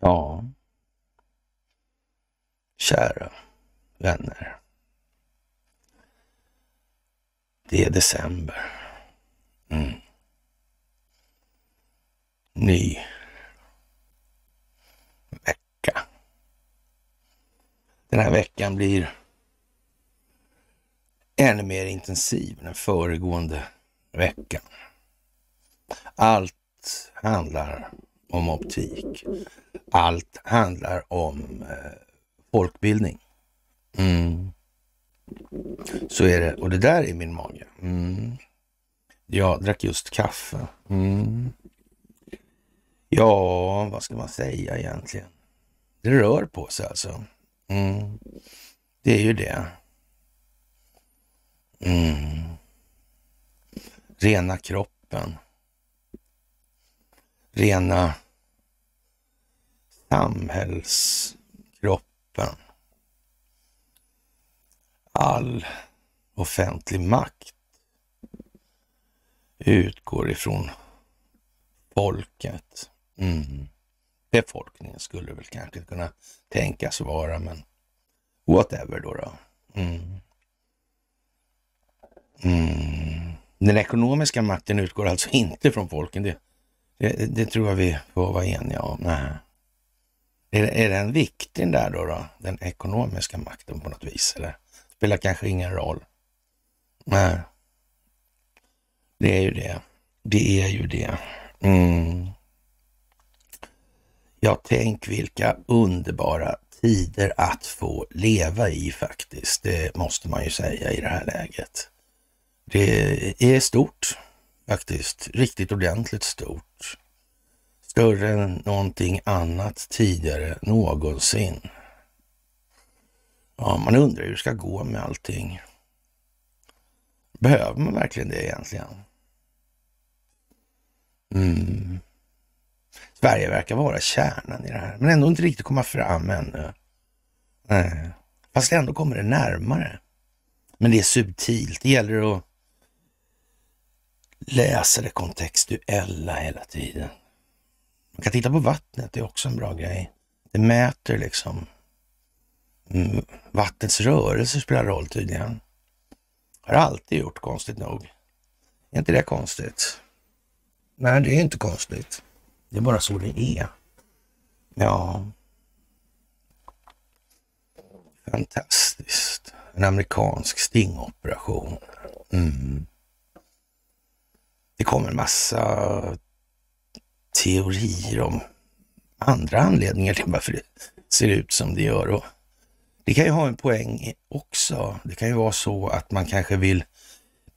Ja, kära vänner. Det är december. Mm. Ny vecka. Den här veckan blir ännu mer intensiv än föregående veckan. Allt handlar om optik. Allt handlar om eh, folkbildning. Mm. Så är det. Och det där är min mage. Mm. Jag drack just kaffe. Mm. Ja, vad ska man säga egentligen? Det rör på sig alltså. Mm. Det är ju det. Mm. Rena kroppen. Rena samhällskroppen. All offentlig makt utgår ifrån folket. Mm. Befolkningen skulle väl kanske kunna tänkas vara, men whatever då. då. Mm. Mm. Den ekonomiska makten utgår alltså inte från folken. Det, det, det tror jag vi får vara eniga om. Nej. Är, är den viktig där då, då? Den ekonomiska makten på något vis? Eller spelar kanske ingen roll? Nej. Det är ju det. Det är ju det. Mm. Ja, tänk vilka underbara tider att få leva i faktiskt. Det måste man ju säga i det här läget. Det är stort faktiskt. Riktigt ordentligt stort. Större än någonting annat tidigare någonsin. Ja, man undrar hur det ska gå med allting. Behöver man verkligen det egentligen? Mm. Sverige verkar vara kärnan i det här, men ändå inte riktigt komma fram ännu. Nej. Fast ändå kommer det närmare. Men det är subtilt. Det gäller att läsa det kontextuella hela tiden. Man kan titta på vattnet, det är också en bra grej. Det mäter liksom. Mm, vattnets rörelse spelar roll tydligen. Har alltid gjort, konstigt nog. Är inte det konstigt? Nej, det är inte konstigt. Det är bara så det är. Ja. Fantastiskt. En amerikansk stingoperation. Mm. Det kommer en massa teorier om andra anledningar till varför det ser ut som det gör. Och det kan ju ha en poäng också. Det kan ju vara så att man kanske vill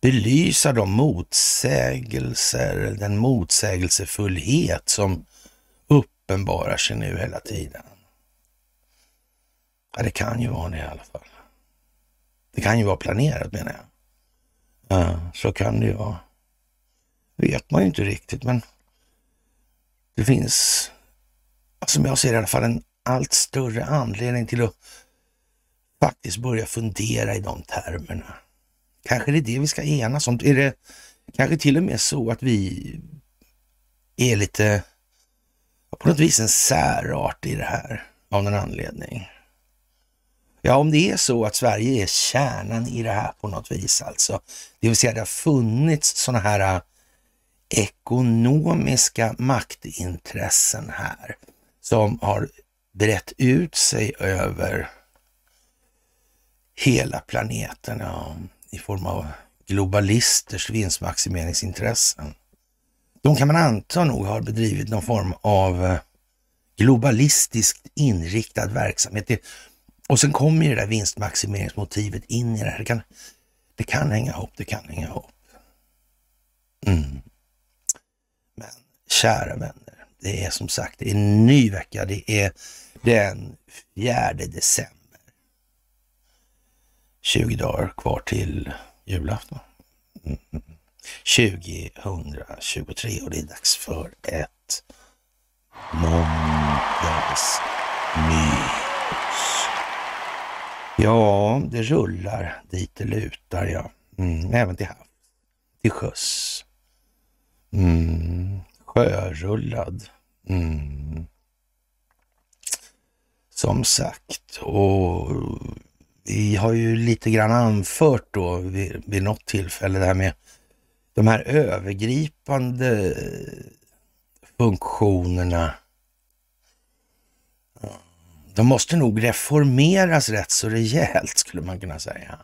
belysa de motsägelser, den motsägelsefullhet som uppenbarar sig nu hela tiden. Ja, det kan ju vara det i alla fall. Det kan ju vara planerat menar jag. Ja, så kan det ju vara vet man ju inte riktigt, men det finns, som jag ser i alla fall, en allt större anledning till att faktiskt börja fundera i de termerna. Kanske det är det vi ska enas om. Är det kanske till och med så att vi är lite, på något vis en särart i det här av någon anledning? Ja, om det är så att Sverige är kärnan i det här på något vis alltså. Det vill säga det har funnits sådana här äh, ekonomiska maktintressen här som har brett ut sig över hela planeten. Ja i form av globalisters vinstmaximeringsintressen. De kan man anta nog har bedrivit någon form av eh, globalistiskt inriktad verksamhet. Och sen kommer ju det där vinstmaximeringsmotivet in i det här. Det kan, det kan hänga ihop, det kan hänga ihop. Mm. Kära vänner, det är som sagt det är en ny vecka. Det är den 4 december. 20 dagar kvar till julafton. Mm. 2023 och det är dags för ett måndagsmys. Ja, det rullar dit det lutar, ja. Mm, även till havs, till sjöss. Mm, sjörullad. Mm. Som sagt, och vi har ju lite grann anfört då vid, vid något tillfälle det här med de här övergripande funktionerna. De måste nog reformeras rätt så rejält skulle man kunna säga.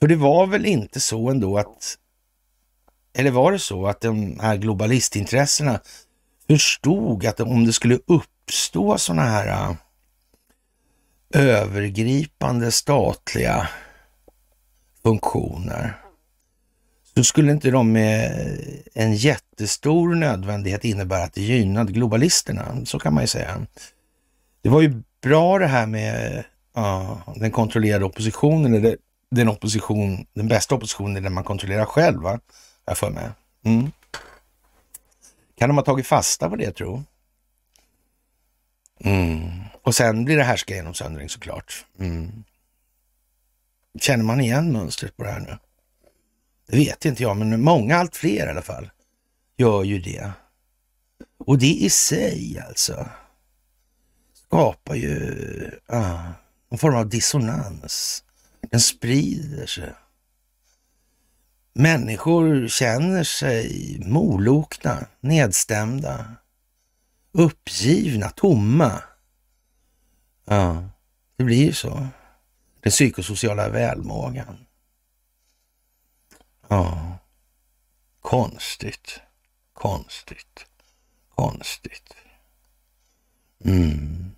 För det var väl inte så ändå att, eller var det så att de här globalistintressena förstod att om det skulle uppstå sådana här äh, övergripande statliga funktioner så skulle inte de med en jättestor nödvändighet innebära att det gynnade globalisterna. Så kan man ju säga. Det var ju bra det här med ja, den kontrollerade oppositionen, eller den opposition, den bästa oppositionen är den man kontrollerar själv, va? Jag för mig. Mm. Kan de ha tagit fasta på det, tro? Mm. Och sen blir det härska-genomsöndring såklart. Mm. Känner man igen mönstret på det här nu? Det vet inte jag, men många, allt fler i alla fall, gör ju det. Och det i sig alltså skapar ju ah, en form av dissonans. Den sprider sig. Människor känner sig molokna, nedstämda, uppgivna, tomma. Ja, det blir ju så. Den psykosociala välmågan. Ja, konstigt, konstigt, konstigt. Mm.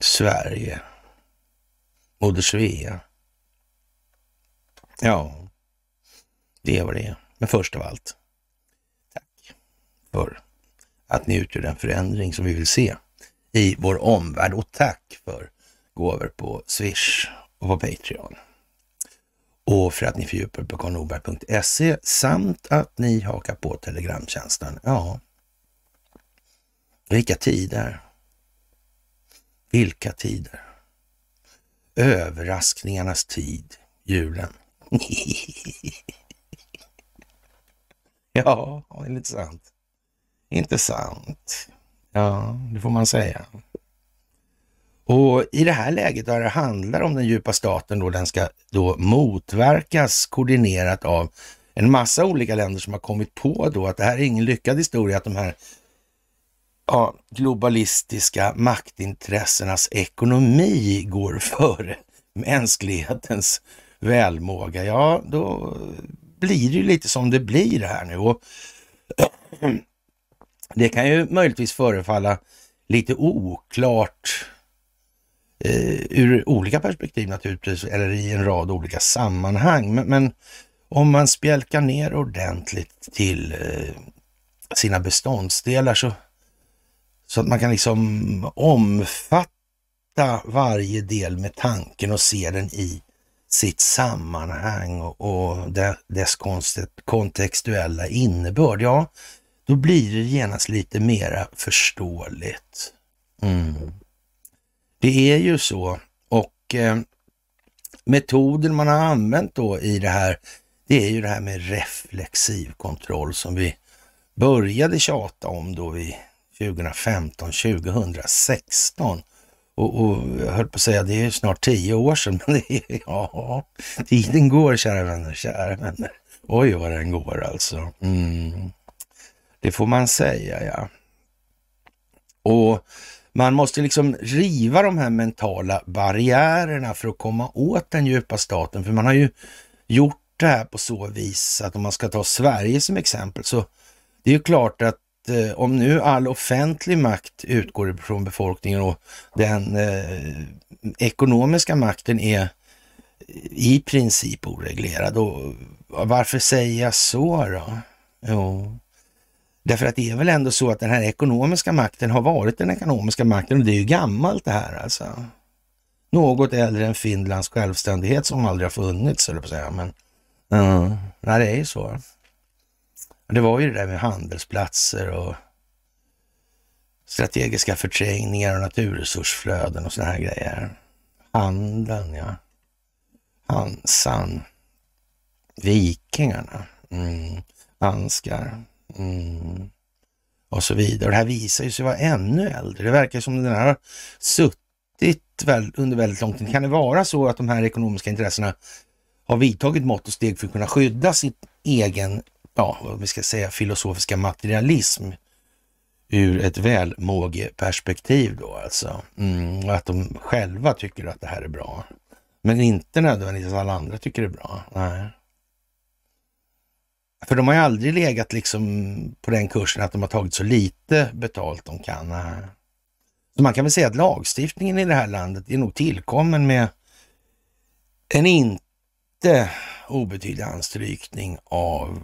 Sverige. Moder Svea. Ja, det är vad det är. Men först av allt, tack för att ni utgör den förändring som vi vill se i vår omvärld och tack för gåvor på Swish och på Patreon. Och för att ni fördjupar på karlnorberg.se samt att ni hakar på Telegramtjänsten. Ja, vilka tider. Vilka tider. Överraskningarnas tid, julen. ja, det är lite sant. Intressant. Ja, det får man säga. Och i det här läget där det handlar om den djupa staten då, den ska då motverkas koordinerat av en massa olika länder som har kommit på då att det här är ingen lyckad historia, att de här ja, globalistiska maktintressenas ekonomi går före mänsklighetens välmåga, ja då blir det ju lite som det blir här nu. Och det kan ju möjligtvis förefalla lite oklart eh, ur olika perspektiv naturligtvis, eller i en rad olika sammanhang. Men, men om man spjälkar ner ordentligt till eh, sina beståndsdelar så så att man kan liksom omfatta varje del med tanken och se den i sitt sammanhang och, och dess kontextuella innebörd. Ja, då blir det genast lite mera förståeligt. Mm. Det är ju så och eh, metoden man har använt då i det här, det är ju det här med reflexiv kontroll som vi började tjata om då vi 2015, 2016. Och, och jag höll på att säga, det är snart tio år sedan, men det är, ja, tiden går kära vänner, kära vänner. Oj vad den går alltså. Mm. Det får man säga ja. Och man måste liksom riva de här mentala barriärerna för att komma åt den djupa staten. För man har ju gjort det här på så vis att om man ska ta Sverige som exempel så det är ju klart att eh, om nu all offentlig makt utgår från befolkningen och den eh, ekonomiska makten är i princip oreglerad. Och varför säger jag så då? Jo, därför att det är väl ändå så att den här ekonomiska makten har varit den ekonomiska makten och det är ju gammalt det här alltså. Något äldre än Finlands självständighet som aldrig har funnits, eller på att säga. Men uh, nej, det är ju så. Det var ju det där med handelsplatser och strategiska förträngningar och naturresursflöden och såna här grejer. handeln, ja. Hansan. Vikingarna. Mm. Anskar. Mm. Och så vidare. Och det här visar ju sig vara ännu äldre. Det verkar som den här har suttit under väldigt lång tid. Kan det vara så att de här ekonomiska intressena har vidtagit mått och steg för att kunna skydda sin egen, ja, vad vi ska säga, filosofiska materialism ur ett välmågeperspektiv då alltså. Mm, att de själva tycker att det här är bra. Men inte nödvändigtvis alla andra tycker det är bra. Nej. För de har ju aldrig legat liksom på den kursen att de har tagit så lite betalt de kan. Nej. Så man kan väl säga att lagstiftningen i det här landet är nog tillkommen med en inte obetydlig anstrykning av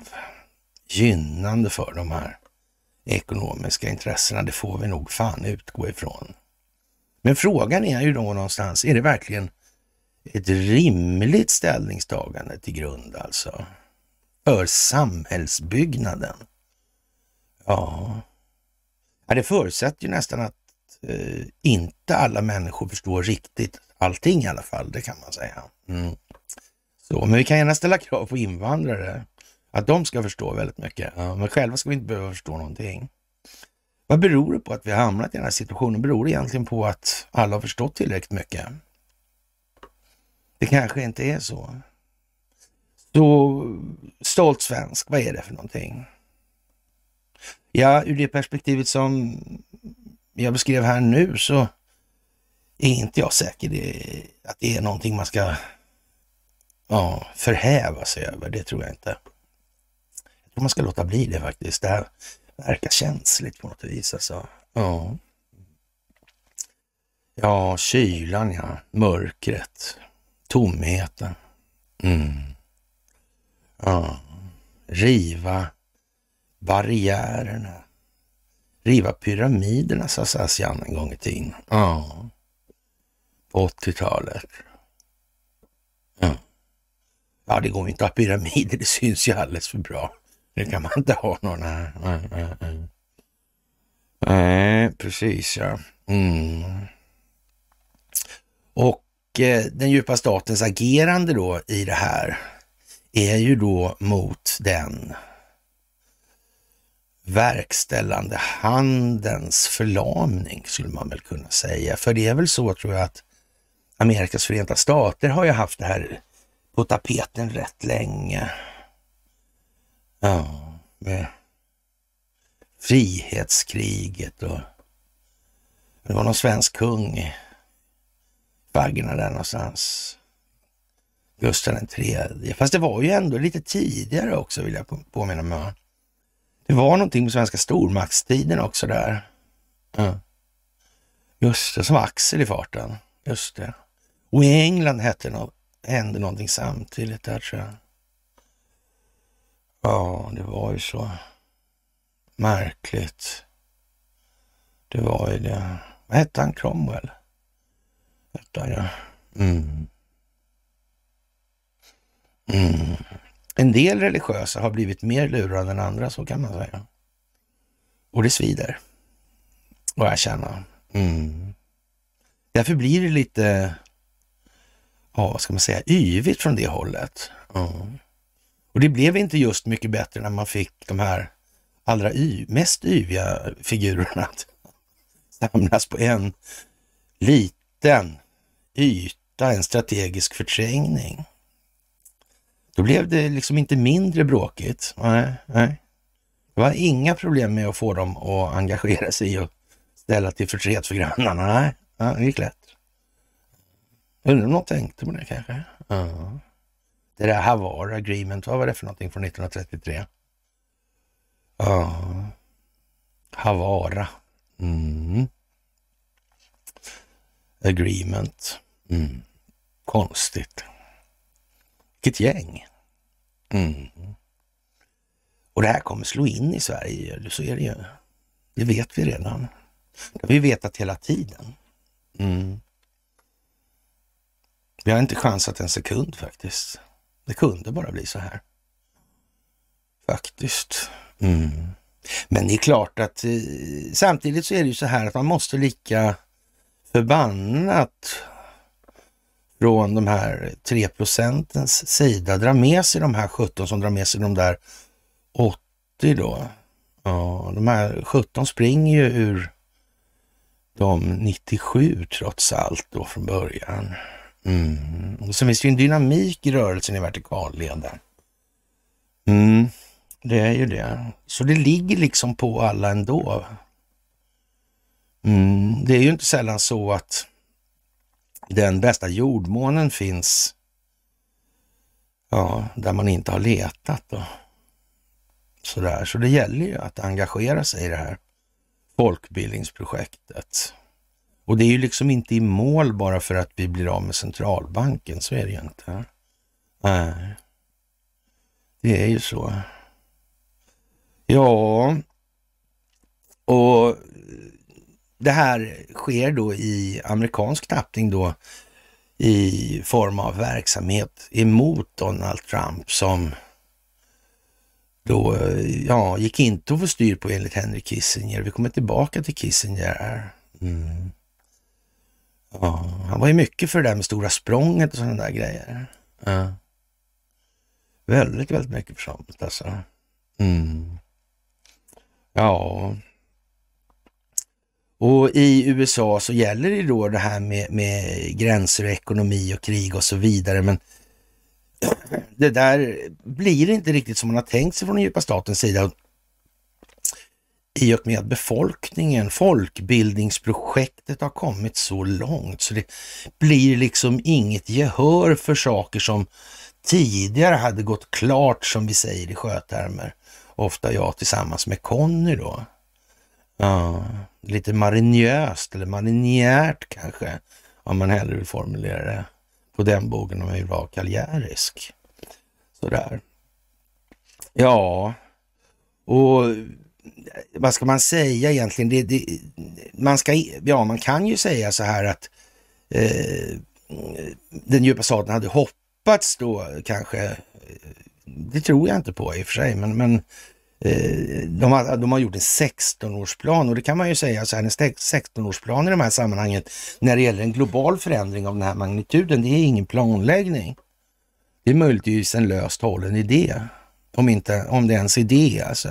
gynnande för de här ekonomiska intressena. Det får vi nog fan utgå ifrån. Men frågan är ju då någonstans, är det verkligen ett rimligt ställningstagande till grund alltså? För samhällsbyggnaden? Ja, ja det förutsätter ju nästan att eh, inte alla människor förstår riktigt allting i alla fall, det kan man säga. Mm. Så, men vi kan gärna ställa krav på invandrare att de ska förstå väldigt mycket. Ja, men själva ska vi inte behöva förstå någonting. Vad beror det på att vi har hamnat i den här situationen? Beror det egentligen på att alla har förstått tillräckligt mycket? Det kanske inte är så. Så stolt svensk, vad är det för någonting? Ja, ur det perspektivet som jag beskrev här nu så är inte jag säker att det är någonting man ska ja, förhäva sig över. Det tror jag inte tror man ska låta bli det faktiskt. Det här verkar känsligt på något vis alltså. Ja. Ja, kylan ja, mörkret, tomheten. Mm. Ja. Riva barriärerna. Riva pyramiderna, sa Sassian en gång i tiden. Ja. På 80-talet. Ja. ja, det går inte att ha pyramider, det syns ju alldeles för bra. Det kan man inte ha någon. Nej, nej, nej. nej precis ja. Mm. Och eh, den djupa statens agerande då i det här är ju då mot den verkställande handens förlamning skulle man väl kunna säga. För det är väl så tror jag att Amerikas förenta stater har ju haft det här på tapeten rätt länge. Ja, med frihetskriget och det var någon svensk kung i faggorna där någonstans. Gustav den tredje. Fast det var ju ändå lite tidigare också vill jag påminna mig Det var någonting med svenska stormaktstiden också där. Ja. Just det, som Axel i farten. Just det. Och i England hette något, hände någonting samtidigt där tror jag. Ja, det var ju så märkligt. Det var ju det. Vad hette han? Cromwell? Hette han, ja. Mm. Mm. En del religiösa har blivit mer lurade än andra, så kan man säga. Och det svider att erkänna. Mm. Därför blir det lite, ja, vad ska man säga, yvigt från det hållet. Mm. Och det blev inte just mycket bättre när man fick de här allra y, mest yviga figurerna att samlas på en liten yta, en strategisk förträngning. Då blev det liksom inte mindre bråkigt. Nej, nej. Det var inga problem med att få dem att engagera sig och ställa till förtret för grannarna. Nej, ja, det gick lätt. Undrar om någon tänkte på det kanske? Ja. Det där Havar Agreement, vad var det för någonting från 1933? Ja, Havara. Mm. Agreement. Mm. Konstigt. Vilket gäng. Mm. Och det här kommer slå in i Sverige, så är det ju. Det vet vi redan. Det har vi vetat hela tiden. Mm. Vi har inte chansat en sekund faktiskt. Det kunde bara bli så här. Faktiskt. Mm. Men det är klart att eh, samtidigt så är det ju så här att man måste lika förbannat från de här 3 procentens sida dra med sig de här 17 som drar med sig de där 80 då. Ja, de här 17 springer ju ur de 97 trots allt då från början. Mm. Och sen finns det ju en dynamik i rörelsen i vertikalleden. Mm, det är ju det. Så det ligger liksom på alla ändå. Mm, det är ju inte sällan så att den bästa jordmånen finns ja, där man inte har letat. Då. Sådär. Så det gäller ju att engagera sig i det här folkbildningsprojektet. Och det är ju liksom inte i mål bara för att vi blir av med centralbanken, så är det ju inte. Nej, det är ju så. Ja, och det här sker då i amerikansk tappning då i form av verksamhet emot Donald Trump som då, ja, gick inte att få styr på enligt Henry Kissinger. Vi kommer tillbaka till Kissinger här. Mm. Ja, han var ju mycket för det där med stora språnget och sådana där grejer. Ja. Väldigt, väldigt mycket för sånt alltså. Mm. Ja. Och i USA så gäller det då det här med, med gränser och ekonomi och krig och så vidare. Men det där blir inte riktigt som man har tänkt sig från den djupa statens sida. I och med att befolkningen, folkbildningsprojektet har kommit så långt så det blir liksom inget gehör för saker som tidigare hade gått klart som vi säger i sjötermer. Ofta jag tillsammans med Conny då. Ja, lite marinjöst eller marinjärt kanske, om man hellre vill formulera det på den bogen om man vill vara kaljärisk. Sådär. Ja, och vad ska man säga egentligen? Det, det, man, ska, ja, man kan ju säga så här att eh, den djupa staten hade hoppats då kanske, eh, det tror jag inte på i och för sig, men, men eh, de har, de har gjort en 16-årsplan och det kan man ju säga så här, en 16-årsplan i de här sammanhangen när det gäller en global förändring av den här magnituden, det är ingen planläggning. Det är möjligtvis en löst hållen idé, om, inte, om det ens är det alltså.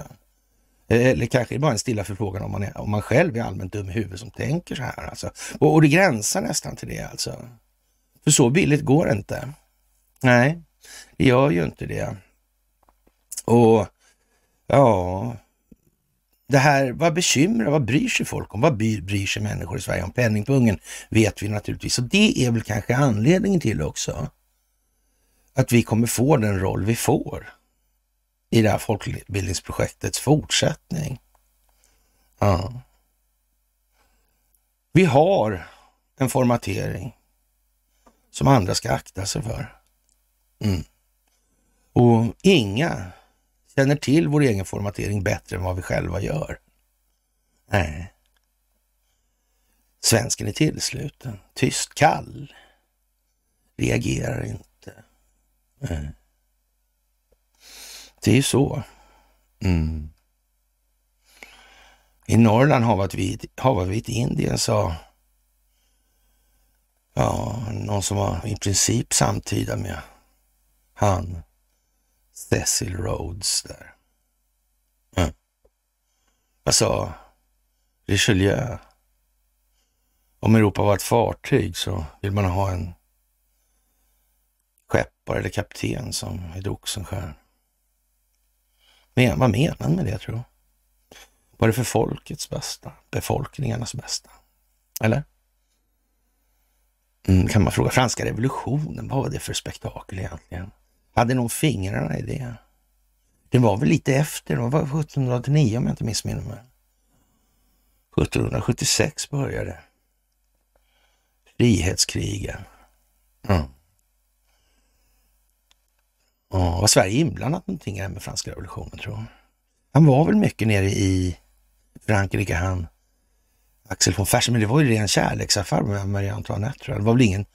Eller kanske bara en stilla förfrågan om man, är, om man själv är allmänt dum i huvudet som tänker så här alltså. Och, och det gränsar nästan till det alltså. För så billigt går det inte. Nej, det gör ju inte det. Och Ja, det här, vad bekymrar, vad bryr sig folk om? Vad bryr sig människor i Sverige om? Penningpungen vet vi naturligtvis och det är väl kanske anledningen till också att vi kommer få den roll vi får i det här folkbildningsprojektets fortsättning. Ja. Vi har en formatering som andra ska akta sig för. Mm. Och inga känner till vår egen formatering bättre än vad vi själva gör. Nej. Svensken är tillsluten, tyst, kall, reagerar inte. Nej. Det är ju så. Mm. I Norrland har vi ett Indien, sa ja, någon som var i princip samtida med han Cecil Rhodes där. Mm. Vad sa Richelieu? Om Europa var ett fartyg så vill man ha en skeppare eller kapten som är Oxenstierna. Men vad menar han med det tror du? Var det för folkets bästa? Befolkningarnas bästa? Eller? Mm, kan man fråga. Franska revolutionen, vad var det för spektakel egentligen? hade nog fingrarna i det. Det var väl lite efter, det var 1789 om jag inte missminner mig. 1776 började frihetskrigen. Mm. Ja, var Sverige inblandat någonting här med franska revolutionen tror jag? Han var väl mycket nere i Frankrike han, Axel von Fersen, men det var ju ren kärleksaffär med Marie Antoinette tror jag. Det var väl ingen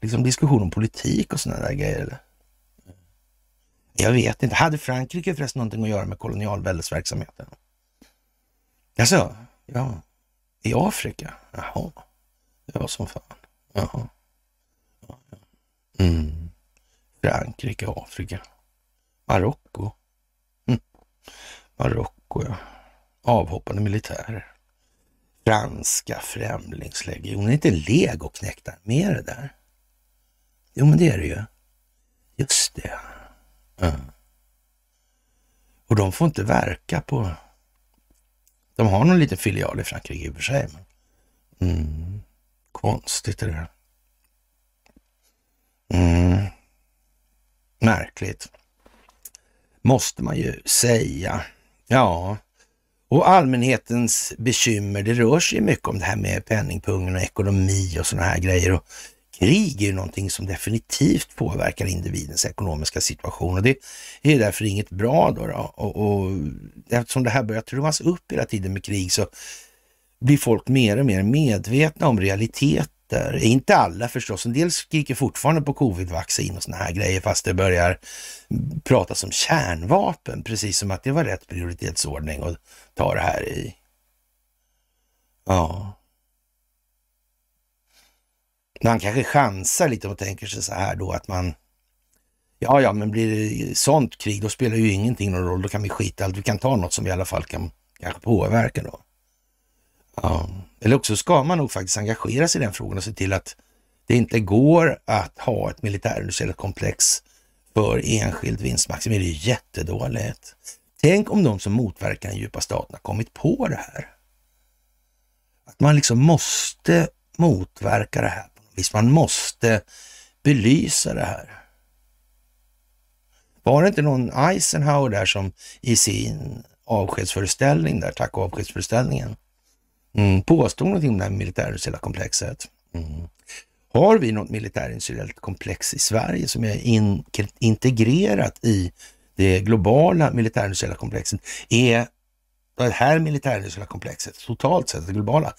liksom, diskussion om politik och sådana där grejer eller? Jag vet inte. Hade Frankrike förresten någonting att göra med kolonialväldesverksamheten? Alltså, ja. I Afrika? Jaha. Det var som fan. Jaha. Ja, ja. Mm. Frankrike, Afrika, Marocko. Mm. Marocko, ja. Avhoppande militärer. Franska främlingslegionen. Inte legoknektar med det där? Jo, men det är det ju. Just det. Mm. Och de får inte verka på... De har någon liten filial i Frankrike i och för sig. Men... Mm. Konstigt är det Mm. Märkligt. Måste man ju säga. Ja, och allmänhetens bekymmer, det rör sig mycket om det här med penningpungen och ekonomi och sådana här grejer. Och krig är ju någonting som definitivt påverkar individens ekonomiska situation och det är därför inget bra då. då. Och, och eftersom det här börjar trummas upp hela tiden med krig så blir folk mer och mer medvetna om realiteten där. Inte alla förstås. En del skriker fortfarande på covidvaccin och såna här grejer fast det börjar pratas om kärnvapen. Precis som att det var rätt prioritetsordning att ta det här i. Ja. Man kanske chansar lite och tänker sig så här då att man Ja, ja, men blir det sånt krig, då spelar ju ingenting någon roll. Då kan vi skita allt. Vi kan ta något som vi i alla fall kan kanske påverka då. Ja. Eller också ska man nog faktiskt engagera sig i den frågan och se till att det inte går att ha ett militärindustriellt komplex för enskild vinstmaximering. Det är jättedåligt. Tänk om de som motverkar den djupa staten har kommit på det här. Att man liksom måste motverka det här Visst. Man måste belysa det här. Var det inte någon Eisenhower där som i sin avskedsföreställning där, tack och avskedsföreställningen, Mm, påstod någonting om det här militärindustriella komplexet. Mm. Har vi något militärindustriellt komplex i Sverige som är in, integrerat i det globala militärindustriella komplexet? Är det här militärindustriella komplexet, totalt sett det globala,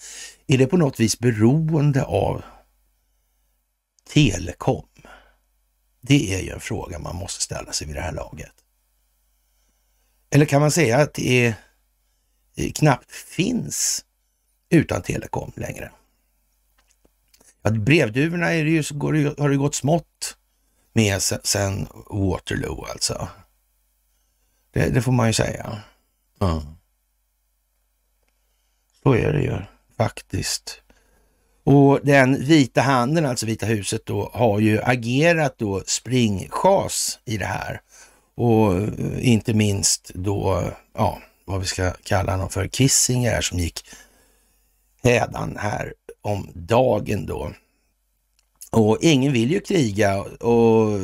är det på något vis beroende av telekom? Det är ju en fråga man måste ställa sig vid det här laget. Eller kan man säga att det är, eh, knappt finns utan telekom längre. Ja, brevduvorna är det ju, har det gått smått med sen, sen Waterloo alltså. Det, det, får man ju säga. Mm. Så är det ju faktiskt. Och den vita handen, alltså Vita huset då, har ju agerat då springchas i det här. Och inte minst då, ja, vad vi ska kalla honom för, Kissinger som gick hädan här om dagen då. Och ingen vill ju kriga och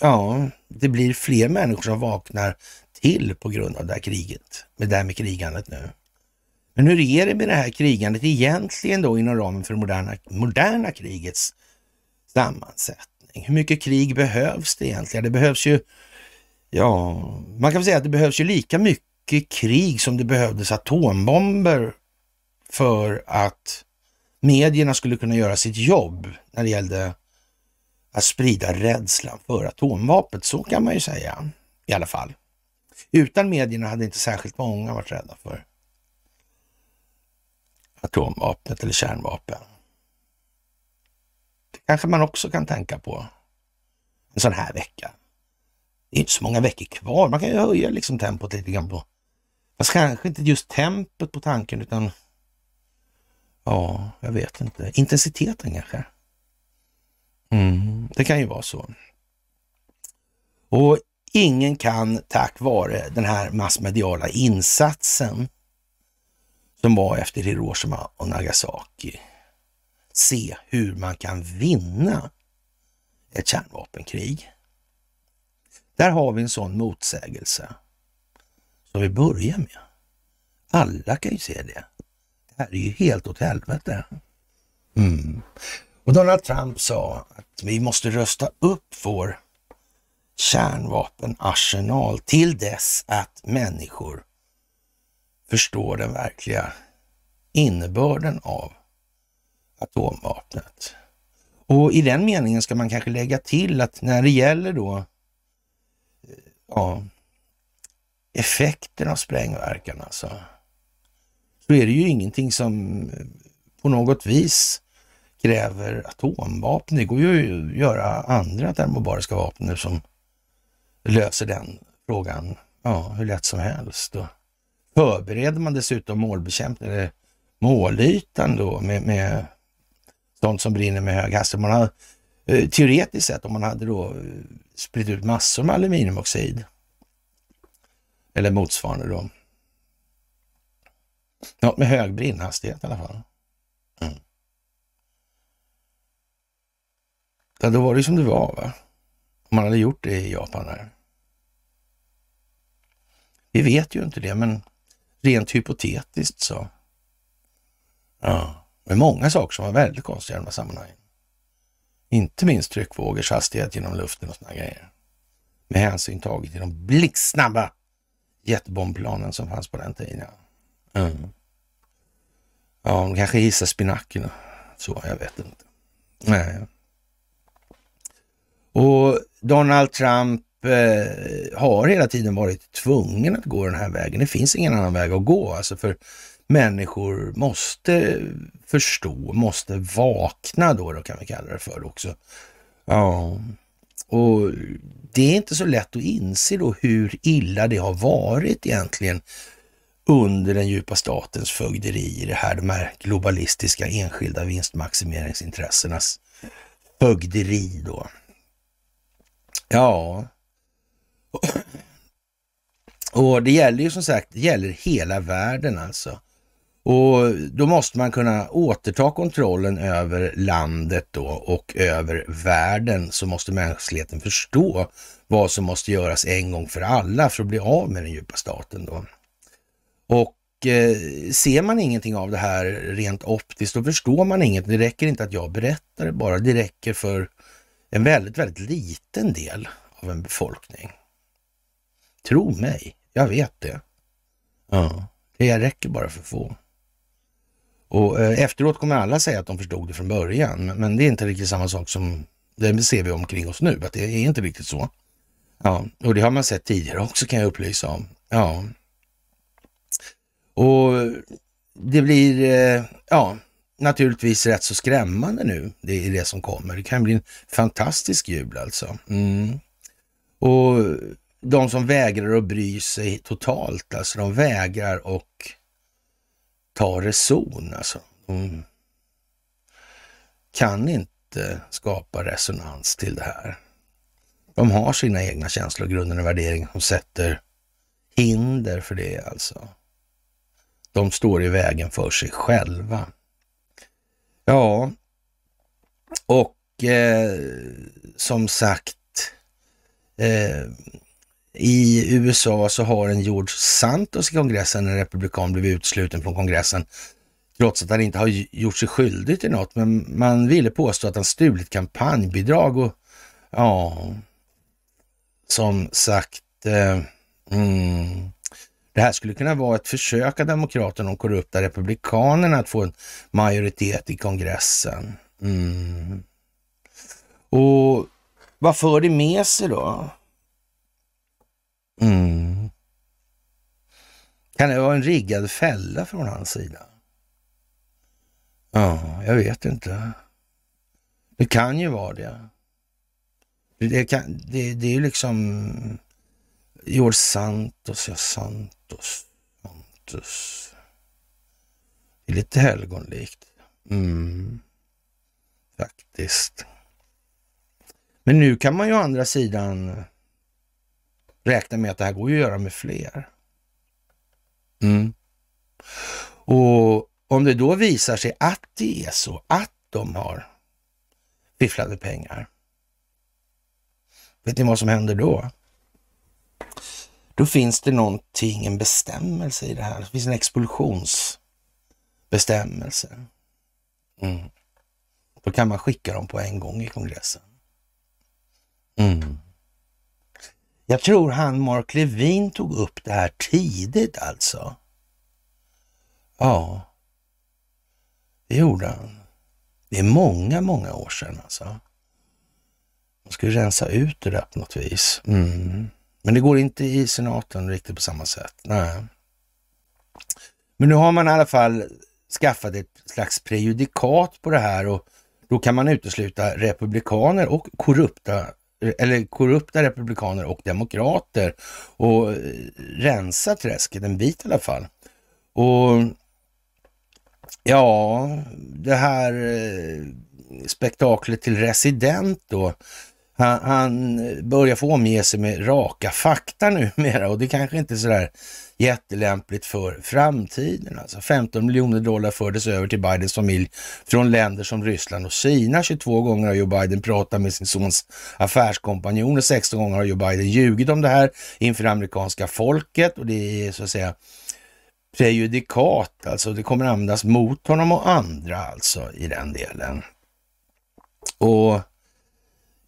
ja, det blir fler människor som vaknar till på grund av det här kriget, med det här med krigandet nu. Men hur är det med det här krigandet egentligen då inom ramen för det moderna, moderna krigets sammansättning? Hur mycket krig behövs det egentligen? Det behövs ju, ja, man kan säga att det behövs ju lika mycket krig som det behövdes atombomber för att medierna skulle kunna göra sitt jobb när det gällde att sprida rädslan för atomvapnet. Så kan man ju säga i alla fall. Utan medierna hade inte särskilt många varit rädda för atomvapnet eller kärnvapen. Det kanske man också kan tänka på en sån här vecka. Det är inte så många veckor kvar. Man kan ju höja liksom tempot lite grann på, fast kanske inte just tempot på tanken utan Ja, jag vet inte. Intensiteten kanske? Mm, det kan ju vara så. Och ingen kan tack vare den här massmediala insatsen som var efter Hiroshima och Nagasaki se hur man kan vinna ett kärnvapenkrig. Där har vi en sån motsägelse som vi börjar med. Alla kan ju se det här är ju helt åt helvete. Mm. Och Donald Trump sa att vi måste rösta upp vår kärnvapenarsenal till dess att människor förstår den verkliga innebörden av atomvapnet. Och i den meningen ska man kanske lägga till att när det gäller då eh, ja, effekten av sprängverkan alltså, så är det ju ingenting som eh, på något vis kräver atomvapen. Det går ju att göra andra termobariska vapen som löser den frågan ja, hur lätt som helst. Och förbereder man dessutom målbekämpning, eller målytan då med, med sånt som brinner med hög hastighet. Man har, eh, teoretiskt sett om man hade då eh, spritt ut massor med aluminiumoxid eller motsvarande då. Något med hög brinnhastighet i alla fall. Mm. Ja, då var det som det var va? Om man hade gjort det i Japan där. Vi vet ju inte det, men rent hypotetiskt så. Ja, det många saker som var väldigt konstiga i de här sammanhangen. Inte minst tryckvågors hastighet genom luften och sådana grejer. Med hänsyn taget till de blixtsnabba jetbombplanen som fanns på den tiden. Ja, mm. ja de kanske hissar spinaken så, jag vet inte. Nej. Och Donald Trump eh, har hela tiden varit tvungen att gå den här vägen. Det finns ingen annan väg att gå, alltså för människor måste förstå, måste vakna då, då kan vi kalla det för också. Ja, och det är inte så lätt att inse då hur illa det har varit egentligen under den djupa statens fögderi, det här de här globalistiska enskilda vinstmaximeringsintressenas fögderi då. Ja, och det gäller ju som sagt, det gäller hela världen alltså. Och då måste man kunna återta kontrollen över landet då och över världen så måste mänskligheten förstå vad som måste göras en gång för alla för att bli av med den djupa staten då. Och eh, ser man ingenting av det här rent optiskt, då förstår man inget. Det räcker inte att jag berättar det bara, det räcker för en väldigt, väldigt liten del av en befolkning. Tro mig, jag vet det. Ja, det räcker bara för få. Och eh, efteråt kommer alla säga att de förstod det från början, men, men det är inte riktigt samma sak som det ser vi omkring oss nu, att det är inte riktigt så. Ja, och det har man sett tidigare också kan jag upplysa om. Ja. Och det blir, eh, ja, naturligtvis rätt så skrämmande nu, det är det som kommer. Det kan bli en fantastisk jul alltså. Mm. Och de som vägrar att bry sig totalt, alltså de vägrar och ta reson alltså. De kan inte skapa resonans till det här. De har sina egna känslor, grunder och värderingar som sätter hinder för det alltså. De står i vägen för sig själva. Ja, och eh, som sagt, eh, i USA så har en George Santos i kongressen, en republikan, blivit utsluten från kongressen trots att han inte har gjort sig skyldig till något. Men man ville påstå att han stulit kampanjbidrag och ja, som sagt, eh, mm, det här skulle kunna vara ett försök av Demokraterna, och de korrupta republikanerna, att få en majoritet i kongressen. Mm. Och vad för det med sig då? Mm. Kan det vara en riggad fälla från hans sida? Ja, jag vet inte. Det kan ju vara det. Det, kan, det, det är ju liksom George Santos, ja Santos, Pontus, Pontus. Det är lite helgonlikt. Mm, faktiskt. Men nu kan man ju å andra sidan räkna med att det här går att göra med fler. Mm. Och om det då visar sig att det är så, att de har fifflade pengar. Vet ni vad som händer då? Då finns det någonting, en bestämmelse i det här. Det finns en expulsionsbestämmelse. Mm. Då kan man skicka dem på en gång i kongressen. Mm. Jag tror han Mark Levin tog upp det här tidigt alltså. Ja, det gjorde han. Det är många, många år sedan alltså. Man skulle rensa ut det där på något vis. Mm. Men det går inte i senaten riktigt på samma sätt. Nej. Men nu har man i alla fall skaffat ett slags prejudikat på det här och då kan man utesluta republikaner och korrupta eller korrupta republikaner och demokrater och rensa träsket en bit i alla fall. Och ja, det här eh, spektaklet till resident då. Han, han börjar få omge sig med raka fakta numera och det kanske inte är sådär jättelämpligt för framtiden. Alltså 15 miljoner dollar fördes över till Bidens familj från länder som Ryssland och Kina. 22 gånger har Joe Biden pratat med sin sons affärskompanjoner. 16 gånger har Joe Biden ljugit om det här inför amerikanska folket och det är så att säga prejudikat, alltså det kommer användas mot honom och andra alltså i den delen. Och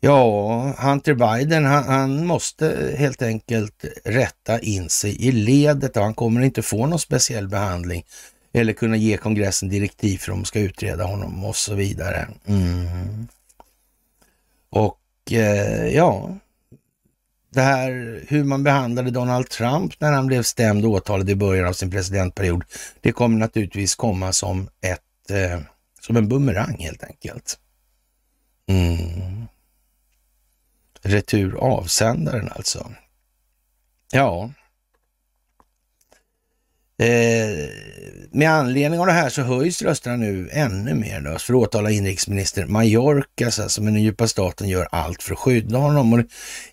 Ja, Hunter Biden, han, han, måste helt enkelt rätta in sig i ledet och han kommer inte få någon speciell behandling eller kunna ge kongressen direktiv för att de ska utreda honom och så vidare. Mm. Och eh, ja, det här hur man behandlade Donald Trump när han blev stämd och åtalad i början av sin presidentperiod, det kommer naturligtvis komma som ett eh, som en bumerang helt enkelt. Mm. Retur avsändaren alltså. Ja. Eh, med anledning av det här så höjs rösterna nu ännu mer då, för att åtala inrikesminister Mallorca, som med den djupa staten gör allt för att skydda honom. Och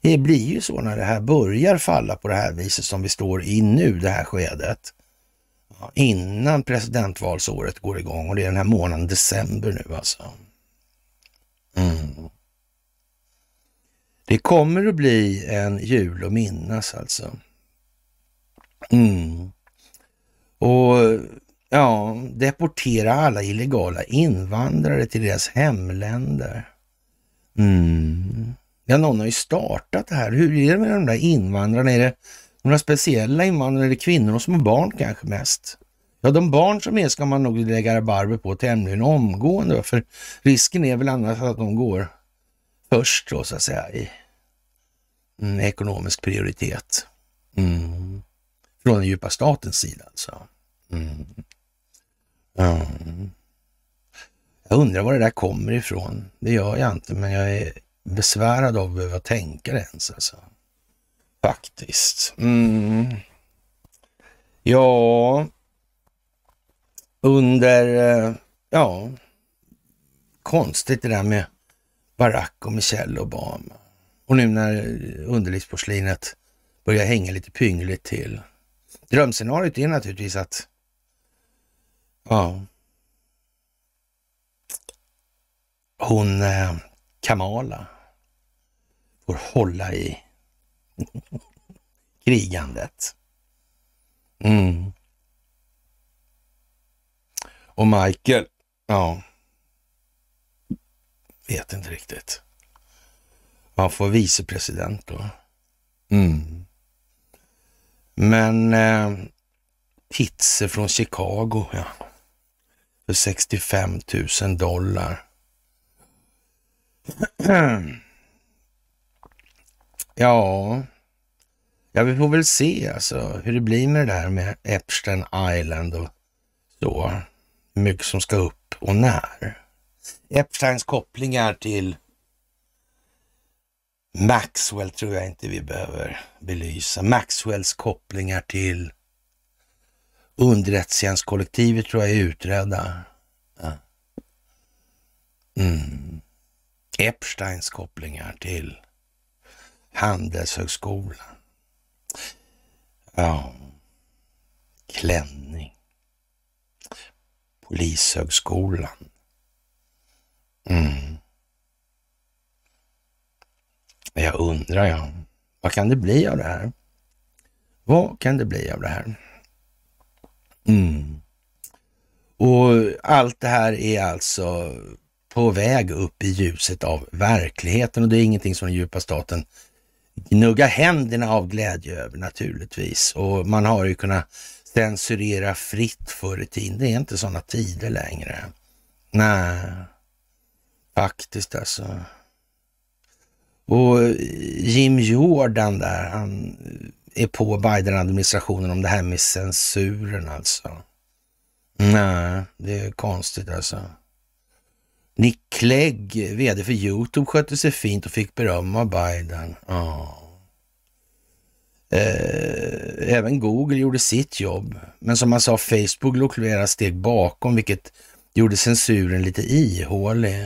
det blir ju så när det här börjar falla på det här viset som vi står i nu, det här skedet. Innan presidentvalsåret går igång och det är den här månaden december nu alltså. Mm. Det kommer att bli en jul att minnas alltså. Mm. Och ja, deportera alla illegala invandrare till deras hemländer. Mm. Ja, någon har ju startat det här. Hur är det med de där invandrarna? Är det några speciella invandrare? Är det kvinnor och små barn kanske mest? Ja, de barn som är ska man nog lägga rabarber på tämligen omgående, för risken är väl annars att de går först då så att säga i mm, ekonomisk prioritet. Mm. Från den djupa statens sida alltså. Mm. Mm. Jag undrar var det där kommer ifrån. Det gör jag inte, men jag är besvärad av att behöva tänka det ens alltså. Faktiskt. Mm. Ja, under, eh, ja, konstigt det där med Barack och Michelle Obama. Och nu när underlivsporslinet börjar hänga lite pyngligt till. Drömscenariot är naturligtvis att, ja, hon eh, Kamala får hålla i krigandet. Mm. Och Michael, ja, vet inte riktigt. Han får vicepresident då. Mm. Men eh, Hitze från Chicago, ja. För 65 000 dollar. ja, ja, vi får väl se alltså hur det blir med det där med Epstein Island och så. Hur mycket som ska upp och när. Epsteins kopplingar till Maxwell tror jag inte vi behöver belysa. Maxwells kopplingar till underrättelsetjänstkollektivet tror jag är utredda. Ja. Mm. Epsteins kopplingar till Handelshögskolan. Ja. Klänning. Polishögskolan. Mm. Jag undrar, ja. Vad kan det bli av det här? Vad kan det bli av det här? Mm. Och allt det här är alltså på väg upp i ljuset av verkligheten och det är ingenting som den djupa staten gnuggar händerna av glädje över naturligtvis. Och man har ju kunnat censurera fritt förr i tiden. Det är inte sådana tider längre. Nej, faktiskt alltså. Och eh, Jim Jordan där, han är på Biden-administrationen om det här med censuren alltså. Nej, det är konstigt alltså. Nick Clegg, vd för Youtube, skötte sig fint och fick beröm av Biden. Ja. Eh, även Google gjorde sitt jobb. Men som man sa, Facebook låg flera steg bakom, vilket gjorde censuren lite ihålig.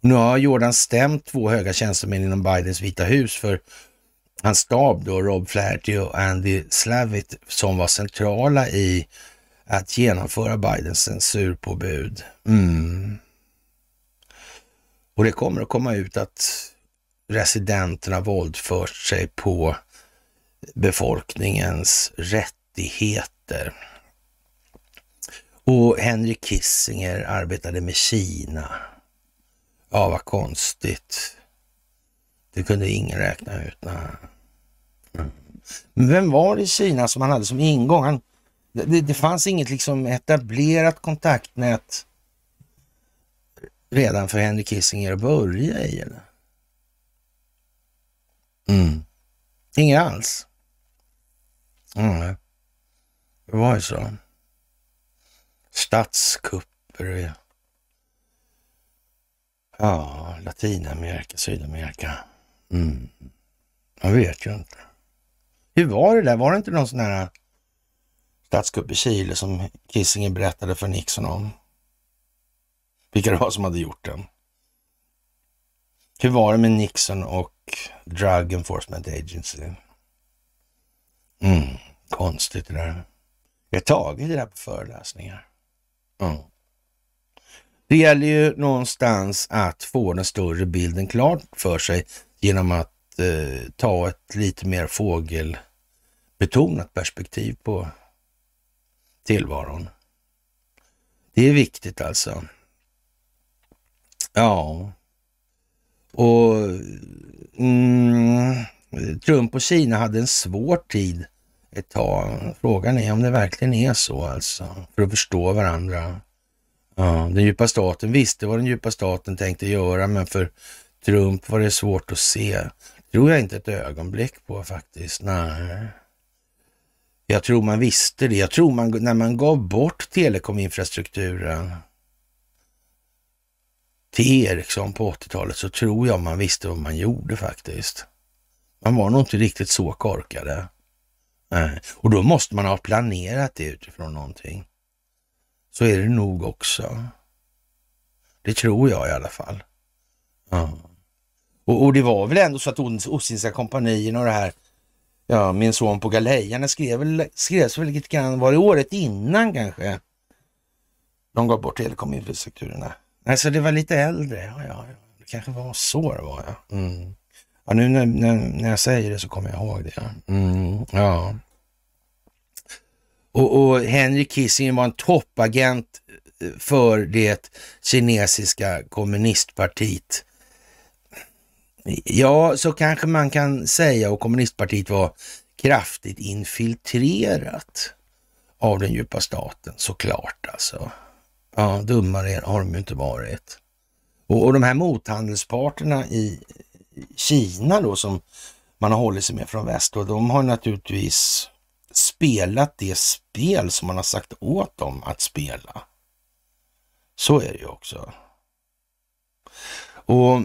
Nu har Jordan stämt två höga tjänstemän inom Bidens Vita hus för hans stab då, Rob Flaherty och Andy Slavitt, som var centrala i att genomföra Bidens censurpåbud. Mm. Och det kommer att komma ut att residenterna våldfört sig på befolkningens rättigheter. Och Henry Kissinger arbetade med Kina. Ja, vad konstigt. Det kunde ingen räkna ut. Nej. Men vem var det i Kina som han hade som ingång? Han, det, det fanns inget liksom etablerat kontaktnät redan för Henry Kissinger att börja i? Eller? Mm. Inget alls? Mm. Det var ju så. Statskupper. Ja, Latinamerika, Sydamerika. Mm. Jag vet ju inte. Hur var det där? Var det inte någon sån här statskupp i Chile som Kissinger berättade för Nixon om? Vilka det var som hade gjort den. Hur var det med Nixon och Drug Enforcement Agency? Mm, konstigt det där. Vi har tagit det där på föreläsningar. Mm. Det gäller ju någonstans att få den större bilden klar för sig genom att eh, ta ett lite mer fågelbetonat perspektiv på tillvaron. Det är viktigt alltså. Ja, och mm, Trump och Kina hade en svår tid ett tag. Frågan är om det verkligen är så alltså, för att förstå varandra. Ja, den djupa staten visste vad den djupa staten tänkte göra, men för Trump var det svårt att se. tror jag inte ett ögonblick på faktiskt. Nej. Jag tror man visste det. Jag tror man, när man gav bort telekominfrastrukturen till Ericsson på 80-talet så tror jag man visste vad man gjorde faktiskt. Man var nog inte riktigt så korkade. Nej. Och då måste man ha planerat det utifrån någonting. Så är det nog också. Det tror jag i alla fall. Ja. Och, och det var väl ändå så att Ostindiska kompanien och det här, ja, min son på galejan skrev väl, skrevs väl lite grann, var det året innan kanske? De gav bort telekominfrastrukturerna. Alltså det var lite äldre. Ja, ja, det kanske var så det var. Ja. Mm. Ja, nu när, när, när jag säger det så kommer jag ihåg det. Ja. Mm, ja. Och, och Henry Kissinger var en toppagent eh, för det kinesiska kommunistpartiet. Ja, så kanske man kan säga och kommunistpartiet var kraftigt infiltrerat av den djupa staten, såklart alltså. Ja, dummare har de ju inte varit. Och, och de här mothandelsparterna i Kina då som man har hållit sig med från väst och de har naturligtvis spelat det spel som man har sagt åt dem att spela. Så är det ju också. Och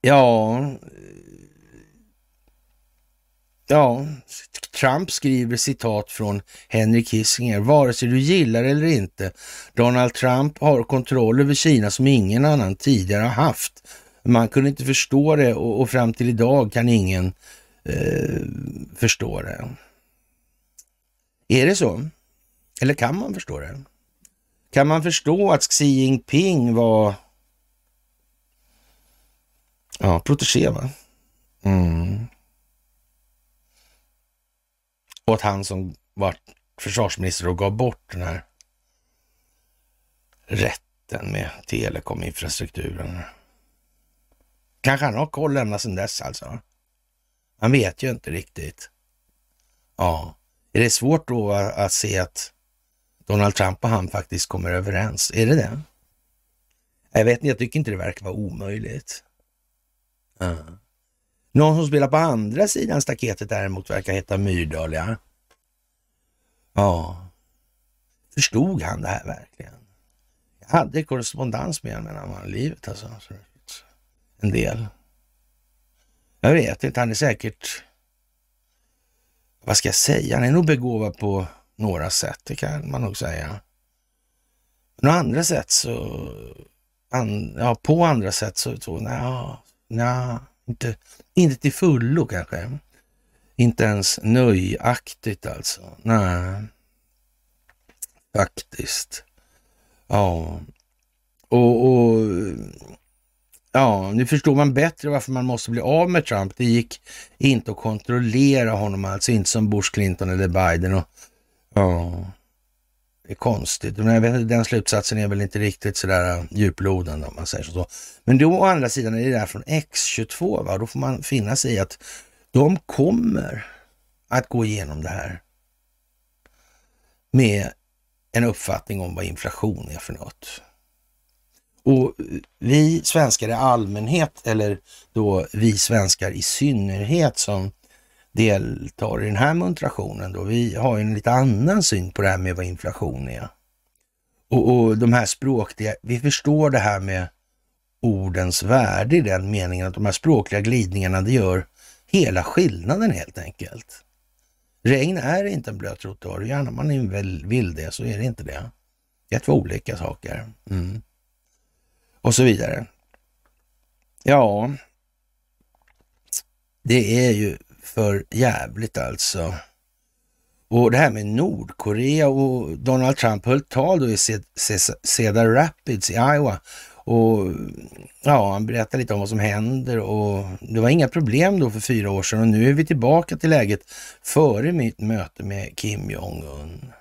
ja, ja, Trump skriver citat från Henry Kissinger, vare sig du gillar eller inte. Donald Trump har kontroll över Kina som ingen annan tidigare har haft. Man kunde inte förstå det och, och fram till idag kan ingen eh, förstå det. Är det så? Eller kan man förstå det? Kan man förstå att Xi Jinping var ja, protegé, va? Mm. Och att han som var försvarsminister och gav bort den här rätten med telekominfrastrukturen. Kanske han har koll ända sedan dess alltså. Han vet ju inte riktigt. Ja, är det svårt då att se att Donald Trump och han faktiskt kommer överens? Är det det? Jag vet inte, jag tycker inte det verkar vara omöjligt. Ja. Någon som spelar på andra sidan staketet däremot verkar heta Myrdal, ja. Ja. Förstod han det här verkligen? Jag hade korrespondens med honom när han livet alltså. En del. Jag vet inte, han är säkert, vad ska jag säga, han är nog begåvad på några sätt, det kan man nog säga. Men andra sätt så, an, ja på andra sätt så, så nej, nej, inte, inte till fullo kanske. Inte ens nöjaktigt alltså. Nej, faktiskt. Ja, och, och ja, nu förstår man bättre varför man måste bli av med Trump. Det gick inte att kontrollera honom alltså, inte som Bush, Clinton eller Biden. Och, ja, det är konstigt. Men jag vet, den slutsatsen är väl inte riktigt sådär äh, djuplodande om man säger så. Men då å andra sidan är det där från X22, va? då får man finna sig i att de kommer att gå igenom det här med en uppfattning om vad inflation är för något. Och vi svenskar i allmänhet, eller då vi svenskar i synnerhet som deltar i den här muntrationen, då, vi har en lite annan syn på det här med vad inflation är. Och, och de här språkliga, vi förstår det här med ordens värde i den meningen att de här språkliga glidningarna, det gör hela skillnaden helt enkelt. Regn är inte en blöt trottoar, gärna man vill det så är det inte det. Det är två olika saker. Mm. Och så vidare. Ja, det är ju för jävligt alltså. Och det här med Nordkorea och Donald Trump höll tal då i Cedar Rapids i Iowa och ja, han berättade lite om vad som händer och det var inga problem då för fyra år sedan och nu är vi tillbaka till läget före mitt möte med Kim Jong-Un.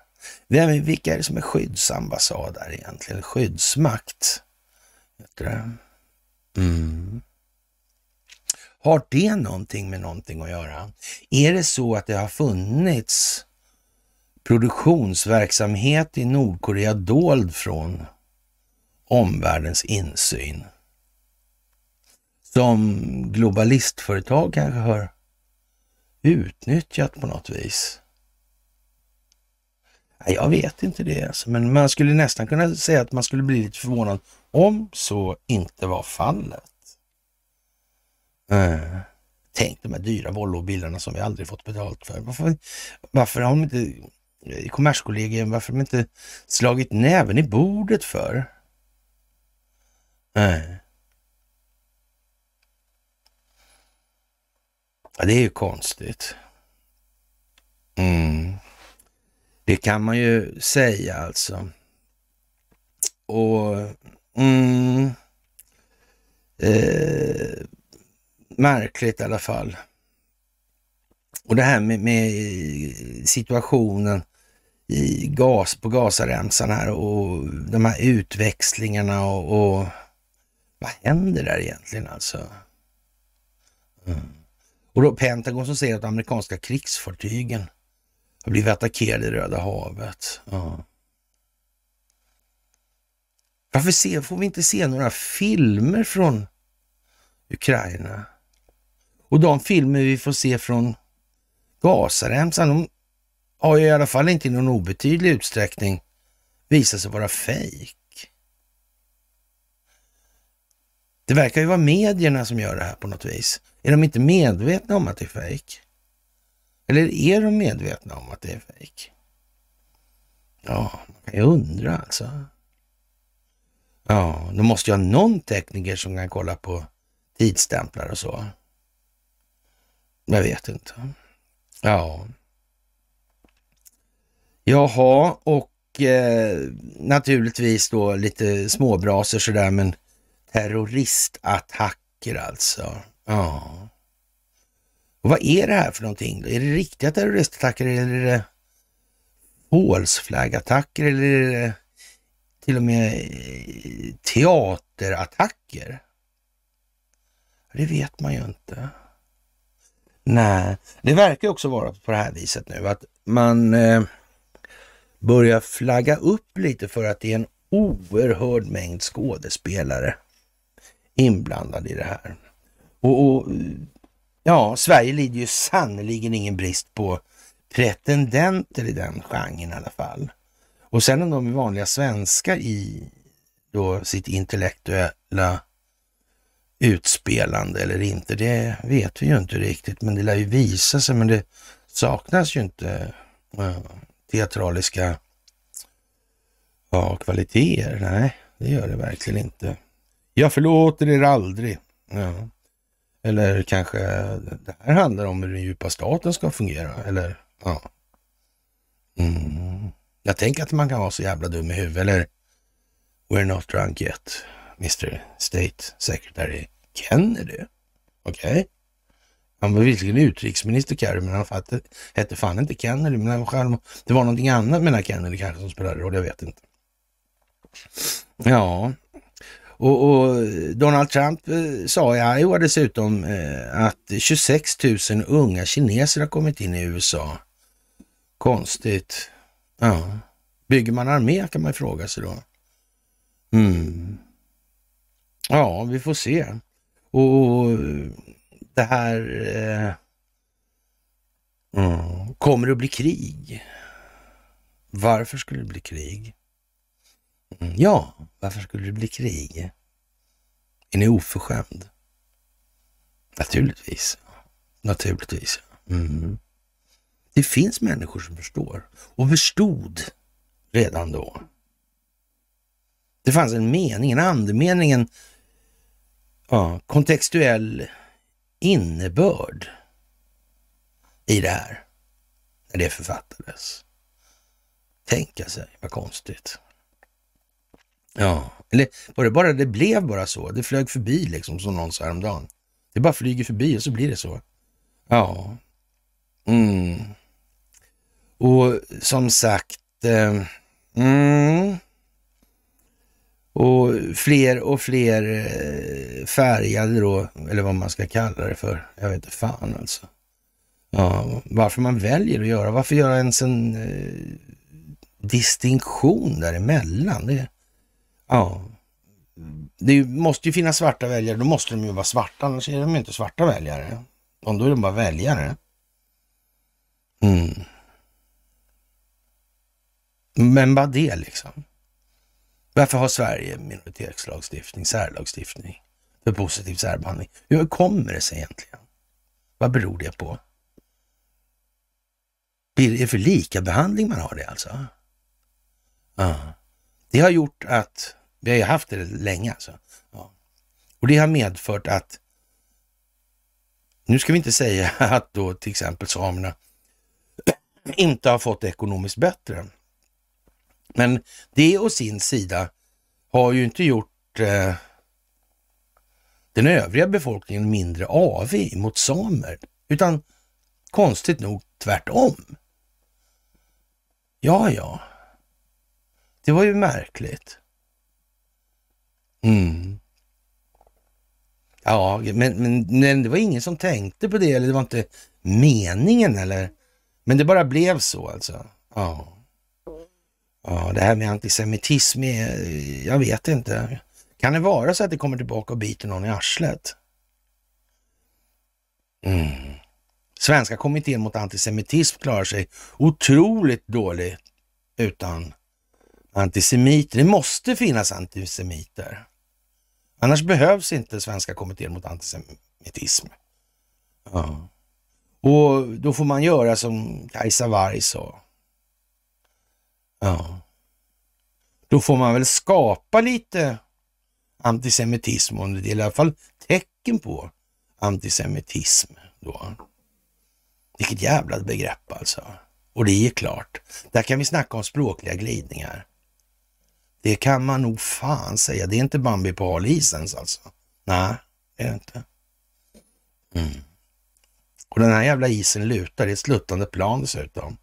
Vem, vilka är det som är skyddsambassad där egentligen? Skyddsmakt? Heter det. Mm. Har det någonting med någonting att göra? Är det så att det har funnits produktionsverksamhet i Nordkorea dold från omvärldens insyn. Som globalistföretag kanske har utnyttjat på något vis. Jag vet inte det, alltså. men man skulle nästan kunna säga att man skulle bli lite förvånad om så inte var fallet. Äh. Tänk de här dyra Volvo-bilarna som vi aldrig fått betalt för. Varför, varför har de inte, Kommerskollegium, varför har de inte slagit näven i bordet för? Nej. Ja, det är ju konstigt. Mm. Det kan man ju säga alltså. Och mm, eh, märkligt i alla fall. Och det här med, med situationen i gas på Gazaremsan här och de här utväxlingarna och, och vad händer där egentligen alltså? Mm. Och då Pentagon som säger att amerikanska krigsfartygen har blivit attackerade i Röda havet. Mm. Varför se, får vi inte se några filmer från Ukraina? Och de filmer vi får se från Gazaremsan, de har ju i alla fall inte i någon obetydlig utsträckning visat sig vara fejk. Det verkar ju vara medierna som gör det här på något vis. Är de inte medvetna om att det är fejk? Eller är de medvetna om att det är fejk? Ja, man kan ju undra alltså. Ja, de måste ju ha någon tekniker som kan kolla på tidsstämplar och så. Jag vet inte. Ja. Jaha, och eh, naturligtvis då lite småbrasor sådär, men terroristattacker alltså. Ja. Och vad är det här för någonting? Är det riktiga terroristattacker eller är det hålsflaggattacker eller är det till och med eh, teaterattacker? Det vet man ju inte. Nej, det verkar också vara på det här viset nu att man eh, börjar flagga upp lite för att det är en oerhörd mängd skådespelare inblandade i det här. Och, och ja, Sverige lider ju sannerligen ingen brist på pretendenter i den genren i alla fall. Och sen om de är vanliga svenskar i då sitt intellektuella utspelande eller inte, det vet vi ju inte riktigt, men det lär ju visa sig, men det saknas ju inte eh, teatraliska ja, kvaliteter. Nej, det gör det verkligen inte. Jag förlåter er aldrig. Ja. Eller kanske det här handlar om hur den djupa staten ska fungera. Eller ja. Mm. Jag tänker att man kan vara så jävla dum i huvudet. Eller We're not drunk yet, Mr State Secretary Kennedy. Okej. Okay. Han var visserligen utrikesminister Kerry, men han hette fan inte Kennedy. Men själv, det var någonting annat med den här Kennedy kanske som spelade roll, jag vet inte. Ja, och, och, Donald Trump eh, sa i Iowa dessutom eh, att 26 000 unga kineser har kommit in i USA. Konstigt. Ja. Bygger man armé kan man fråga sig då. Mm. Ja, vi får se. Och det här... Eh, mm, kommer det att bli krig? Varför skulle det bli krig? Mm, ja, varför skulle det bli krig? Är ni oförskämd? Naturligtvis. Naturligtvis. Mm. Det finns människor som förstår och förstod redan då. Det fanns en mening, en andemening, en ja, kontextuell innebörd i det här när det författades. Tänka sig, vad konstigt. Ja, eller var det bara det blev bara så? Det flög förbi liksom som någon sa häromdagen. Det bara flyger förbi och så blir det så. Ja. Mm. Och som sagt, eh, mm. och fler och fler eh, färgade då, eller vad man ska kalla det för. Jag vet inte fan alltså. Ja, varför man väljer att göra, varför göra ens en eh, distinktion däremellan? Det, Ja. Det måste ju finnas svarta väljare, då måste de ju vara svarta, annars är de ju inte svarta väljare. Om då är de bara väljare. Mm. Men vad det liksom? Varför har Sverige minoritetslagstiftning, särlagstiftning för positiv särbehandling? Hur kommer det sig egentligen? Vad beror det på? Blir det för lika behandling man har det alltså? Ja. Det har gjort att vi har ju haft det länge alltså. Ja. Och det har medfört att, nu ska vi inte säga att då till exempel samerna inte har fått det ekonomiskt bättre. Men det å sin sida har ju inte gjort eh, den övriga befolkningen mindre avig mot samer, utan konstigt nog tvärtom. Ja, ja. Det var ju märkligt. Mm. Ja, men, men, men det var ingen som tänkte på det, eller det var inte meningen, eller? Men det bara blev så alltså. Ja. Ja, det här med antisemitism är, jag vet inte. Kan det vara så att det kommer tillbaka och biter någon i arslet? Mm. Svenska kommittén mot antisemitism klarar sig otroligt dåligt utan antisemiter. Det måste finnas antisemiter. Annars behövs inte Svenska kommittén mot antisemitism. Ja. Och då får man göra som Kajsa Warg sa. Ja. Då får man väl skapa lite antisemitism, och det är i alla fall tecken på antisemitism då. Vilket jävla begrepp alltså. Och det är klart, där kan vi snacka om språkliga glidningar. Det kan man nog fan säga. Det är inte Bambi på halisen alltså. Nej, det är det inte. Mm. Och den här jävla isen lutar. Det är ett sluttande plan dessutom.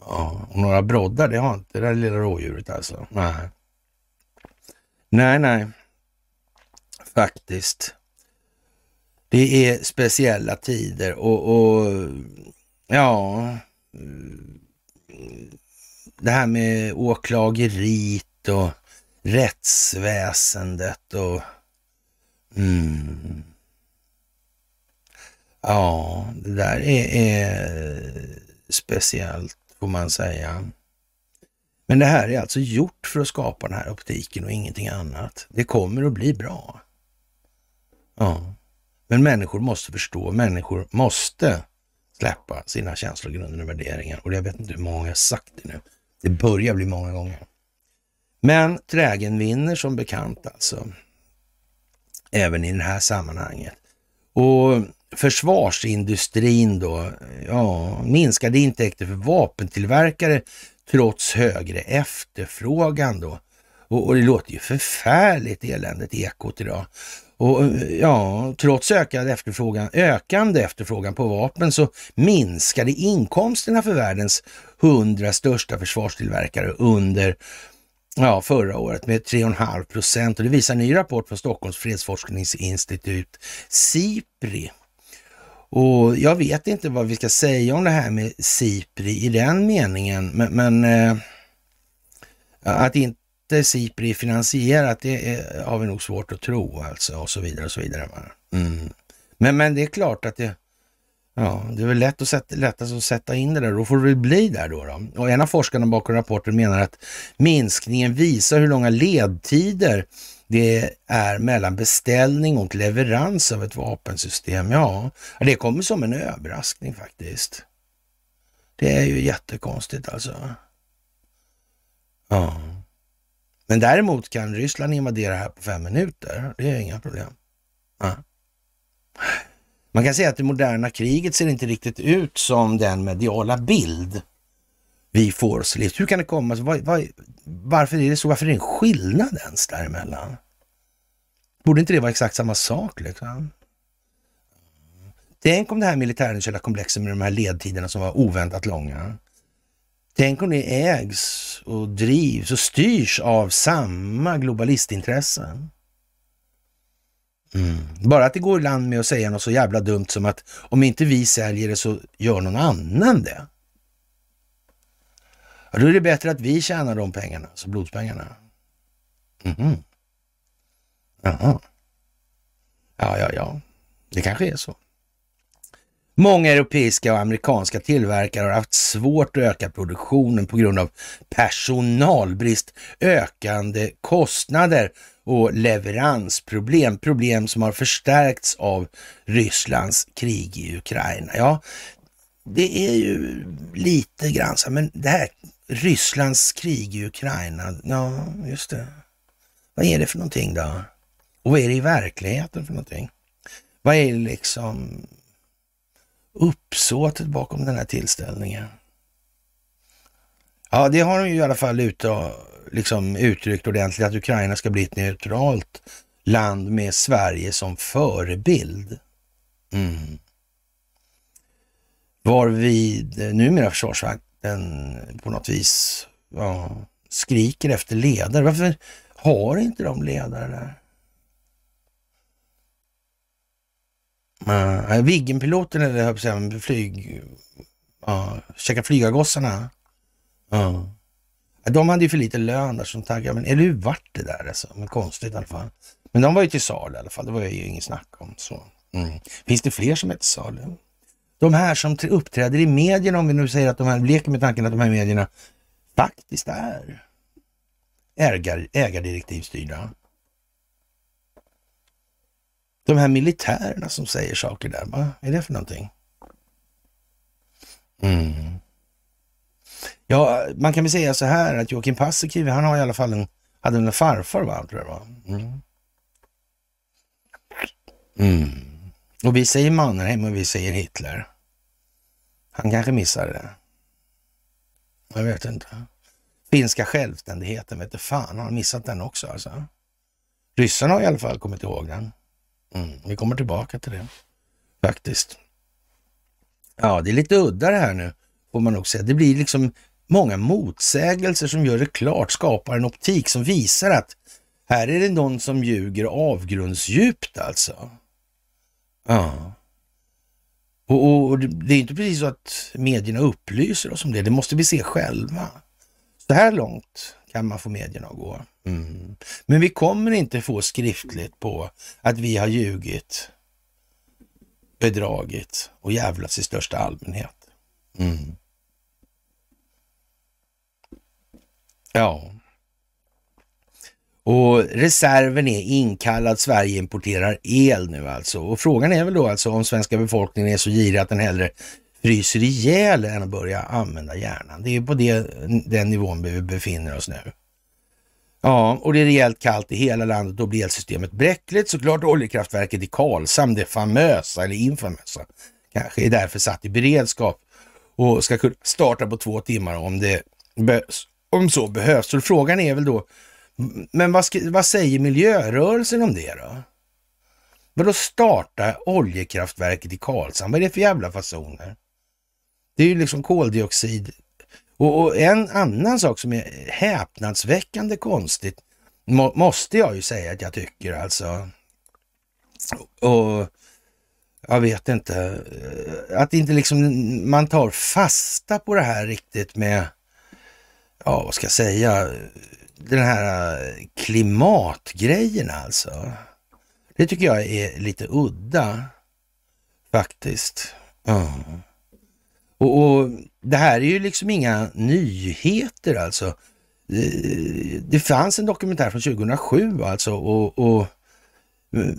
Ja, och några broddar, det har inte det där lilla rådjuret alltså. Nej. Nej, nej. Faktiskt. Det är speciella tider och, och ja, det här med åklageriet och rättsväsendet och mm, ja, det där är, är speciellt får man säga. Men det här är alltså gjort för att skapa den här optiken och ingenting annat. Det kommer att bli bra. Ja, men människor måste förstå, människor måste släppa sina känslogrunder och värderingar. Och jag vet inte hur många jag sagt det nu. Det börjar bli många gånger. Men trägen vinner som bekant alltså. Även i det här sammanhanget. Och försvarsindustrin då, ja, minskade intäkter för vapentillverkare trots högre efterfrågan då. Och, och det låter ju förfärligt eländigt ekot idag. Och ja, trots ökad efterfrågan, ökande efterfrågan på vapen så minskade inkomsterna för världens hundra största försvarstillverkare under ja, förra året med 3,5 procent. Och det visar en ny rapport från Stockholms fredsforskningsinstitut, SIPRI. Och jag vet inte vad vi ska säga om det här med SIPRI i den meningen, men, men eh, att inte Sipri är finansierat, det är, har vi nog svårt att tro alltså och så vidare och så vidare. Mm. Men, men det är klart att det, ja, det är väl lätt att sätta, lättast att sätta in det där. Då får det väl bli där då, då. Och en av forskarna bakom rapporten menar att minskningen visar hur långa ledtider det är mellan beställning och leverans av ett vapensystem. Ja, det kommer som en överraskning faktiskt. Det är ju jättekonstigt alltså. Ja. Men däremot kan Ryssland invadera här på fem minuter. Det är inga problem. Ja. Man kan säga att det moderna kriget ser inte riktigt ut som den mediala bild vi får oss livs. Hur kan det komma sig? Var, var, varför är det så? Varför är det en skillnad ens däremellan? Borde inte det vara exakt samma sak liksom? Tänk om det här militärindustriella komplexet med de här ledtiderna som var oväntat långa. Tänk om det ägs och drivs och styrs av samma globalistintressen. Mm. Bara att det går i land med att säga något så jävla dumt som att om inte vi säljer det så gör någon annan det. Ja, då är det bättre att vi tjänar de pengarna, alltså blodspengarna. Mm. Jaha. Ja, ja, ja. Det kanske är så. Många europeiska och amerikanska tillverkare har haft svårt att öka produktionen på grund av personalbrist, ökande kostnader och leveransproblem. Problem som har förstärkts av Rysslands krig i Ukraina. Ja, det är ju lite grann så, men det här Rysslands krig i Ukraina, ja just det. Vad är det för någonting då? Och vad är det i verkligheten för någonting? Vad är liksom uppsåtet bakom den här tillställningen? Ja, det har de ju i alla fall ut, liksom uttryckt ordentligt, att Ukraina ska bli ett neutralt land med Sverige som förebild. Mm. Varvid eh, numera den på något vis ja, skriker efter ledare. Varför har inte de ledare där? Uh, Viggenpiloten eller jag säga, flyg... Uh, käka flygargossarna. Uh. De hade ju för lite lön där som taggade. Men eller hur vart det där alltså? Men konstigt i alla fall. Men de var ju till salu i alla fall. Det var ju inget snack om. så. Mm. Finns det fler som är till salu? De här som uppträder i medierna, om vi nu säger att de här leker med tanken att de här medierna faktiskt är ägar, ägardirektivstyrda. De här militärerna som säger saker där, vad är det för någonting? Mm. Ja, man kan väl säga så här att Joakim Paasikivi, han har i alla fall en, hade en farfar va, tror jag va? Mm. Mm. Och vi säger Mannerheim och vi säger Hitler. Han kanske missade det. Jag vet inte. Finska självständigheten, vet du fan, har han missat den också alltså? Ryssarna har i alla fall kommit ihåg den. Mm, vi kommer tillbaka till det faktiskt. Ja, det är lite udda det här nu, får man nog säga. Det blir liksom många motsägelser som gör det klart, skapar en optik som visar att här är det någon som ljuger avgrundsdjupt alltså. Ja. Och, och, det är inte precis så att medierna upplyser oss om det, det måste vi se själva. Så här långt kan man få medierna att gå. Mm. Men vi kommer inte få skriftligt på att vi har ljugit, bedragit och jävlats i största allmänhet. Mm. Ja. Och reserven är inkallad. Sverige importerar el nu alltså. Och frågan är väl då alltså om svenska befolkningen är så girig att den hellre fryser ihjäl än att börja använda hjärnan. Det är på det, den nivån vi befinner oss nu. Ja, och det är rejält kallt i hela landet. Då blir elsystemet bräckligt. Såklart oljekraftverket i Karlshamn, det famösa eller infamösa, kanske är därför satt i beredskap och ska kunna starta på två timmar om det behövs, om så behövs. Så frågan är väl då, men vad, vad säger miljörörelsen om det då? Vadå starta oljekraftverket i Karlshamn? Vad är det för jävla fasoner? Det är ju liksom koldioxid. Och, och en annan sak som är häpnadsväckande konstigt, må, måste jag ju säga att jag tycker alltså. Och jag vet inte, eh, att inte liksom man tar fasta på det här riktigt med, ja vad ska jag säga, den här eh, klimatgrejen alltså. Det tycker jag är lite udda faktiskt. Mm. Och, och, det här är ju liksom inga nyheter alltså. Det, fanns en dokumentär från 2007 alltså och, och mm,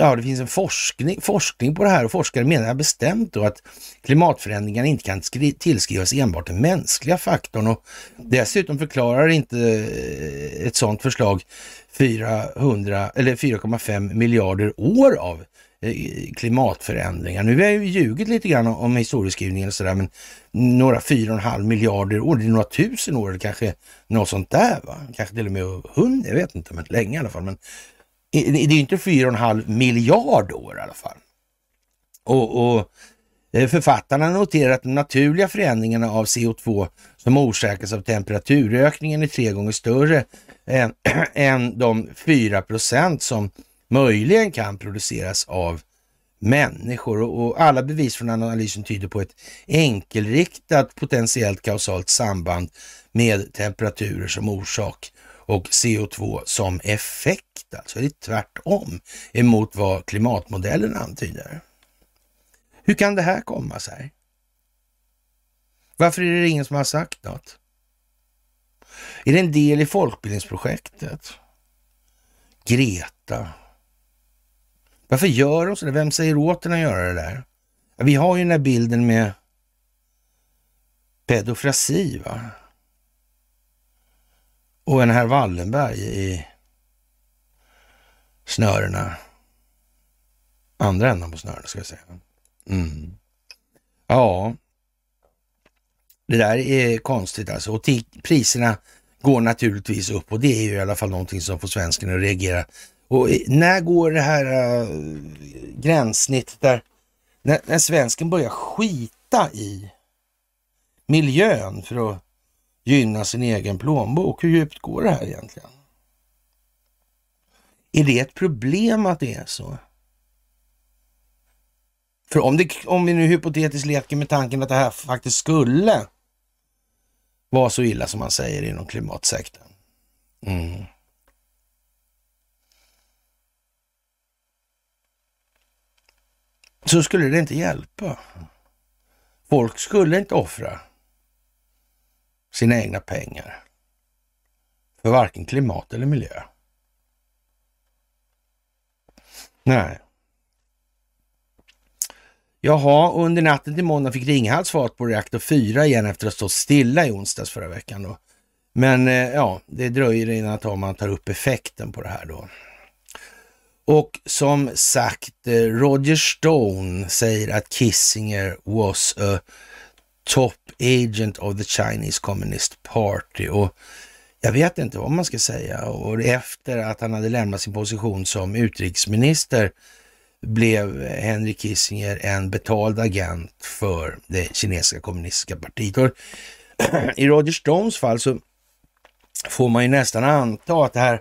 Ja, det finns en forskning, forskning på det här och forskare menar bestämt då att klimatförändringarna inte kan tillskrivas enbart den mänskliga faktorn och dessutom förklarar inte eh, ett sådant förslag 400 eller 4,5 miljarder år av eh, klimatförändringar. Nu har jag ju ljugit lite grann om historieskrivningen och sådär, men några 4,5 miljarder år, det är några tusen år, eller kanske något sånt där va? Kanske till och med hundra, jag vet inte, men länge i alla fall. Men det är inte 4,5 miljard år i alla fall. Och, och eh, författarna noterar att de naturliga förändringarna av CO2 som orsakas av temperaturökningen är tre gånger större än, än de 4 procent som möjligen kan produceras av människor och alla bevis från analysen tyder på ett enkelriktat potentiellt kausalt samband med temperaturer som orsak och CO2 som effekt. Alltså det är tvärtom emot vad klimatmodellen antyder. Hur kan det här komma sig? Varför är det ingen som har sagt något? Är det en del i folkbildningsprojektet? Greta. Varför gör de sådär? Vem säger åt henne att göra det där? Vi har ju den här bilden med pedofrasi, va? Och en herr Wallenberg i snörena. Andra änden på snörena ska jag säga. Mm. Ja, det där är konstigt alltså. Och priserna går naturligtvis upp och det är ju i alla fall någonting som får svensken att reagera. Och när går det här äh, gränssnittet där när, när svensken börjar skita i miljön för att gynna sin egen plånbok. Hur djupt går det här egentligen? Är det ett problem att det är så? För om, det, om vi nu hypotetiskt leker med tanken att det här faktiskt skulle vara så illa som man säger inom klimatsektorn. Mm. Så skulle det inte hjälpa. Folk skulle inte offra sina egna pengar för varken klimat eller miljö. Nej. Jaha, under natten till måndag fick Ringhals fart på reaktor 4 igen efter att ha stått stilla i onsdags förra veckan. Då. Men eh, ja, det dröjer innan man tar upp effekten på det här då. Och som sagt, eh, Roger Stone säger att Kissinger was a top agent of the Chinese Communist Party. Och jag vet inte vad man ska säga. Och efter att han hade lämnat sin position som utrikesminister blev Henry Kissinger en betald agent för det kinesiska kommunistiska partiet. Och I Roger Stones fall så får man ju nästan anta att det här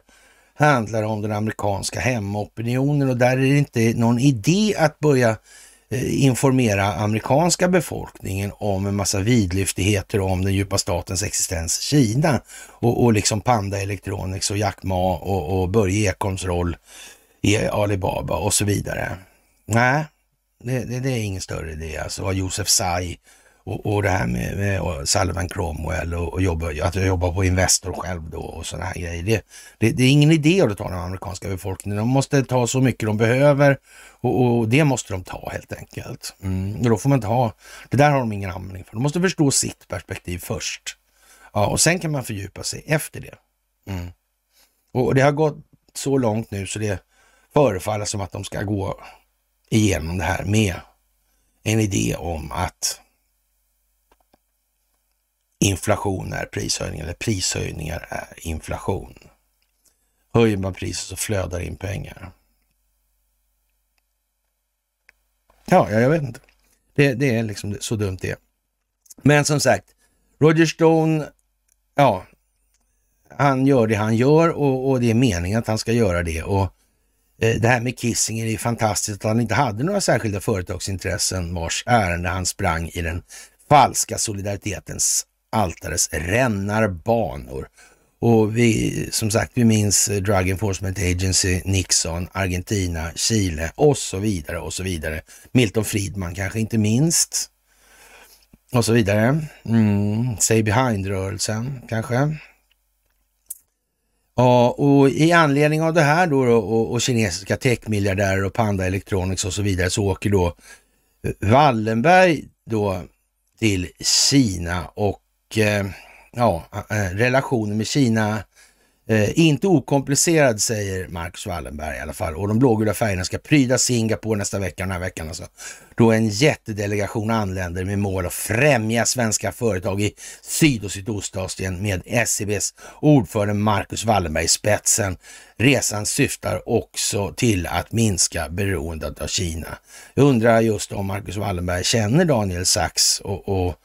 handlar om den amerikanska hemopinionen och där är det inte någon idé att börja Eh, informera amerikanska befolkningen om en massa vidlyftigheter om den djupa statens existens i Kina och, och liksom Panda Electronics och Jack Ma och, och Börje Ekholms roll i Alibaba och så vidare. Nej, det, det, det är ingen större idé. Alltså Josef Tsai och, och det här med, med Sullivan Cromwell och, och jobba, att jag jobbar på Investor själv då och sådana här grejer. Det, det, det, är ingen idé att ta den amerikanska befolkningen. De måste ta så mycket de behöver och, och det måste de ta helt enkelt. Mm, och då får man inte ha, det där har de ingen användning för. De måste förstå sitt perspektiv först. Ja, och sen kan man fördjupa sig efter det. Mm. Och det har gått så långt nu så det förefaller som att de ska gå igenom det här med en idé om att inflation är prishöjning eller prishöjningar är inflation. Höjer man priset så flödar in pengar. Ja, jag vet inte. Det, det är liksom så dumt det Men som sagt, Roger Stone, ja, han gör det han gör och, och det är meningen att han ska göra det. Och eh, det här med Kissinger är fantastiskt att han inte hade några särskilda företagsintressen vars ärende han sprang i den falska solidaritetens altares rännarbanor. Och vi, som sagt, vi minns eh, Drug Enforcement Agency, Nixon, Argentina, Chile och så vidare och så vidare. Milton Friedman kanske inte minst. Och så vidare. Mm, Say Behind-rörelsen kanske. Ja, och i anledning av det här då, och, och kinesiska techmiljardärer och Panda Electronics och så vidare så åker då Wallenberg då till Kina och Eh, ja, eh, relationen med Kina Eh, inte okomplicerad säger Marcus Wallenberg i alla fall. Och de blågula färgerna ska pryda Singapore nästa vecka, den här veckan alltså. Då en jättedelegation anländer med mål att främja svenska företag i Syd och Sydostasien med SEBs ordförande Marcus Wallenberg i spetsen. Resan syftar också till att minska beroendet av Kina. Jag undrar just om Marcus Wallenberg känner Daniel Sachs och, och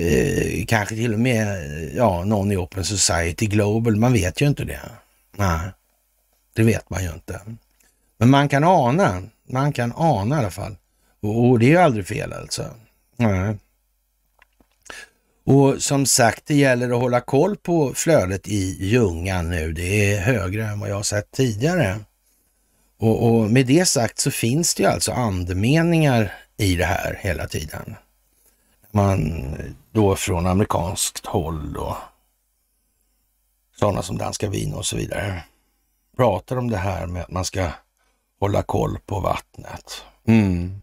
Eh, kanske till och med eh, ja, någon i Open Society Global. Man vet ju inte det. Nej, det vet man ju inte. Men man kan ana. Man kan ana i alla fall. Och, och det är ju aldrig fel alltså. Nej. Och som sagt, det gäller att hålla koll på flödet i Ljungan nu. Det är högre än vad jag har sett tidigare. Och, och med det sagt så finns det ju alltså andemeningar i det här hela tiden man då från amerikanskt håll och sådana som Danska Vin och så vidare pratar om det här med att man ska hålla koll på vattnet. Mm.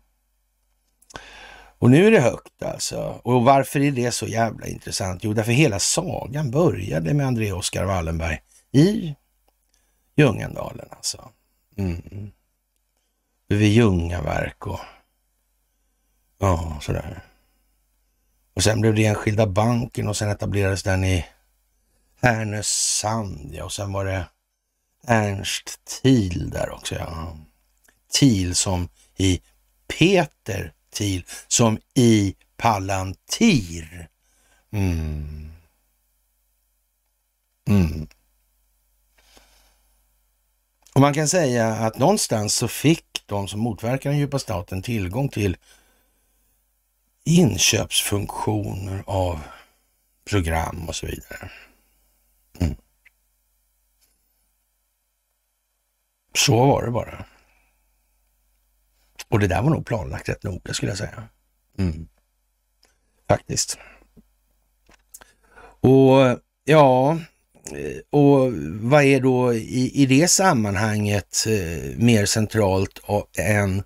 Och nu är det högt alltså. Och varför är det så jävla intressant? Jo, därför hela sagan började med André Oskar Wallenberg i Ljungendalen alltså. Mm. Vid Ljungaverk och ja, sådär. Och sen blev det Enskilda banken och sen etablerades den i Härnösand. Ja, och sen var det Ernst Thiel där också. Ja. Thiel som i Peter Thiel, som i Palantir. Mm. Mm. Och man kan säga att någonstans så fick de som motverkar den djupa staten tillgång till inköpsfunktioner av program och så vidare. Mm. Så var det bara. Och det där var nog planlagt rätt noga skulle jag säga. Mm. Faktiskt. Och ja, och vad är då i, i det sammanhanget eh, mer centralt än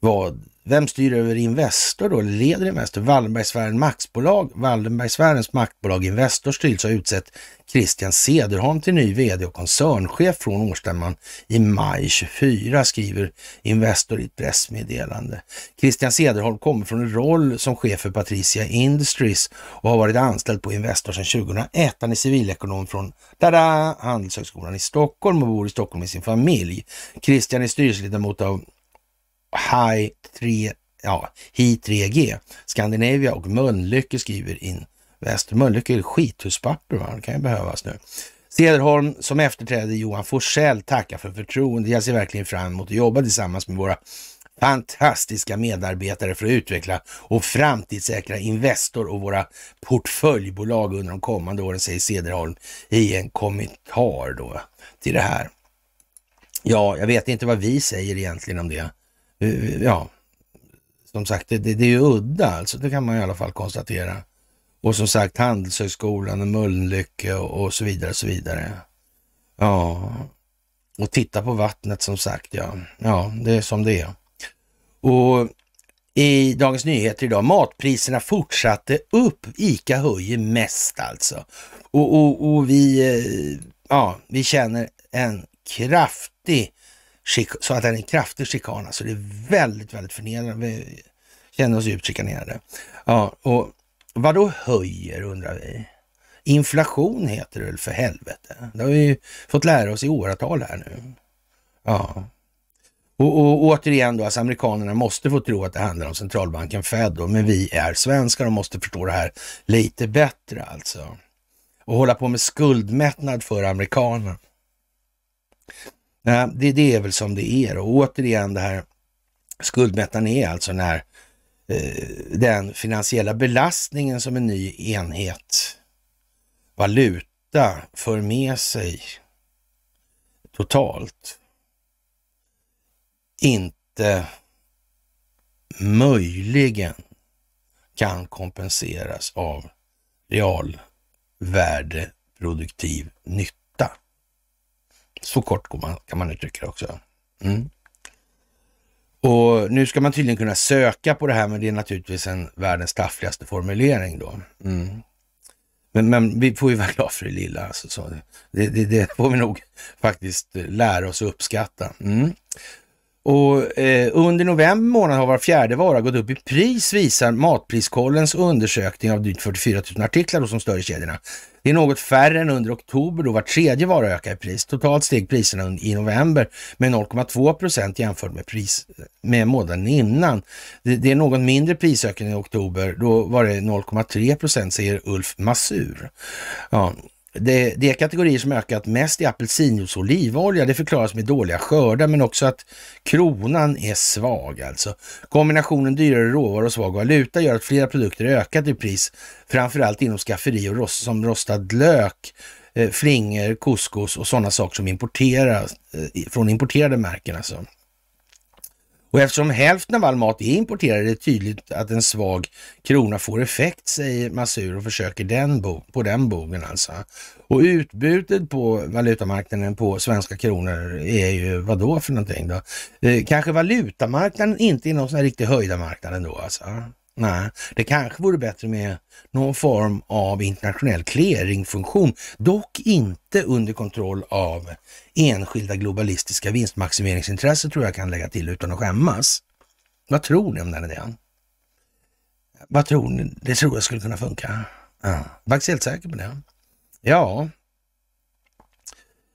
vad vem styr över Investor då? Leder Investor? Wallenbergsfären Maxbolag, Wallenbergsfärens maktbolag Investor styrs har utsett Christian Cederholm till ny vd och koncernchef från årsstämman i maj 24, skriver Investor i ett pressmeddelande. Christian Cederholm kommer från en roll som chef för Patricia Industries och har varit anställd på Investor sedan 2001. Han är civilekonom från tada, Handelshögskolan i Stockholm och bor i Stockholm med sin familj. Christian är styrelseledamot av High 3, ja, Hi 3G, Scandinavia och Mölnlycke skriver in Väster. Mölnlycke är skithuspapper, va? det kan ju behövas nu. Cederholm som efterträder Johan Forsell tackar för förtroendet. Jag ser verkligen fram emot att jobba tillsammans med våra fantastiska medarbetare för att utveckla och framtidssäkra Investor och våra portföljbolag under de kommande åren, säger Cederholm i en kommentar då till det här. Ja, jag vet inte vad vi säger egentligen om det. Eh, ja, som sagt, det, det, det är ju udda alltså. Det kan man i alla fall konstatera. Och som sagt Handelshögskolan och Mölnlycke och, och så vidare och så vidare. Ja, och titta på vattnet som sagt, ja. Ja, det är som det är. Och i Dagens Nyheter idag, matpriserna fortsatte upp. ICA höjer mest alltså. Och, och, och vi, eh, ja, vi känner en kraftig, så att den är en kraftig chikan. Alltså det är väldigt, väldigt förnedrande. Vi känner oss djupt chikanerade. Ja, och vad då höjer undrar vi? Inflation heter det väl för helvete. Det har vi ju fått lära oss i åratal här nu. Ja. Och, och återigen då, alltså amerikanerna måste få tro att det handlar om centralbanken Fed då, men vi är svenskar och måste förstå det här lite bättre alltså. Och hålla på med skuldmättnad för amerikanerna. Ja, det, det är väl som det är och återigen det här skuldmättaren är alltså när eh, den finansiella belastningen som en ny enhet valuta för med sig totalt inte möjligen kan kompenseras av realvärdeproduktiv nytta. Så kort kan man uttrycka det också. Mm. Och nu ska man tydligen kunna söka på det här, men det är naturligtvis en världens taffligaste formulering då. Mm. Men, men, vi får ju vara glada för det lilla. Alltså, så det, det, det, får vi nog faktiskt lära oss att uppskatta. Mm. Och eh, under november månad har var fjärde vara gått upp i pris visar Matpriskollens undersökning av drygt 44 000 artiklar hos de större kedjorna. Det är något färre än under oktober då var tredje vara ökar i pris. Totalt steg priserna i november med 0,2 procent jämfört med, pris, med månaden innan. Det, det, är något mindre prisökning i oktober. Då var det 0,3 procent säger Ulf Massur. Ja, det, det kategorier som ökat mest är apelsinjuice och olivolja. Det förklaras med dåliga skördar, men också att kronan är svag alltså. Kombinationen dyrare råvaror och svag valuta gör att flera produkter ökat i pris, framförallt inom skafferi och rost, som rostad lök, eh, flingor, couscous och sådana saker som importeras eh, från importerade märken alltså. Och eftersom hälften av all mat är importerad är det tydligt att en svag krona får effekt, säger Masur och försöker den på den bogen alltså. Och utbudet på valutamarknaden på svenska kronor är ju vad då för någonting då? Eh, kanske valutamarknaden inte är någon sån här riktig höjda marknad ändå alltså. Nej, det kanske vore bättre med någon form av internationell clearingfunktion, dock inte under kontroll av enskilda globalistiska vinstmaximeringsintressen tror jag kan lägga till utan att skämmas. Vad tror ni om den idén? Vad tror ni? Det tror jag skulle kunna funka. Ja. Faktiskt helt säker på det. Ja,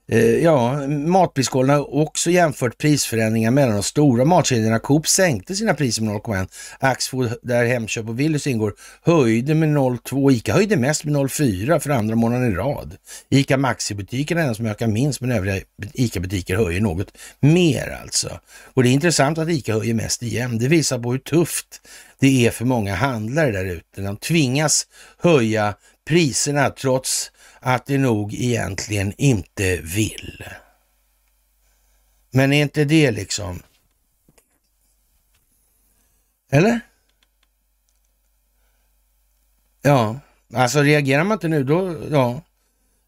Eh, ja, matpriskollen har också jämfört prisförändringar mellan de stora matkedjorna. Coop sänkte sina priser med 0,1. Axfood, där Hemköp och Willys ingår, höjde med 0,2. Ica höjde mest med 0,4 för andra månaden i rad. Ica Maxi-butiken är den som ökar minst, men övriga Ica-butiker höjer något mer alltså. Och det är intressant att Ica höjer mest igen. Det visar på hur tufft det är för många handlare där ute. De tvingas höja priserna trots att de nog egentligen inte vill. Men är inte det liksom... Eller? Ja, alltså reagerar man inte nu då, ja,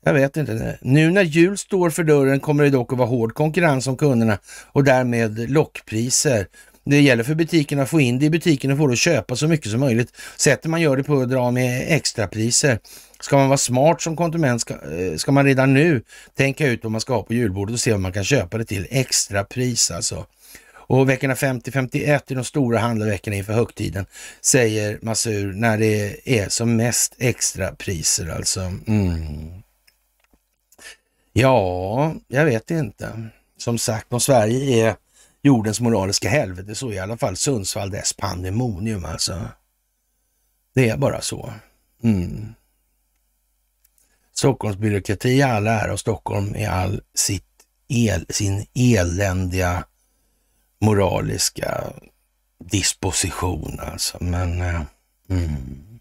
jag vet inte. Nu när jul står för dörren kommer det dock att vara hård konkurrens om kunderna och därmed lockpriser. Det gäller för butikerna att få in det i butiken och få det att köpa så mycket som möjligt. Sättet man gör det på att dra med extrapriser. Ska man vara smart som konsument ska, eh, ska man redan nu tänka ut vad man ska ha på julbordet och se om man kan köpa det till extrapris alltså. Och veckorna 50-51 är de stora handlarveckorna inför högtiden, säger Masur, när det är som mest extrapriser alltså. Mm. Ja, jag vet inte. Som sagt, om Sverige är jordens moraliska helvete så är i alla fall Sundsvall dess pandemonium alltså. Det är bara så. Mm. Stockholmsbyråkrati i all ära och Stockholm i all sitt el, sin eländiga moraliska disposition alltså. Men eh, mm.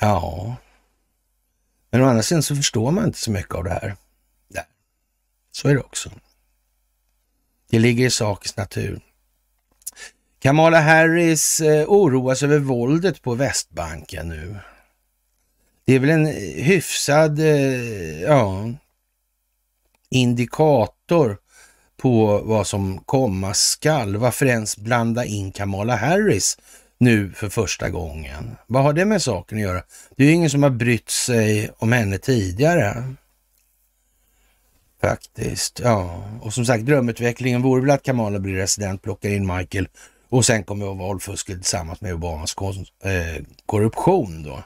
ja, men å andra sidan så förstår man inte så mycket av det här. Där. Så är det också. Det ligger i sakens natur. Kamala Harris eh, oroas över våldet på Västbanken nu. Det är väl en hyfsad eh, ja, indikator på vad som komma skall. Varför ens blanda in Kamala Harris nu för första gången? Vad har det med saken att göra? Det är ju ingen som har brytt sig om henne tidigare. Faktiskt, ja. Och som sagt, drömutvecklingen vore väl att Kamala blir resident, plockar in Michael och sen kommer valfusket tillsammans med Obamas eh, korruption då.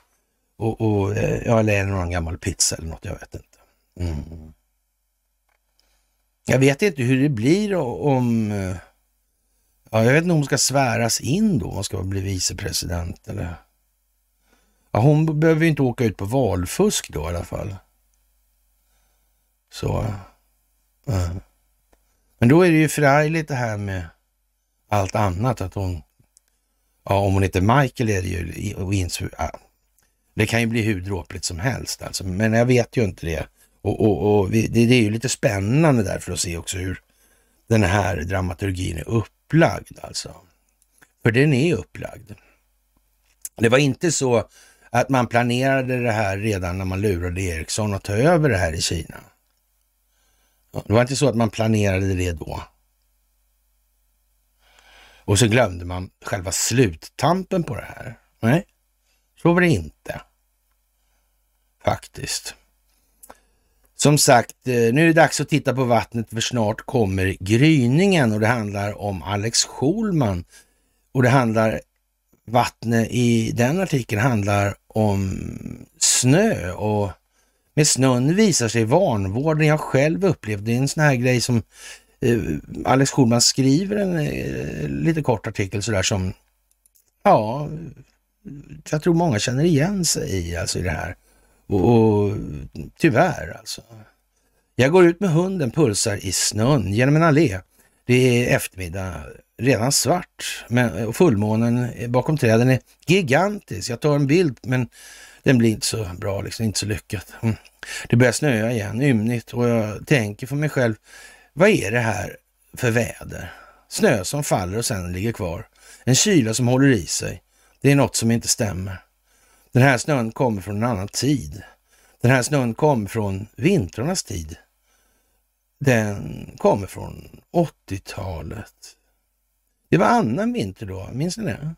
Och, och eh, ja, eller någon gammal pizza eller något, jag vet inte. Mm. Jag vet inte hur det blir om... Eh, ja, jag vet inte om hon ska sväras in då, om hon ska bli vicepresident eller... Ja, hon behöver ju inte åka ut på valfusk då i alla fall. Så... Ja. Men då är det ju förargligt det här med allt annat, att hon... Ja, om hon heter Michael är det ju... Och ja, det kan ju bli hur dråpligt som helst alltså, men jag vet ju inte det. Och, och, och vi, det, det, är ju lite spännande därför att se också hur den här dramaturgin är upplagd alltså. För den är upplagd. Det var inte så att man planerade det här redan när man lurade Ericsson att ta över det här i Kina. Det var inte så att man planerade det då. Och så glömde man själva sluttampen på det här. Nej, så var det inte. Faktiskt. Som sagt, eh, nu är det dags att titta på vattnet för snart kommer gryningen och det handlar om Alex Schulman. Och det handlar, vattnet i den artikeln handlar om snö och med snön visar sig vanvården jag själv upplevt. Det är en sån här grej som eh, Alex Schulman skriver en eh, lite kort artikel sådär som, ja, jag tror många känner igen sig i, alltså i det här. Och, och tyvärr alltså. Jag går ut med hunden, pulsar i snön genom en allé. Det är eftermiddag, redan svart men, och fullmånen bakom träden är gigantisk. Jag tar en bild men den blir inte så bra, liksom, inte så lyckat. Mm. Det börjar snöa igen, ymnigt och jag tänker för mig själv, vad är det här för väder? Snö som faller och sen ligger kvar. En kyla som håller i sig. Det är något som inte stämmer. Den här snön kommer från en annan tid. Den här snön kommer från vintrarnas tid. Den kommer från 80-talet. Det var annan vinter då, minns ni det?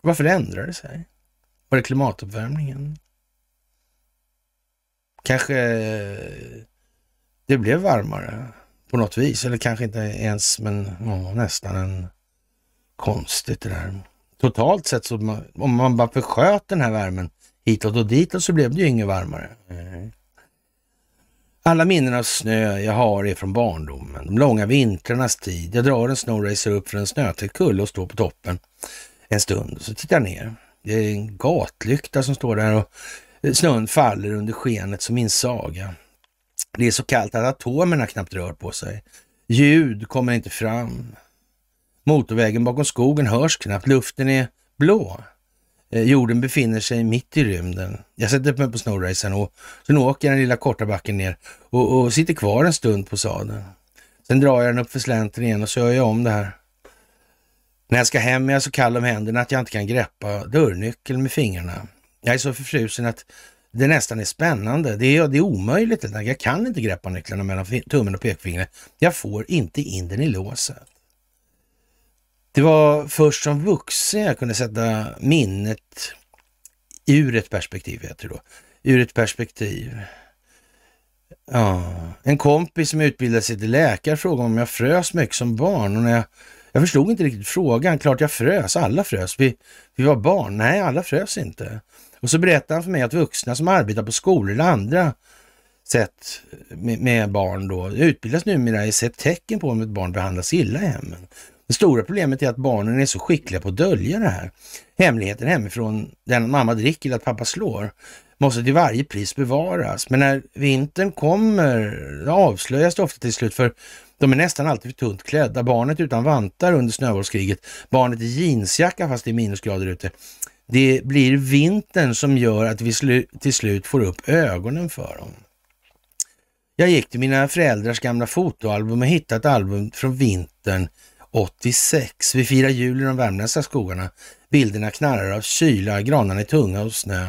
Varför ändrade det sig? Var det klimatuppvärmningen? Kanske eh, det blev varmare på något vis, eller kanske inte ens, men ja, nästan en konstigt det där. Totalt sett så om man bara försköt den här värmen hitåt och ditåt så blev det ju inget varmare. Alla minnen av snö jag har är från barndomen, de långa vintrarnas tid. Jag drar en snowracer upp för en snötäckt kulle och står på toppen en stund. Så tittar jag ner. Det är en gatlykta som står där och snön faller under skenet som min saga. Det är så kallt att atomerna knappt rör på sig. Ljud kommer inte fram. Motorvägen bakom skogen hörs knappt. Luften är blå. Eh, jorden befinner sig mitt i rymden. Jag sätter upp mig på snowracern och sen åker jag den lilla korta backen ner och, och sitter kvar en stund på sadeln. Sen drar jag den upp för slänten igen och så gör jag om det här. När jag ska hem är jag så kall om händerna att jag inte kan greppa dörrnyckeln med fingrarna. Jag är så förfrusen att det nästan är spännande. Det är, det är omöjligt. Jag kan inte greppa nycklarna mellan tummen och pekfingret. Jag får inte in den i låset. Det var först som vuxen jag kunde sätta minnet ur ett perspektiv, heter det då. Ur ett perspektiv. Ja, en kompis som utbildade sig till läkare frågade om jag frös mycket som barn och när jag, jag förstod inte riktigt frågan. Klart jag frös, alla frös. Vi, vi var barn. Nej, alla frös inte. Och så berättade han för mig att vuxna som arbetar på skolor eller andra sätt med, med barn då utbildas numera i sett tecken på om ett barn behandlas illa i hemmen. Det stora problemet är att barnen är så skickliga på att dölja det här. Hemligheten hemifrån, den mamma dricker eller att pappa slår, måste till varje pris bevaras. Men när vintern kommer avslöjas det ofta till slut för de är nästan alltid för tunt klädda. Barnet utan vantar under snöbollskriget, barnet i jeansjacka fast det är minusgrader ute. Det blir vintern som gör att vi till slut får upp ögonen för dem. Jag gick till mina föräldrars gamla fotoalbum och hittade ett album från vintern 86. Vi firar jul i de värmländska skogarna. Bilderna knarrar av kyla, granarna är tunga och snö.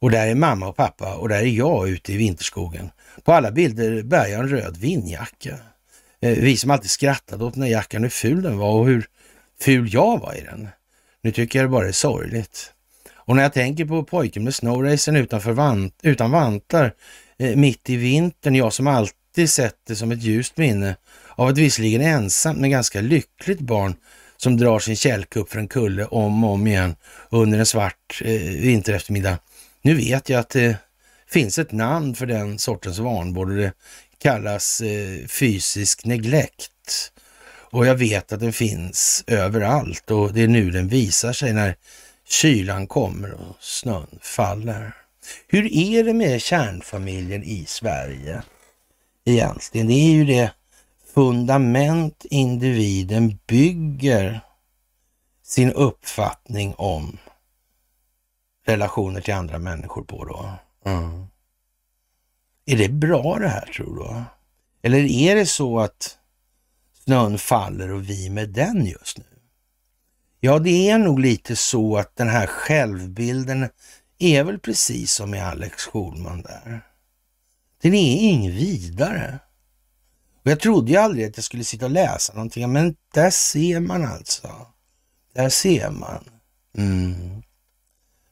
Och där är mamma och pappa och där är jag ute i vinterskogen. På alla bilder bär jag en röd vindjacka. Eh, vi som alltid skrattade åt den jackan, hur ful den var och hur ful jag var i den. Nu tycker jag det bara är sorgligt. Och när jag tänker på pojken med snowracen utanför vant, utan vantar eh, mitt i vintern, jag som alltid sett det som ett ljust minne av ett visserligen ensamt men ganska lyckligt barn som drar sin kälke upp för en kulle om och om igen under en svart eh, vintereftermiddag. Nu vet jag att det finns ett namn för den sortens vanvård och det kallas eh, fysisk neglekt. Och jag vet att den finns överallt och det är nu den visar sig när kylan kommer och snön faller. Hur är det med kärnfamiljen i Sverige egentligen? Det är ju det fundament individen bygger sin uppfattning om relationer till andra människor på då. Mm. Är det bra det här tror du? Eller är det så att snön faller och vi med den just nu? Ja, det är nog lite så att den här självbilden är väl precis som i Alex Schulman där. Den är ingen vidare. Och jag trodde ju aldrig att jag skulle sitta och läsa någonting, men där ser man alltså. Där ser man. Mm.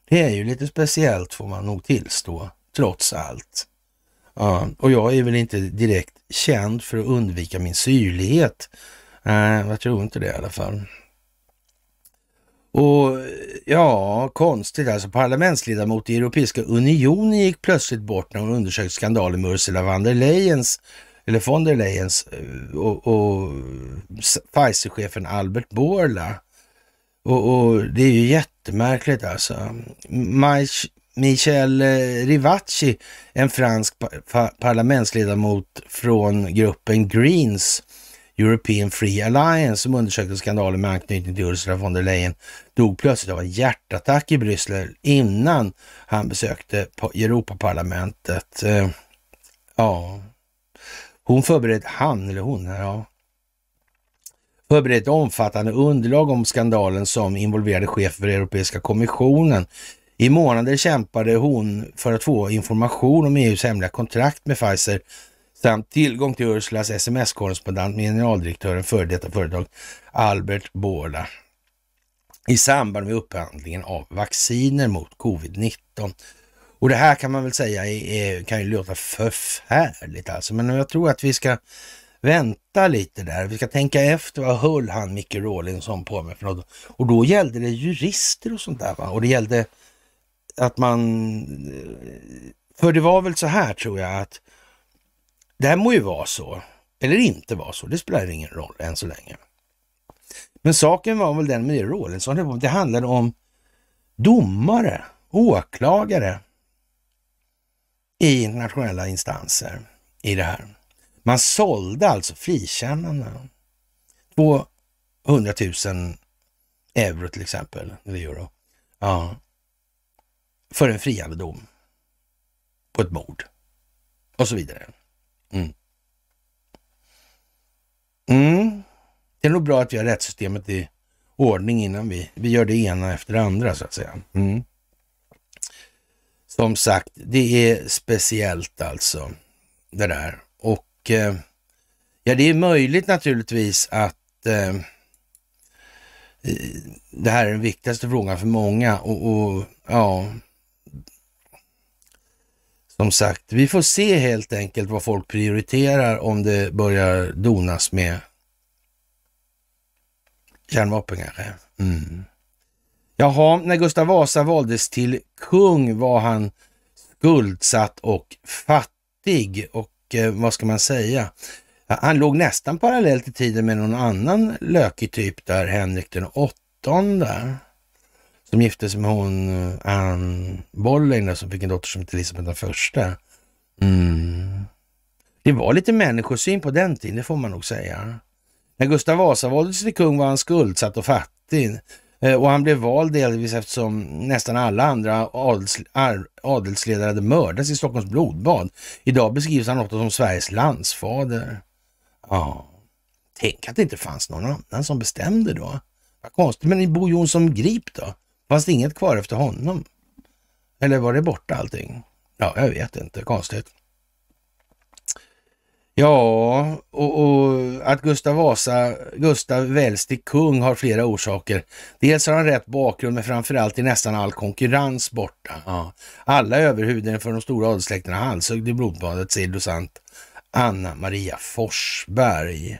Det är ju lite speciellt får man nog tillstå, trots allt. Ja, och jag är väl inte direkt känd för att undvika min syrlighet. Nej, jag tror inte det i alla fall. Och ja, konstigt alltså. Parlamentsledamot i Europeiska unionen gick plötsligt bort när hon undersökte skandalen med Ursula von der Leyens, eller von der Leyens eh, och, och Pfizer-chefen Albert Borla. Och, och, det är ju jättemärkligt alltså. Michel eh, Rivacci, en fransk parlamentsledamot från gruppen Greens, European Free Alliance som undersökte skandalen med anknytning till Ursula von der Leyen dog plötsligt av en hjärtattack i Bryssel innan han besökte Europaparlamentet. Eh, ja, hon förberedde, han eller hon, ja, förberett ett omfattande underlag om skandalen som involverade chef för Europeiska kommissionen. I månader kämpade hon för att få information om EUs hemliga kontrakt med Pfizer samt tillgång till Ursulas sms-korrespondent med generaldirektören för detta företag Albert Borla i samband med upphandlingen av vacciner mot covid-19. Och det här kan man väl säga är, kan ju låta förfärligt alltså, men jag tror att vi ska vänta lite där. Vi ska tänka efter vad höll han Micke Rawlinson på med för något? Och då gällde det jurister och sånt där va? Och det gällde att man... Eh, för det var väl så här tror jag att det här må ju vara så, eller inte vara så, det spelar ingen roll än så länge. Men saken var väl den med Rawlinson, det handlade om domare, åklagare i internationella instanser i det här. Man sålde alltså frikännande. 200 000 euro till exempel, eller euro. Ja. För en friande dom på ett mord och så vidare. Mm. Mm. Det är nog bra att vi har rättssystemet i ordning innan vi, vi gör det ena efter det andra så att säga. Mm. Som sagt, det är speciellt alltså det där. Och eh, ja, det är möjligt naturligtvis att eh, eh, det här är den viktigaste frågan för många och, och ja, som sagt, vi får se helt enkelt vad folk prioriterar om det börjar donas med kärnvapen kanske. Mm. Jaha, när Gustav Vasa valdes till kung var han skuldsatt och fattig och eh, vad ska man säga? Han låg nästan parallellt i tiden med någon annan lökig typ där, Henrik den åttonde som gifte sig med hon eh, Anne Boleyn som fick en dotter som hette Elisabeth den första. Mm. Det var lite människosyn på den tiden, det får man nog säga. När Gustav Vasa valdes till kung var han skuldsatt och fattig. Eh, och han blev vald delvis eftersom nästan alla andra adels, adelsledare hade mördats i Stockholms blodbad. Idag beskrivs han ofta som Sveriges landsfader. Ja. Tänk att det inte fanns någon annan som bestämde då. Vad konstigt. Men i Bo Jonsson Grip då? Fanns det inget kvar efter honom? Eller var det borta allting? Ja, jag vet inte. Konstigt. Ja, och, och, att Gustav Vasa, Gustav väljs till kung har flera orsaker. Dels har han rätt bakgrund, men framförallt är nästan all konkurrens borta. Ja. Alla överhuvuden för de stora adelssläkterna halshögg i blodbadet, säger docent Anna Maria Forsberg.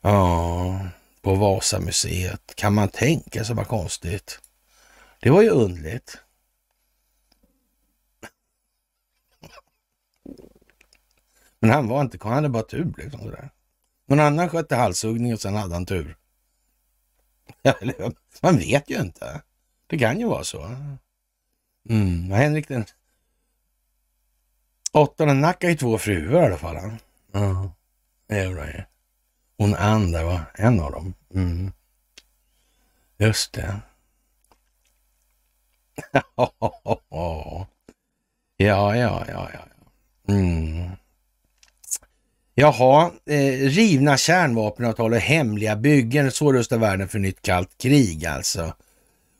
Ja, på Vasamuseet. Kan man tänka sig vad konstigt? Det var ju undligt. Men han var inte han hade bara tur liksom. Sådär. Någon annan skötte halshuggning och sen hade han tur. man vet ju inte. Det kan ju vara så. Mm, Henrik den åttonde nackar ju två fruar i alla fall. Ja, det gjorde han ju. Hon andra var en av dem. Mm. Just det. ja, ja, ja, ja. Mm. Jaha, eh, rivna kärnvapenavtal och hemliga byggen. Så rustar världen för nytt kallt krig alltså.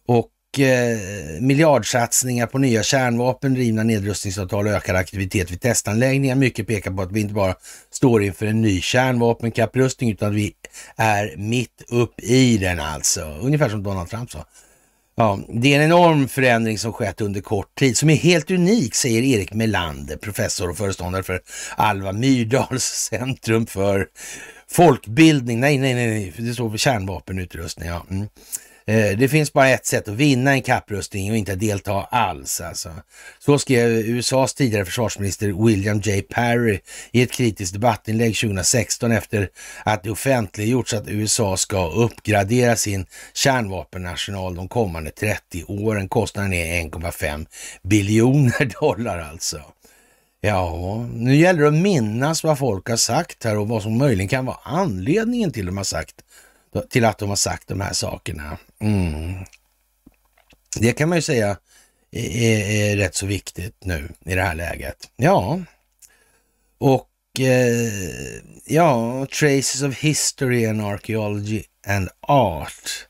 Och eh, miljardsatsningar på nya kärnvapen, rivna nedrustningsavtal och ökad aktivitet vid testanläggningar. Mycket pekar på att vi inte bara står inför en ny kärnvapenkapprustning utan att vi är mitt upp i den alltså. Ungefär som Donald Trump sa. Ja, det är en enorm förändring som skett under kort tid som är helt unik, säger Erik Melander, professor och föreståndare för Alva Myrdals centrum för folkbildning. Nej, nej, nej, det står för kärnvapenutrustning. Ja. Mm. Eh, det finns bara ett sätt att vinna en kapprustning och inte delta alls. Alltså. Så skrev USAs tidigare försvarsminister William J. Perry i ett kritiskt debattinlägg 2016 efter att det offentliggjorts att USA ska uppgradera sin kärnvapennational de kommande 30 åren. Kostnaden är 1,5 biljoner dollar alltså. Ja, nu gäller det att minnas vad folk har sagt här och vad som möjligen kan vara anledningen till de har sagt till att de har sagt de här sakerna. Mm. Det kan man ju säga är, är, rätt så viktigt nu i det här läget. Ja, och eh, ja, Traces of History and Archaeology and Art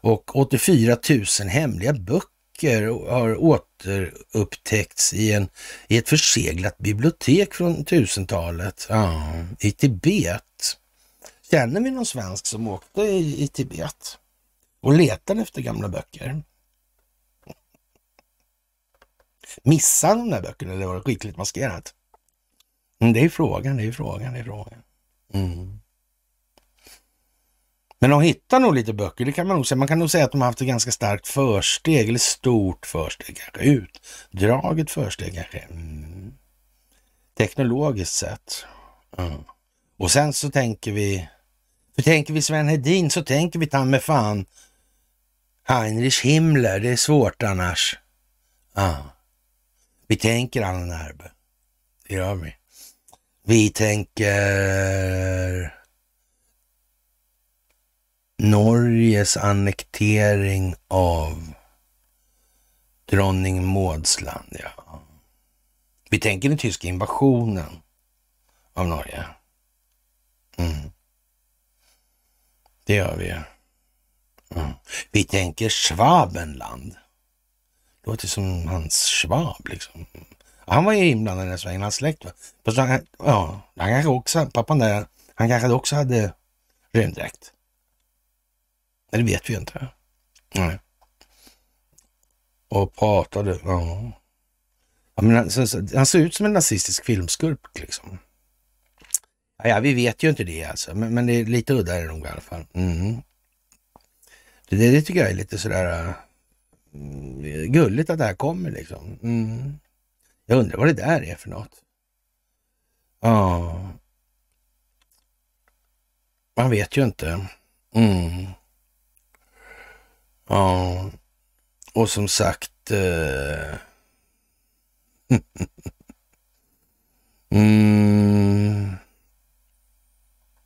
och 84 000 hemliga böcker har återupptäckts i, en, i ett förseglat bibliotek från 1000-talet ja, i Tibet. Känner vi någon svensk som åkte i, i Tibet och letade efter gamla böcker? Missade de där böckerna eller var det skickligt maskerat? Mm, det är frågan, det är frågan, det är frågan. Mm. Men de hittar nog lite böcker, det kan man nog säga. Man kan nog säga att de har haft ett ganska starkt försteg, eller stort försteg kanske. Utdraget försteg kanske. Mm. Teknologiskt sett. Mm. Och sen så tänker vi för tänker vi Sven Hedin så tänker vi ta med fan Heinrich Himmler. Det är svårt annars. Ja. Vi tänker Anna Närbe. Det gör vi. Vi tänker Norges annektering av dronning Maudsland. Ja. Vi tänker den tyska invasionen av Norge. Mm. Det gör vi. Mm. Vi tänker Schwabenland. Låter som hans Schwab liksom. Han var ju inblandad i den här svängen, hans släkt. Va? Fast han, ja, han kanske också, pappan där, han kanske också hade rymddräkt. Det vet vi inte. Nej. Och pratade, ja. ja men han, så, han ser ut som en nazistisk filmskurk liksom. Ja, vi vet ju inte det alltså, men, men det är lite udda är det nog i alla fall. Mm. Det, det, tycker jag är lite sådär uh, gulligt att det här kommer liksom. Mm. Jag undrar vad det där är för något. Ja. Man vet ju inte. Mm. Ja. Och som sagt. Uh... mm.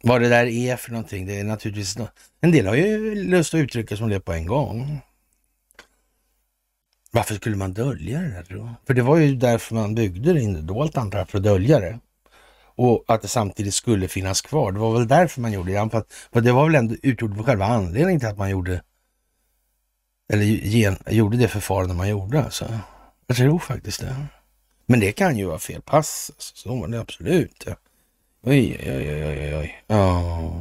Vad det där är för någonting, det är naturligtvis... En del har ju lust att uttrycka som det på en gång. Varför skulle man dölja det där då? För det var ju därför man byggde det indolt antar jag, för att dölja det. och att det samtidigt skulle finnas kvar. Det var väl därför man gjorde det. För det var väl ändå utgjort själva anledningen till att man gjorde eller gen, gjorde det förfarande man gjorde alltså. Jag tror faktiskt det. Men det kan ju vara fel pass. Alltså. Så var det absolut. Oj, oj, oj, oj, oj. Ja.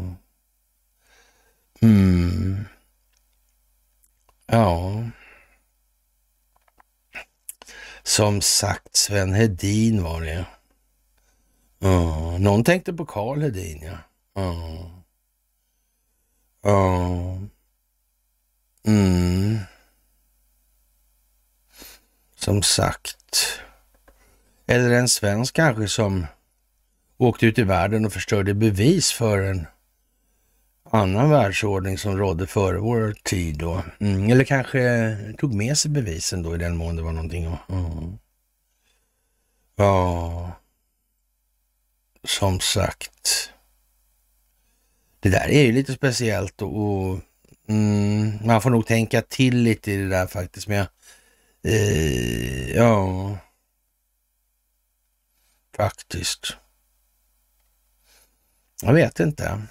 Mm. Ja. Som sagt, Sven Hedin var det. Ja. Någon tänkte på Karl Hedin, ja. Ja. Ja. Mm. Som sagt. Eller en svensk kanske som åkte ut i världen och förstörde bevis för en annan världsordning som rådde före vår tid då. Mm. Eller kanske tog med sig bevisen då i den mån det var någonting. Mm. Ja, som sagt. Det där är ju lite speciellt och, och mm, man får nog tänka till lite i det där faktiskt. Men jag, eh, ja, faktiskt. Jag vet inte.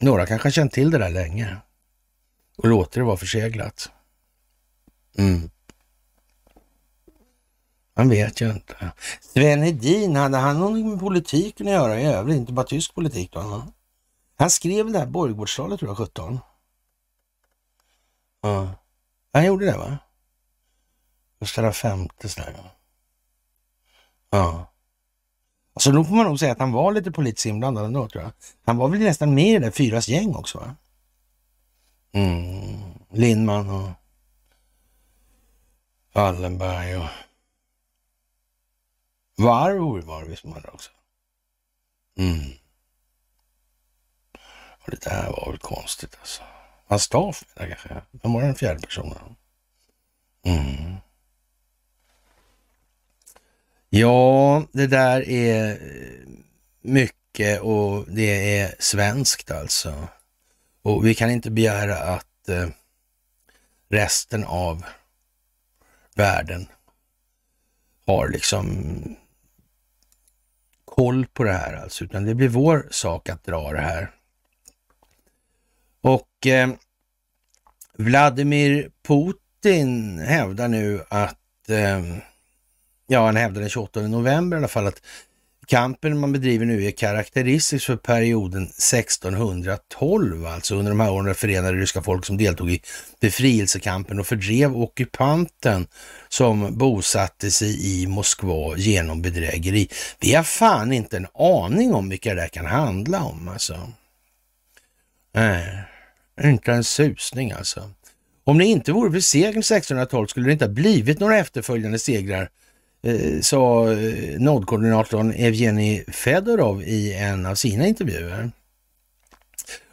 Några kanske har känt till det där länge och låter det vara förseglat. Mm. Man vet ju inte. Sven Hedin, hade han någonting med politiken att göra i övrigt? Inte bara tysk politik då? Han skrev det här borggårdstalet tror jag, 17. Ja. Han gjorde det va? Gustav V sådär. Ja. Alltså då får man nog säga att han var lite politiskt inblandad ändå tror jag. Han var väl nästan med i det där Fyras gäng också va? Mm. Lindman och Wallenberg och Varvor var det visst man också. Mm. Och det där var väl konstigt alltså. Hans staff kanske. Vem var den fjärde personen? Mm. Ja, det där är eh, mycket och det är svenskt alltså. Och vi kan inte begära att eh, resten av världen har liksom koll på det här alltså, utan det blir vår sak att dra det här. Och eh, Vladimir Putin hävdar nu att eh, ja, han hävdade den 28 november i alla fall att kampen man bedriver nu är karaktäristisk för perioden 1612, alltså under de här åren förenade ryska folk som deltog i befrielsekampen och fördrev ockupanten som bosatte sig i Moskva genom bedrägeri. Vi har fan inte en aning om vilka det där kan handla om alltså. Nej, inte en susning alltså. Om det inte vore för segern 1612 skulle det inte ha blivit några efterföljande segrar Eh, sa eh, Nordkoordinatorn Evgenij Fedorov i en av sina intervjuer.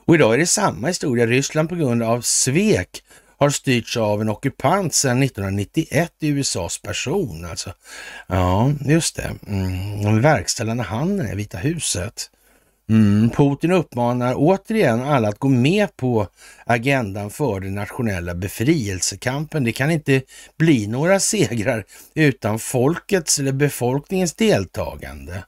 Och idag är det samma historia. Ryssland på grund av svek har styrts av en ockupant sedan 1991 i USAs person. Alltså. Ja, just det. Mm, verkställande handen i Vita huset. Mm, Putin uppmanar återigen alla att gå med på agendan för den nationella befrielsekampen. Det kan inte bli några segrar utan folkets eller befolkningens deltagande.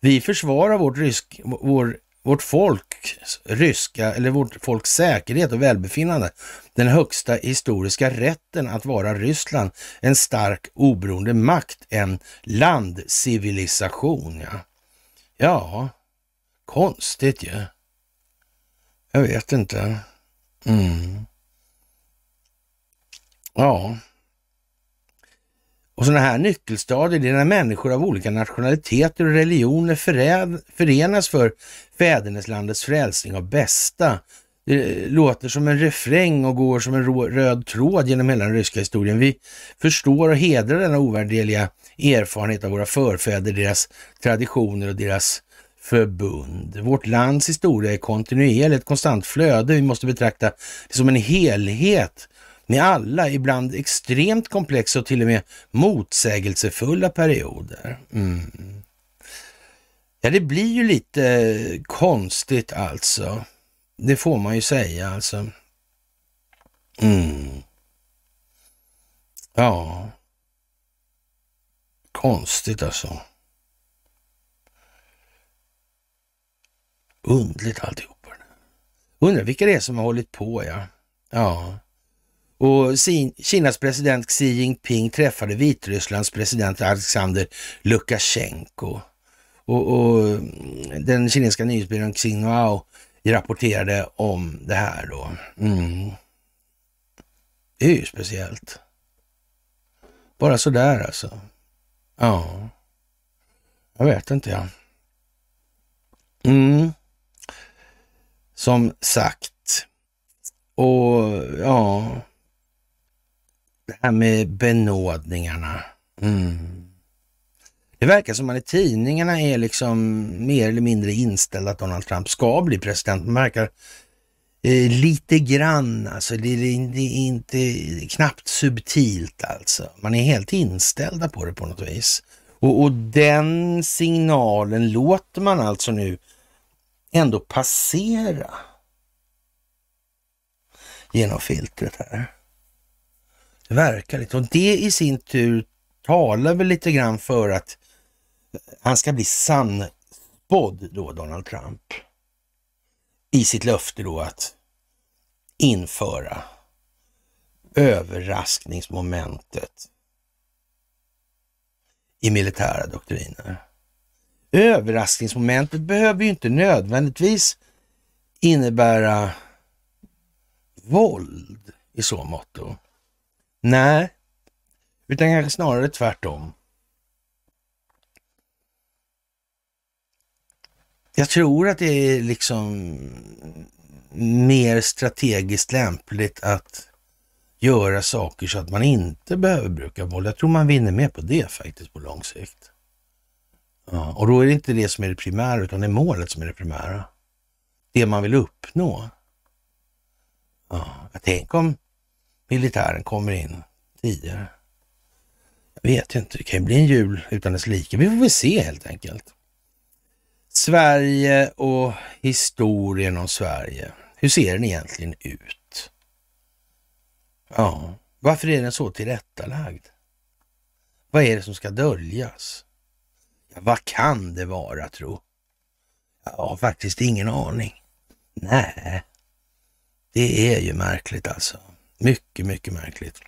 Vi försvarar vårt, rysk, vår, vårt folks ryska, eller vårt folks säkerhet och välbefinnande. Den högsta historiska rätten att vara Ryssland, en stark oberoende makt, en landcivilisation. Ja, ja Konstigt ju. Ja. Jag vet inte. Mm. Ja. Och sådana här nyckelstadier, det är när människor av olika nationaliteter och religioner förenas för fäderneslandets frälsning av bästa. Det låter som en refräng och går som en röd tråd genom hela den ryska historien. Vi förstår och hedrar denna ovärdeliga erfarenhet av våra förfäder, deras traditioner och deras förbund. Vårt lands historia är kontinuerligt, ett konstant flöde. Vi måste betrakta det som en helhet med alla, ibland extremt komplexa och till och med motsägelsefulla perioder. Mm. Ja, det blir ju lite eh, konstigt alltså. Det får man ju säga alltså. Mm. Ja. Konstigt alltså. Undligt alltihop. Undrar vilka det är som har hållit på, ja. Ja. Och Kinas president Xi Jinping träffade Vitrysslands president Alexander Lukasjenko. Och, och mm, den kinesiska nyhetsbyrån Xinhua rapporterade om det här då. Mm. Det är ju speciellt. Bara sådär alltså. Ja. Jag vet inte ja. Mm. Som sagt. Och ja, det här med benådningarna. Mm. Det verkar som att man i tidningarna är liksom mer eller mindre inställda att Donald Trump ska bli president. Man verkar eh, lite grann, alltså det är inte, inte knappt subtilt alltså. Man är helt inställda på det på något vis. Och, och den signalen låter man alltså nu ändå passera genom filtret här. Det verkar lite. Och det i sin tur talar väl lite grann för att han ska bli sannspådd då, Donald Trump. I sitt löfte då att införa överraskningsmomentet i militära doktriner. Överraskningsmomentet behöver ju inte nödvändigtvis innebära våld i så måtto. Nej, utan kanske snarare tvärtom. Jag tror att det är liksom mer strategiskt lämpligt att göra saker så att man inte behöver bruka våld. Jag tror man vinner mer på det faktiskt på lång sikt. Ja, och då är det inte det som är det primära, utan det är målet som är det primära. Det man vill uppnå. Ja, tänk om militären kommer in tidigare. Jag vet inte, det kan ju bli en jul utan dess like. Vi får väl se helt enkelt. Sverige och historien om Sverige. Hur ser den egentligen ut? Ja, varför är den så tillrättalagd? Vad är det som ska döljas? Vad kan det vara tro? Jag har faktiskt ingen aning. Nej, det är ju märkligt alltså. Mycket, mycket märkligt.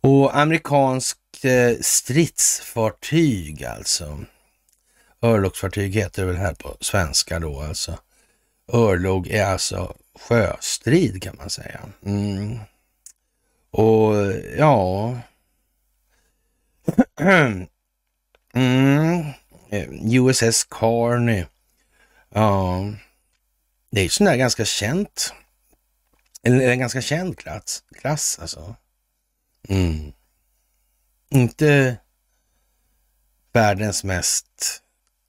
Och amerikanskt eh, stridsfartyg alltså. Örlogsfartyg heter det väl här på svenska då alltså. Örlog är alltså sjöstrid kan man säga. Mm. Och ja... Äh, mm. Eh, USS Carney. Ja, det är ju sån där ganska känt en, en ganska känd klass, klass alltså. Mm. Inte världens mest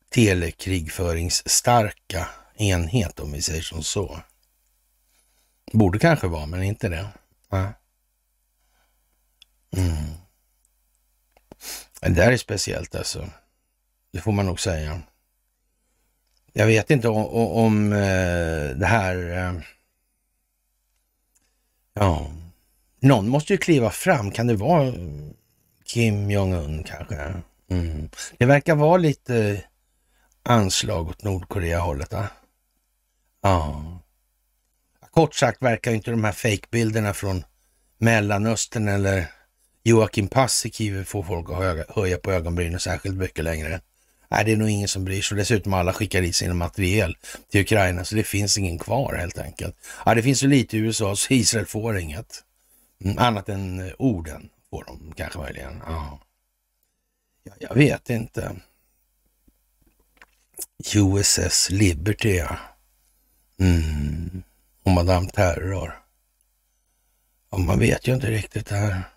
telekrigföringsstarka enhet om vi säger som så. Borde kanske vara, men inte det. Mm. Det där är speciellt alltså. Det får man nog säga. Jag vet inte om, om det här eh, Ja, någon måste ju kliva fram. Kan det vara Kim Jong-Un kanske? Mm. Det verkar vara lite anslag åt Nordkorea-hållet. Va? Ja. Kort sagt verkar inte de här fejkbilderna från Mellanöstern eller Joakim Paasikivi får folk att höja på ögonbrynen särskilt mycket längre. Nej, det är nog ingen som bryr sig. Dessutom alla skickar i sina materiel till Ukraina, så det finns ingen kvar helt enkelt. Ja, det finns ju lite i USA, så Israel får inget. Mm, annat än eh, orden får de kanske möjligen. Ja. ja jag vet inte. USS Liberty, ja. Mm. Och Madame Terror. Ja, man vet ju inte riktigt det här.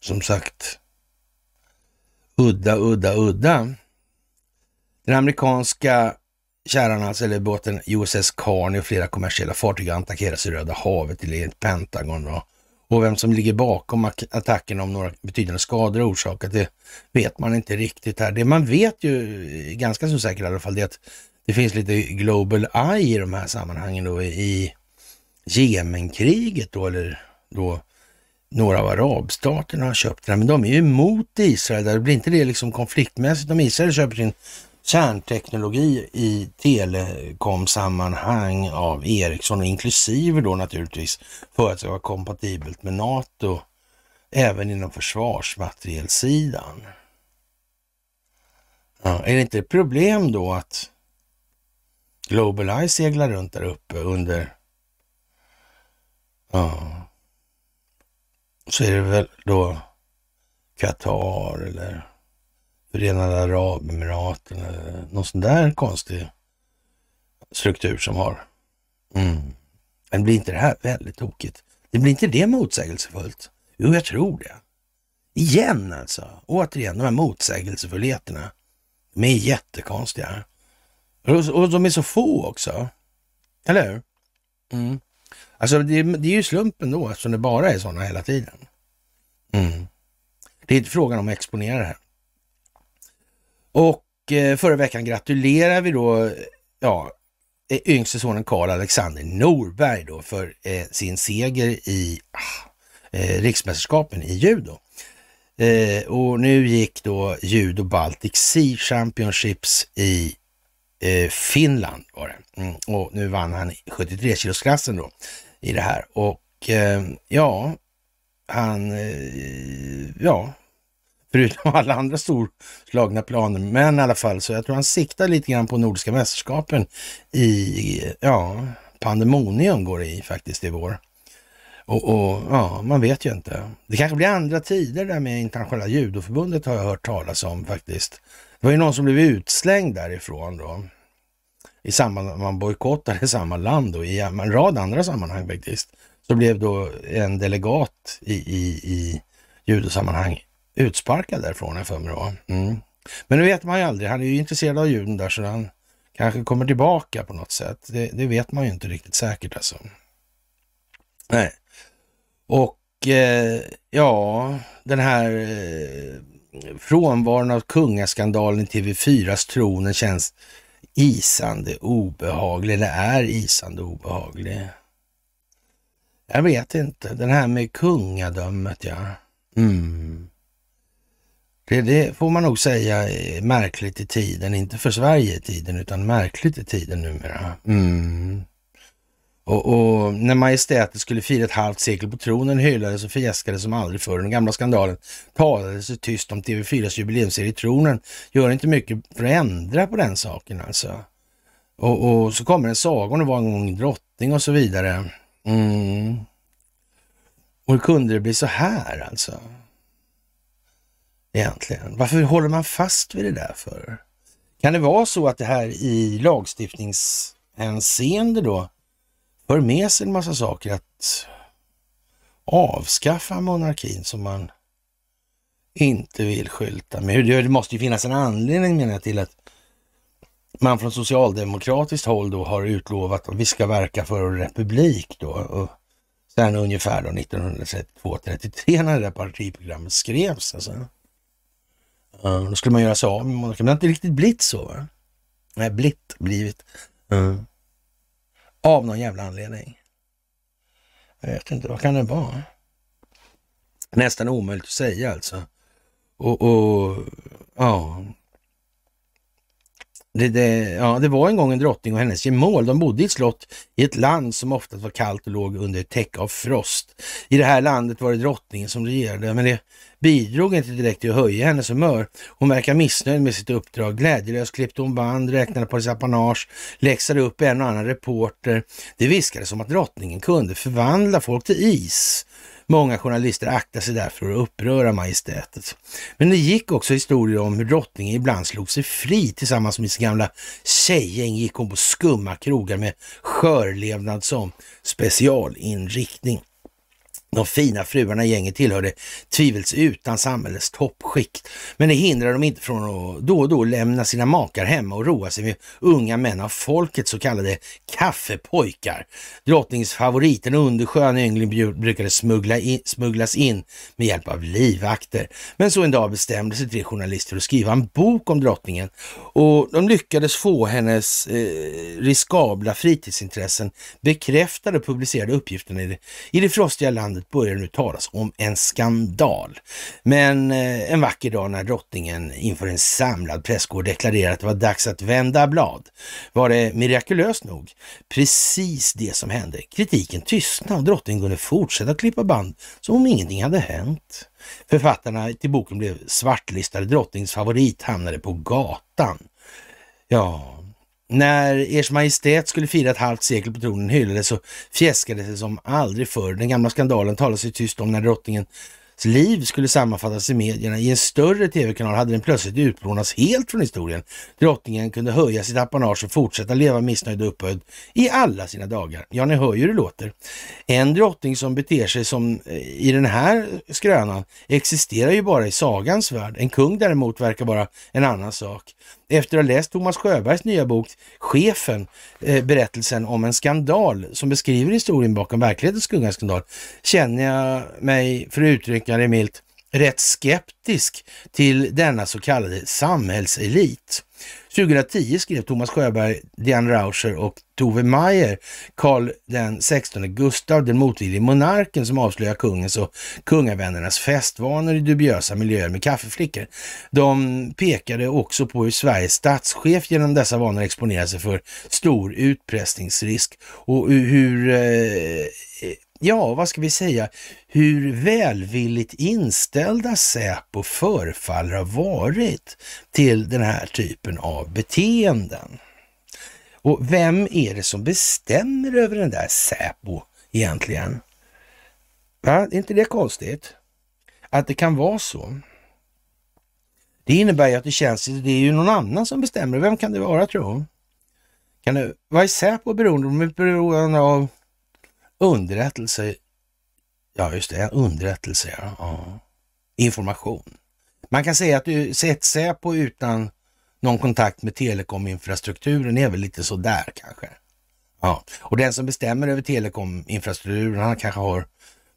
Som sagt, udda, udda, udda. Den amerikanska kärran, alltså, eller båten USS Carney och flera kommersiella fartyg attackeras i Röda havet i Pentagon. Då. Och vem som ligger bakom attacken om några betydande skador är orsakat, det vet man inte riktigt här. Det man vet ju ganska så säkert i alla fall, det är att det finns lite global eye i de här sammanhangen då i Jemenkriget då, eller då några av arabstaterna har köpt den, men de är ju emot Israel. Där blir inte det liksom konfliktmässigt om Israel köper sin kärnteknologi i telekomsammanhang av Ericsson, inklusive då naturligtvis för att det ska vara kompatibelt med NATO, även inom försvarsmaterielsidan. Ja, är det inte ett problem då att Global Eye seglar runt där uppe under... Ja. Så är det väl då Qatar eller Förenade Arabemiraten eller någon sån där konstig struktur som har. Mm. Men blir inte det här väldigt tokigt? Det blir inte det motsägelsefullt? Jo, jag tror det. Igen alltså. Återigen, de här motsägelsefullheterna. De är jättekonstiga. Och, de är så få också. Eller hur? Mm. Alltså det, det, är ju slumpen då eftersom det bara är sådana hela tiden. Mm. Det är inte frågan om att exponera det här. Och eh, förra veckan gratulerar vi då ja, eh, yngste sonen Karl Alexander Norberg då för eh, sin seger i ah, eh, riksmästerskapen i judo. Eh, och nu gick då Judo Baltic Sea Championships i eh, Finland var det. Mm, och nu vann han 73 kilosklassen då i det här. Och eh, ja, han, eh, ja, förutom alla andra storslagna planer, men i alla fall så jag tror han siktar lite grann på Nordiska mästerskapen i, ja, pandemonium går det i faktiskt i vår. Och, och, ja, man vet ju inte. Det kanske blir andra tider där med internationella judoförbundet har jag hört talas om faktiskt. Det var ju någon som blev utslängd därifrån då. I samband med att man bojkottade samma land och i en rad andra sammanhang faktiskt. Så blev då en delegat i, i, i judosammanhang utsparkad därifrån, jag för mig då. Mm. Men nu vet man ju aldrig. Han är ju intresserad av juden där så han kanske kommer tillbaka på något sätt. Det, det vet man ju inte riktigt säkert alltså. Nej. Och eh, ja, den här eh, frånvaron av kungaskandalen i TV4s tronen känns isande obehaglig, eller är isande obehaglig. Jag vet inte, den här med kungadömet ja. Mm. Det, det, får man nog säga är märkligt i tiden, inte för Sverige i tiden, utan märkligt i tiden numera. Mm. Och, och, när majestätet skulle fira ett halvt sekel på tronen hyllades och fjäskades som aldrig förr. Den gamla skandalen talades det tyst om TV4s jubileumsserie Tronen. Gör inte mycket för att ändra på den saken alltså. Och, och så kommer en saga om det var en gång drottning och så vidare. Mm. Och hur kunde det bli så här alltså? Egentligen. Varför håller man fast vid det där för? Kan det vara så att det här i lagstiftningshänseende då för med sig en massa saker att avskaffa monarkin som man inte vill skylta med. Det måste ju finnas en anledning menar jag till att man från socialdemokratiskt håll då har utlovat att vi ska verka för en republik då. Och sen ungefär då 1932-33 när det där partiprogrammet skrevs. Alltså. då skulle man göra sig av med monarkin. Men det har inte riktigt blivit så. Va? Nej, blitt blivit. Mm. Av någon jävla anledning. Jag vet inte, vad kan det vara? Nästan omöjligt att säga alltså. Och, och ja, det, det, ja, det var en gång en drottning och hennes gemål. De bodde i ett slott i ett land som ofta var kallt och låg under ett täcke av frost. I det här landet var det drottningen som regerade, men det bidrog inte direkt till att höja hennes humör. Hon verkar missnöjd med sitt uppdrag. Glädjelöst klippte hon band, räknade på sitt apanage, läxade upp en och annan reporter. Det viskades om att drottningen kunde förvandla folk till is. Många journalister aktade sig därför att uppröra majestätet. Men det gick också historier om hur drottningen ibland slog sig fri tillsammans med sin gamla tjejgäng gick hon på skumma krogar med skörlevnad som specialinriktning. De fina fruarna i gänget tillhörde tvivelsutan samhällets toppskikt, men det hindrade dem inte från att då och då lämna sina makar hemma och roa sig med unga män av folket, så kallade kaffepojkar. Drottningens favorit, en underskön yngling, brukade smuggla in, smugglas in med hjälp av livvakter. Men så en dag bestämde sig tre journalister att skriva en bok om drottningen och de lyckades få hennes eh, riskabla fritidsintressen bekräftade och publicerade uppgifterna i det, i det frostiga landet plötsligt börjar nu talas om en skandal. Men eh, en vacker dag när drottningen inför en samlad presskår deklarerade att det var dags att vända blad var det mirakulöst nog precis det som hände. Kritiken tystnade och drottningen kunde fortsätta klippa band som om ingenting hade hänt. Författarna till boken blev svartlistade, drottningens favorit hamnade på gatan. Ja, när Ers Majestät skulle fira ett halvt sekel på tronen hyllades och fjäskades det som aldrig förr. Den gamla skandalen talade sig tyst om när drottningens liv skulle sammanfattas i medierna. I en större tv-kanal hade den plötsligt utplånats helt från historien. Drottningen kunde höja sitt apanage och fortsätta leva missnöjd och upphöjd i alla sina dagar. Ja, ni hör ju hur det låter. En drottning som beter sig som eh, i den här skrönan existerar ju bara i sagans värld. En kung däremot verkar vara en annan sak. Efter att ha läst Thomas Sjöbergs nya bok Chefen, eh, berättelsen om en skandal som beskriver historien bakom verklighetens kungaskandal, känner jag mig, för att uttrycka det milt, rätt skeptisk till denna så kallade samhällselit. 2010 skrev Thomas Sjöberg, Diane Rauscher och Tove Mayer Karl den 16 Gustav, den motvillige monarken som avslöjar kungens och kungavännernas festvanor i dubiösa miljöer med kaffeflickor. De pekade också på hur Sveriges statschef genom dessa vanor exponerar sig för stor utpressningsrisk och hur eh, ja, vad ska vi säga, hur välvilligt inställda Säpo förefaller ha varit till den här typen av beteenden. Och vem är det som bestämmer över den där Säpo egentligen? Va? är inte det konstigt? Att det kan vara så. Det innebär ju att det känns, det är ju någon annan som bestämmer. Vem kan det vara tror Kan det, vad är Säpo beroende av? De är beroende av underrättelse. Ja, just det, underrättelse, ja. ja. Information. Man kan säga att du sett Säpo utan någon kontakt med telekominfrastrukturen är väl lite sådär kanske. Ja, och den som bestämmer över telekominfrastrukturen, han kanske har,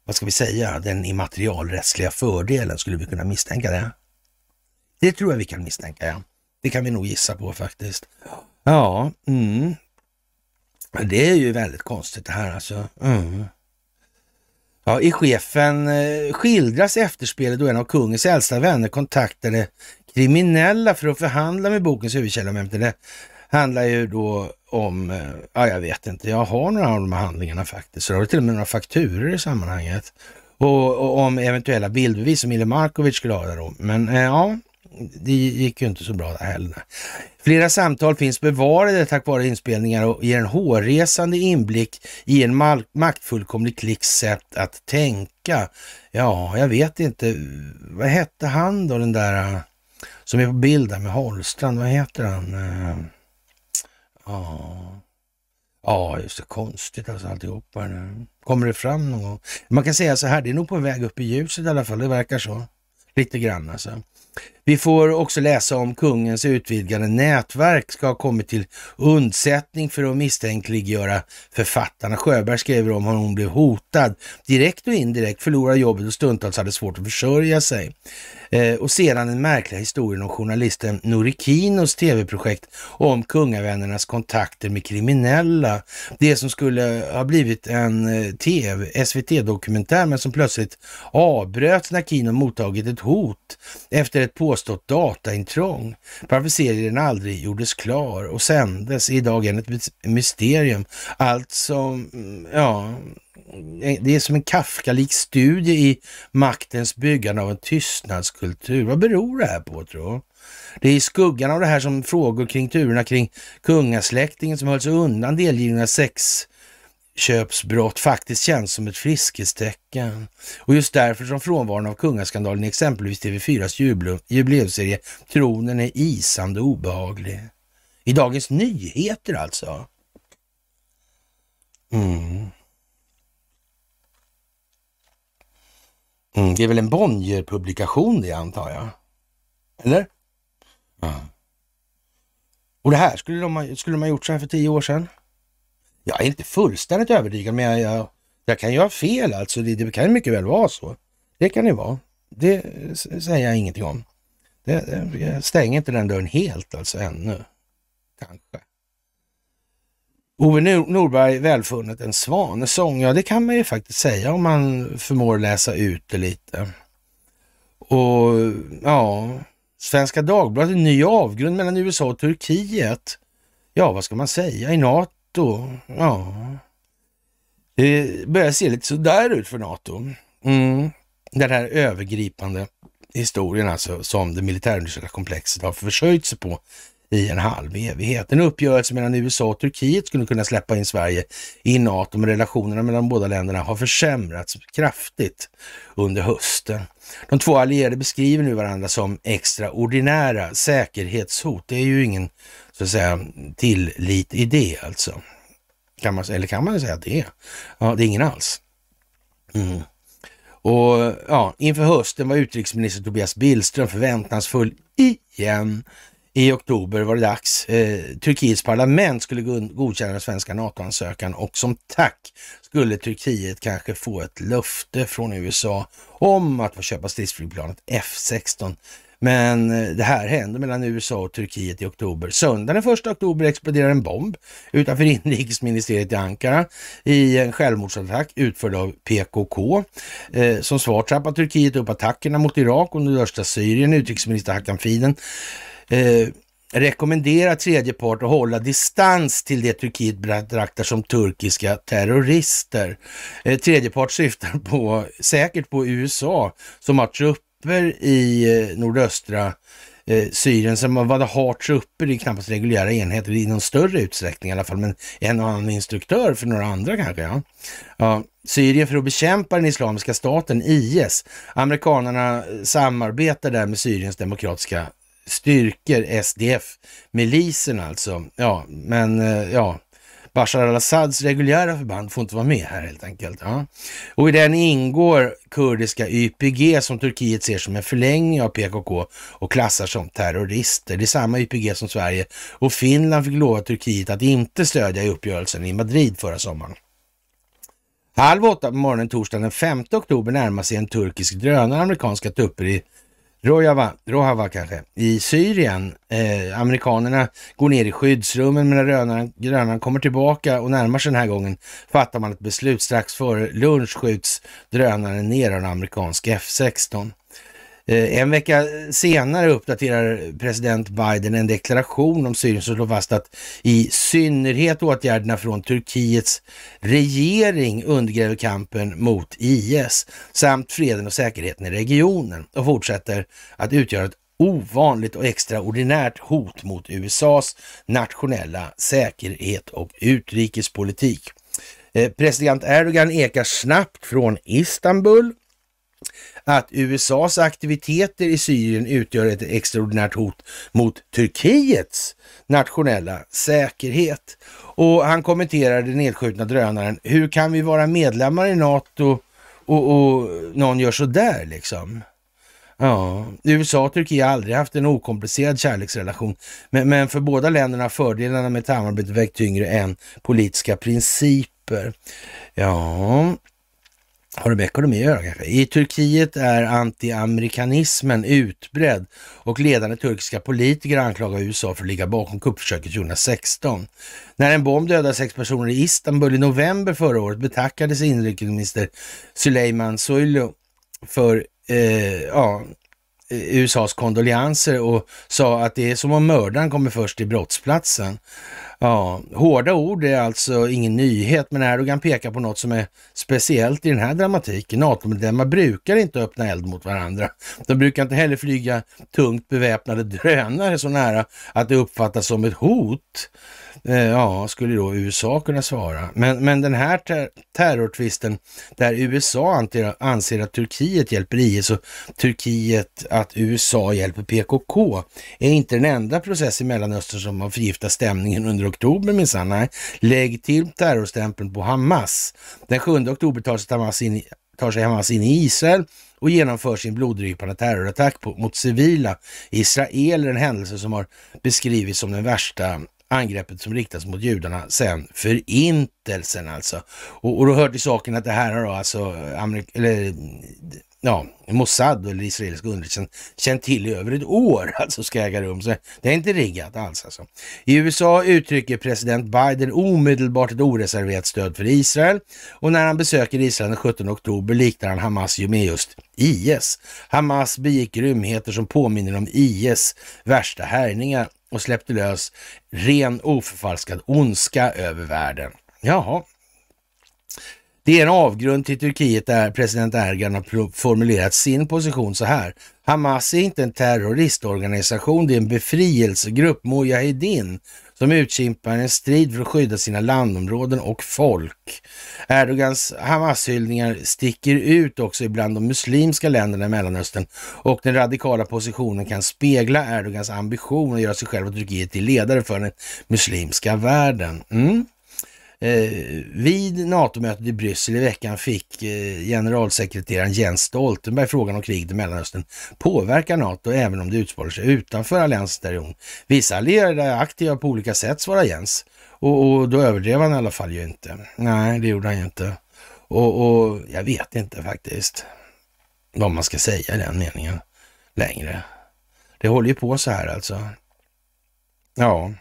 vad ska vi säga, den immaterialrättsliga fördelen, skulle vi kunna misstänka det? Det tror jag vi kan misstänka, ja. Det kan vi nog gissa på faktiskt. Ja, mm. Det är ju väldigt konstigt det här alltså. Mm. Ja, I chefen eh, skildras efterspelet då en av kungens äldsta vänner kontaktade kriminella för att förhandla med bokens huvudkälla. Det handlar ju då om, eh, ja jag vet inte, jag har några av de här handlingarna faktiskt. Så det har till och med några fakturer i sammanhanget. Och, och om eventuella bildbevis som Ile Markovic skulle ha där då. Men eh, ja, det gick ju inte så bra där heller. Flera samtal finns bevarade tack vare inspelningar och ger en hårresande inblick i en maktfullkomlig klicks sätt att tänka. Ja, jag vet inte. Vad hette han då, den där äh, som är på bild där med Holstrand? Vad heter han? Äh, ja, ja just det. Konstigt alltså alltihopa. Kommer det fram någon gång? Man kan säga så här, det är nog på väg upp i ljuset i alla fall. Det verkar så. Lite grann alltså. Vi får också läsa om kungens utvidgade nätverk ska ha kommit till undsättning för att misstänkliggöra författarna. Sjöberg skriver om hur hon blev hotad direkt och indirekt, förlorade jobbet och stundtals hade svårt att försörja sig. Eh, och sedan den märkliga historien om journalisten Norikinos tv-projekt om kungavännernas kontakter med kriminella. Det som skulle ha blivit en eh, TV, SVT-dokumentär men som plötsligt avbröts när Kino mottagit ett hot efter ett påstått dataintrång. Varför serien aldrig gjordes klar och sändes är idag än ett mysterium. Alltså, som... Mm, ja, eh, det är som en Kafka-lik studie i maktens byggande av en tystnadskultur. Vad beror det här på tror Det är i skuggan av det här som frågor kring turerna kring kungasläktingen som hölls undan delgivna sexköpsbrott faktiskt känns som ett friskhetstecken. Och just därför som frånvaron av kungaskandalen i exempelvis TV4s jubileumsserie Tronen är isande obehaglig. I Dagens Nyheter alltså. Mm. Mm, det är väl en Bonnier-publikation det antar jag? Eller? Ja. Och det här, skulle de, ha, skulle de ha gjort så här för tio år sedan? Jag är inte fullständigt övertygad, men jag, jag, jag kan ju ha fel alltså. Det, det, kan mycket väl vara så. Det kan det vara. Det säger jag ingenting om. Det, det, jag stänger inte den dörren helt alltså ännu. Kanske. Ove Norberg välfunnet en svanesång. Ja, det kan man ju faktiskt säga om man förmår läsa ut det lite. Och ja, Svenska Dagbladet, en ny avgrund mellan USA och Turkiet. Ja, vad ska man säga? I NATO? Nato? Ja, det börjar se lite sådär ut för NATO. Mm. Den här övergripande historien alltså som det militärindustriella komplexet har försörjt sig på i en halv evighet. En uppgörelse mellan USA och Turkiet skulle kunna släppa in Sverige i NATO, men relationerna mellan de båda länderna har försämrats kraftigt under hösten. De två allierade beskriver nu varandra som extraordinära säkerhetshot. Det är ju ingen, så att säga, tillit i det alltså. Kan man, eller kan man säga att det är? Ja, det är ingen alls. Mm. Och ja, inför hösten var utrikesminister Tobias Billström förväntansfull igen. I oktober var det dags. Eh, Turkiets parlament skulle godkänna den svenska NATO-ansökan och som tack skulle Turkiet kanske få ett löfte från USA om att få köpa stridsflygplanet F16 men eh, det här händer mellan USA och Turkiet i oktober. Söndagen den 1 oktober exploderar en bomb utanför inrikesministeriet i Ankara i en självmordsattack utförd av PKK. Eh, som svar trappar Turkiet upp attackerna mot Irak och nordöstra Syrien. Utrikesminister Hakan Fiden eh, rekommenderar tredje part att hålla distans till det Turkiet betraktar som turkiska terrorister. Eh, tredje part syftar på, säkert på USA som har trupper trupper i eh, nordöstra eh, Syrien som var har trupper, det är knappast reguljära enheter i någon större utsträckning i alla fall, men en och annan instruktör för några andra kanske. Ja. ja. Syrien för att bekämpa den islamiska staten, IS. Amerikanerna eh, samarbetar där med Syriens demokratiska styrkor, SDF, milisen alltså. Ja, men ja, Bashar al-Assads reguljära förband får inte vara med här helt enkelt. Ja. Och i den ingår kurdiska YPG som Turkiet ser som en förlängning av PKK och klassar som terrorister. Det är samma YPG som Sverige och Finland fick lova Turkiet att inte stödja i uppgörelsen i Madrid förra sommaren. Halv åtta på morgonen torsdagen den 5 oktober närmar sig en turkisk drönare amerikanska trupper i Rojava, Rojava kanske, i Syrien. Eh, amerikanerna går ner i skyddsrummen men när drönaren, drönaren kommer tillbaka och närmar sig den här gången fattar man ett beslut. Strax före lunch skjuts drönaren ner av en amerikansk F16. Eh, en vecka senare uppdaterar president Biden en deklaration om Syrien som slår fast att i synnerhet åtgärderna från Turkiets regering undergräver kampen mot IS samt freden och säkerheten i regionen och fortsätter att utgöra ett ovanligt och extraordinärt hot mot USAs nationella säkerhet och utrikespolitik. Eh, president Erdogan ekar snabbt från Istanbul att USAs aktiviteter i Syrien utgör ett extraordinärt hot mot Turkiets nationella säkerhet. Och han kommenterar den nedskjutna drönaren. Hur kan vi vara medlemmar i NATO och, och någon gör så där liksom? Ja, USA och Turkiet har aldrig haft en okomplicerad kärleksrelation, men, men för båda länderna har fördelarna med ett samarbete vägt tyngre än politiska principer. Ja, har det med ekonomi att göra kanske? I Turkiet är anti-amerikanismen utbredd och ledande turkiska politiker anklagar USA för att ligga bakom kuppförsöket 2016. När en bomb dödade sex personer i Istanbul i november förra året betackade inrikesminister Süleyman Soylu för eh, ja, eh, USAs kondolenser och sa att det är som om mördaren kommer först till brottsplatsen. Ja, hårda ord är alltså ingen nyhet, men Erdogan pekar på något som är speciellt i den här dramatiken. NATO-medlemmar brukar inte öppna eld mot varandra. De brukar inte heller flyga tungt beväpnade drönare så nära att det uppfattas som ett hot. Eh, ja, skulle då USA kunna svara. Men, men den här ter terrortvisten där USA anser, att Turkiet hjälper IS och Turkiet att USA hjälper PKK är inte den enda process i Mellanöstern som har förgiftat stämningen under oktober minsann. Nej, lägg till terrorstämpeln på Hamas. Den 7 oktober tar sig Hamas in, tar sig Hamas in i Israel och genomför sin bloddrypande terrorattack på, mot civila israeler, en händelse som har beskrivits som den värsta angreppet som riktas mot judarna sen förintelsen alltså. Och, och då hör till saken att det här har då alltså eh, Amerik eller eh, ja, Mossad eller israeliska underrättelsen känt till i över ett år alltså ska äga rum. Så det är inte riggat alls alltså. I USA uttrycker president Biden omedelbart ett oreserverat stöd för Israel och när han besöker Israel den 17 oktober liknar han Hamas ju med just IS. Hamas begick grymheter som påminner om IS värsta härjningar och släppte lös ren oförfalskad ondska över världen. Jaha, det är en avgrund till Turkiet där president Erdogan har formulerat sin position så här. Hamas är inte en terroristorganisation, det är en befrielsegrupp, Mujahedin, som utkämpar en strid för att skydda sina landområden och folk. Erdogans Hamas-hyllningar sticker ut också ibland de muslimska länderna i Mellanöstern och den radikala positionen kan spegla Erdogans ambition att göra sig själv och Turkiet till ledare för den muslimska världen. Mm. Eh, vid NATO-mötet i Bryssel i veckan fick eh, generalsekreteraren Jens Stoltenberg frågan om kriget i Mellanöstern påverkar NATO även om det utspelar sig utanför alliansens territorium. Vissa allierade är aktiva på olika sätt, svarar Jens. Och, och, då överdrev han i alla fall ju inte. Nej, det gjorde han ju inte. Och, och jag vet inte faktiskt vad man ska säga i den meningen längre. Det håller ju på så här alltså. Ja.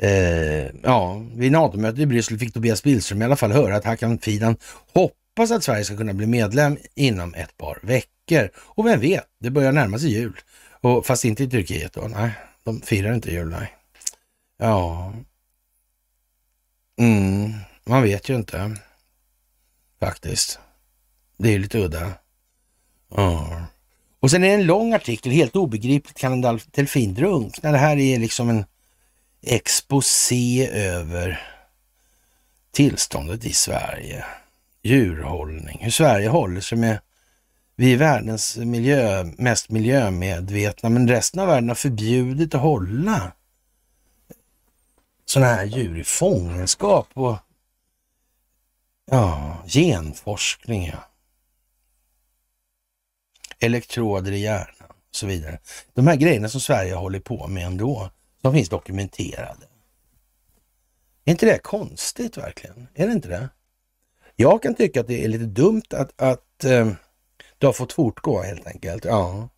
Eh, ja, vid NATO-mötet i Bryssel fick Tobias Billström i alla fall höra att Hakan Fidan hoppas att Sverige ska kunna bli medlem inom ett par veckor. Och vem vet, det börjar närma sig jul. Och, fast inte i Turkiet då, nej. De firar inte jul, nej. Ja. Mm, man vet ju inte. Faktiskt. Det är lite udda. Ja. Och sen är det en lång artikel, helt obegripligt kan en delfin drunkna. Det här är liksom en exposé över tillståndet i Sverige, djurhållning, hur Sverige håller sig med vi är världens miljö, mest miljömedvetna, men resten av världen har förbjudit att hålla sådana här djur i fångenskap och ja, genforskning. Ja. Elektroder i hjärnan och så vidare. De här grejerna som Sverige håller på med ändå, som finns dokumenterade. Är inte det konstigt verkligen? Är det inte det? Jag kan tycka att det är lite dumt att, att eh, det har fått fortgå helt enkelt. Ja.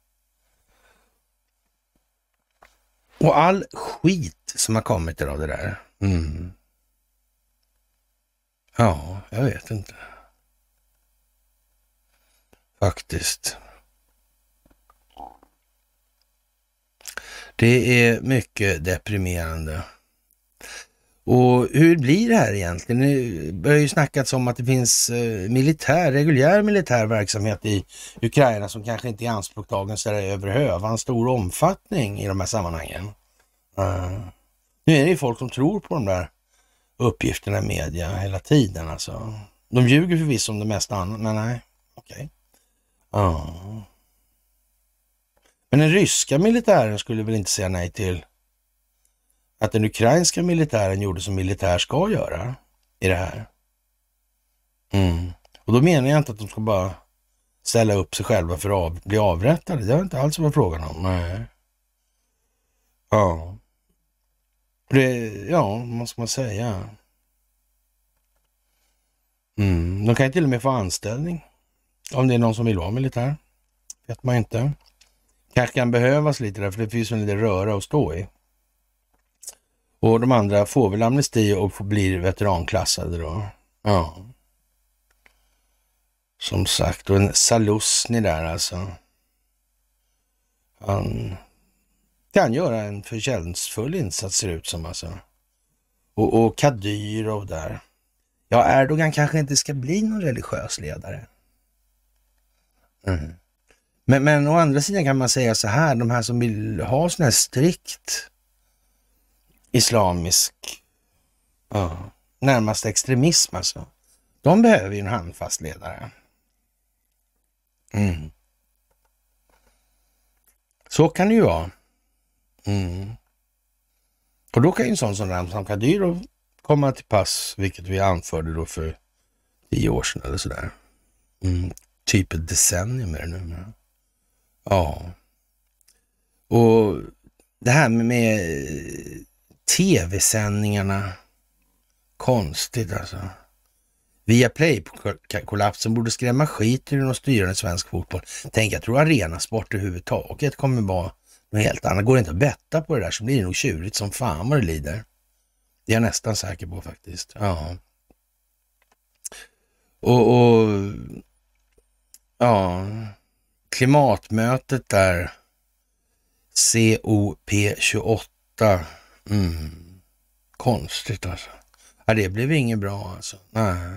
Och all skit som har kommit av det där. Mm. Ja, jag vet inte. Faktiskt. Det är mycket deprimerande. Och hur blir det här egentligen? Det har ju snackats om att det finns eh, militär, reguljär militär verksamhet i Ukraina som kanske inte är anspråktagen så över hövan stor omfattning i de här sammanhangen. Uh, nu är det ju folk som tror på de där uppgifterna i media hela tiden alltså. De ljuger förvisso om det mesta annat, men nej, okej. Okay. Uh. Men den ryska militären skulle väl inte säga nej till att den ukrainska militären gjorde som militär ska göra i det här. Mm. Och då menar jag inte att de ska bara ställa upp sig själva för att bli avrättade. Det har inte alls varit frågan om. Nej. Ja. Det, ja, vad ska man säga? Mm. De kan ju till och med få anställning om det är någon som vill vara militär. vet man inte kanske kan behövas lite där, för det finns en liten röra att stå i. Och de andra får väl amnesti och blir veteranklassade då. Ja. Som sagt, och en Salusni där alltså. Han kan göra en förtjänstfull insats ser det ut som alltså. Och, och Kadyrov där. Ja, Erdogan kanske inte ska bli någon religiös ledare. Mm. Men, men å andra sidan kan man säga så här, de här som vill ha sån här strikt islamisk, ja, närmast extremism alltså. De behöver ju en handfast ledare. Mm. Så kan det ju vara. Mm. Och då kan ju en sån som Ramzan Kadyrov komma till pass, vilket vi anförde då för tio år sedan eller sådär. Mm. Typ ett decennium är det nu. Ja. Och det här med, eh, tv-sändningarna, konstigt alltså. Via Play-kollapsen borde skrämma skit ur de styrande svensk fotboll. Tänk, jag tror arenasport överhuvudtaget kommer vara något helt annat. Går det inte att betta på det där så blir det nog tjurigt som fan vad det lider. Det är jag nästan säker på faktiskt. Ja. Och, och ja, klimatmötet där, COP28. Mm. Konstigt alltså. Ja, det blev inget bra alltså. Nej.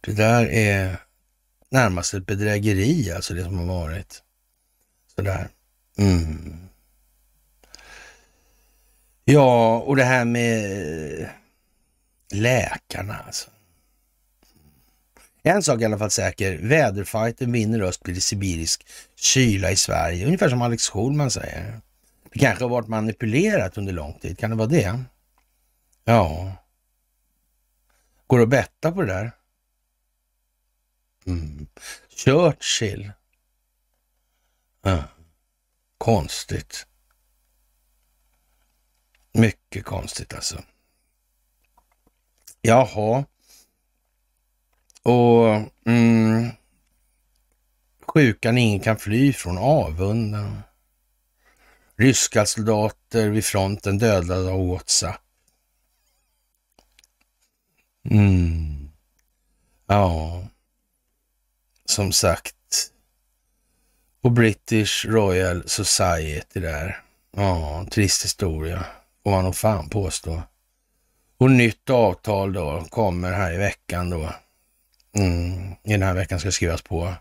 Det där är närmast ett bedrägeri, alltså det som har varit. Sådär. Mm. Ja, och det här med läkarna alltså. En sak är i alla fall säker, väderfighten vinner röst blir det sibirisk kyla i Sverige. Ungefär som Alex Schulman säger. Det kanske har varit manipulerat under lång tid, kan det vara det? Ja. Går det att betta på det där? Mm. Churchill. Ja. Konstigt. Mycket konstigt alltså. Jaha. Och mm, sjukan ingen kan fly från avunden. Ryska soldater vid fronten dödade av WhatsApp. Mm. Ja, som sagt. Och British Royal Society där. Ja, trist historia får man nog fan påstå. Och nytt avtal då kommer här i veckan då. Mm, I den här veckan ska skrivas på.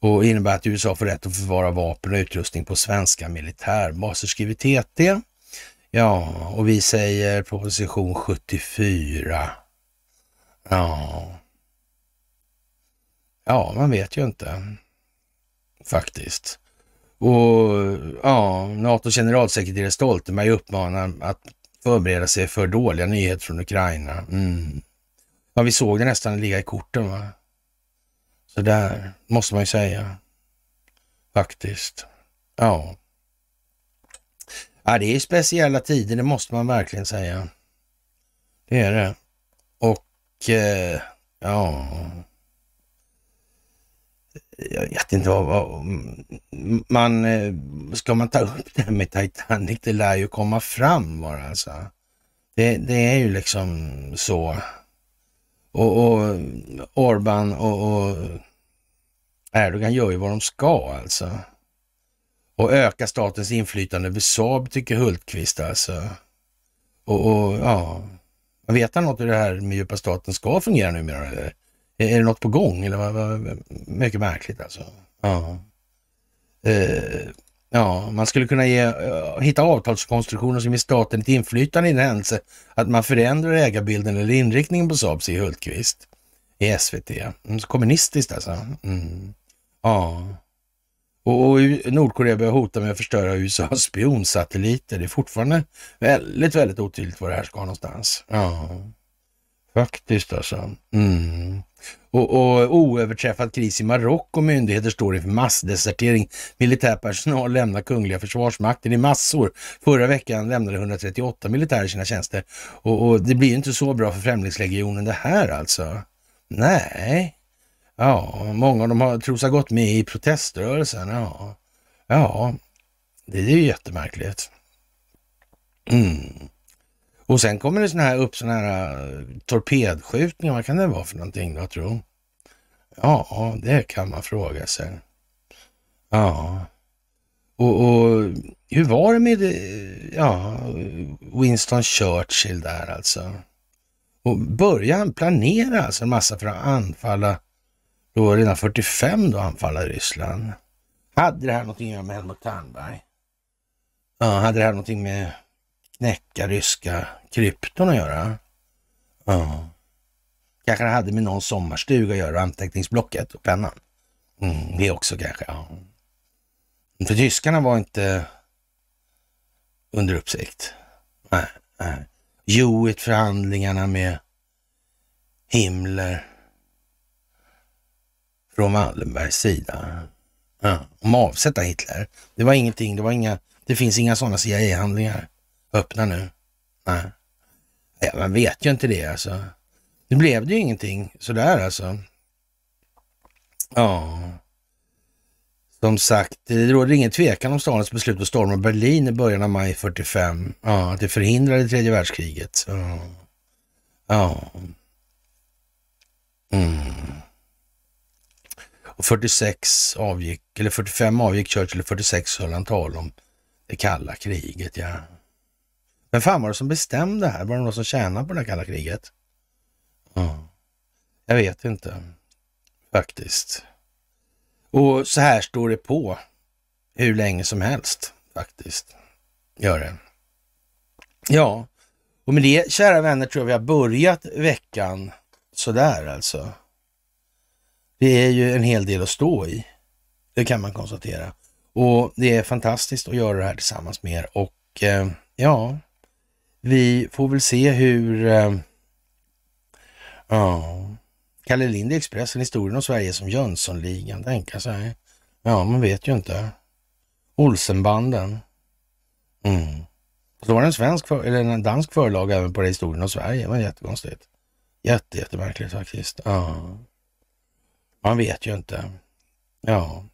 Och innebär att USA får rätt att förvara vapen och utrustning på svenska militärbaser, skriver TT. Ja, och vi säger proposition 74. Ja. Ja, man vet ju inte. Faktiskt. Och ja, NATOs generalsekreterare Stoltenberg uppmanar att förbereda sig för dåliga nyheter från Ukraina. Mm. Ja, vi såg det nästan ligga i korten va. Så där måste man ju säga. Faktiskt. Ja. Ja, det är speciella tider, det måste man verkligen säga. Det är det. Och eh, ja, jag vet inte vad, vad man, eh, ska man ta upp det här med Titanic, det lär ju komma fram bara alltså. Det, det är ju liksom så. Och, och Orban och, och Erdogan gör ju vad de ska alltså. Och öka statens inflytande över Saab tycker Hultqvist alltså. Och, och ja, vet han något hur det här med djupa staten ska fungera numera? Eller? Är det något på gång? Eller vad, vad, mycket märkligt alltså. Ja. Eh, ja, man skulle kunna ge, eh, hitta avtalskonstruktioner som ger staten ett inflytande i den händelse att man förändrar ägarbilden eller inriktningen på Saab, säger Hultqvist i SVT. Mm, kommunistiskt alltså. Mm. Ja. Och, och Nordkorea börjar hota med att förstöra USAs spionsatelliter. Det är fortfarande väldigt, väldigt otydligt var det här ska någonstans. Ja, faktiskt alltså. Mm. Och, och oöverträffad kris i Marocko. Myndigheter står inför massdesertering. Militär personal lämnar kungliga försvarsmakten i massor. Förra veckan lämnade 138 militärer sina tjänster. Och, och det blir inte så bra för Främlingslegionen det här alltså. Nej, Ja, många av dem har, tros ha gått med i proteströrelsen. Ja, ja det är ju jättemärkligt. Mm. Och sen kommer det såna här upp såna här uh, torpedskjutningar. Vad kan det vara för någonting då, tro? Ja, det kan man fråga sig. Ja. Och, och, hur var det med eh, ja, Winston Churchill där alltså? Och började han planera alltså en massa för att anfalla då redan 45 då anfalla Ryssland. Hade det här någonting att göra med Helmut Ternberg? Ja, hade det här någonting med knäcka ryska krypton att göra? Ja. Kanske det hade med någon sommarstuga att göra, anteckningsblocket och pennan. Mm, det också kanske, ja. För tyskarna var inte under uppsikt. Nej, nej. Hewitt-förhandlingarna med Himmler från Wallenbergs sida. Ja, om att avsätta Hitler. Det var ingenting, det var inga Det finns inga sådana CIA-handlingar öppna nu. Nej. Ja, man vet ju inte det alltså. Nu blev det ju ingenting sådär alltså. Ja. Som sagt, det råder ingen tvekan om Stalins beslut att storma Berlin i början av maj 45. Ja, det förhindrade tredje världskriget. Ja. ja. Mm. Och 46 avgick, eller 45 avgick Churchill och 46 höll han tal om det kalla kriget. Ja. Vem fan var det som bestämde här? Var det någon som tjänade på det här kalla kriget? Ja. Jag vet inte faktiskt. Och så här står det på hur länge som helst faktiskt. Gör det. Ja, och med det kära vänner tror jag vi har börjat veckan sådär alltså. Det är ju en hel del att stå i. Det kan man konstatera. Och det är fantastiskt att göra det här tillsammans med er. Och eh, ja, vi får väl se hur... Eh, ja, Kalle Lind i Expressen, historien om Sverige som Jönssonligan, tänka sig. Ja, man vet ju inte. Olsenbanden. Mm. Så var det en svensk för, eller en dansk förlag även på det historien om Sverige. Det var jättekonstigt. Jätte, jättemärkligt faktiskt. Ja. Man vet ju inte. Ja.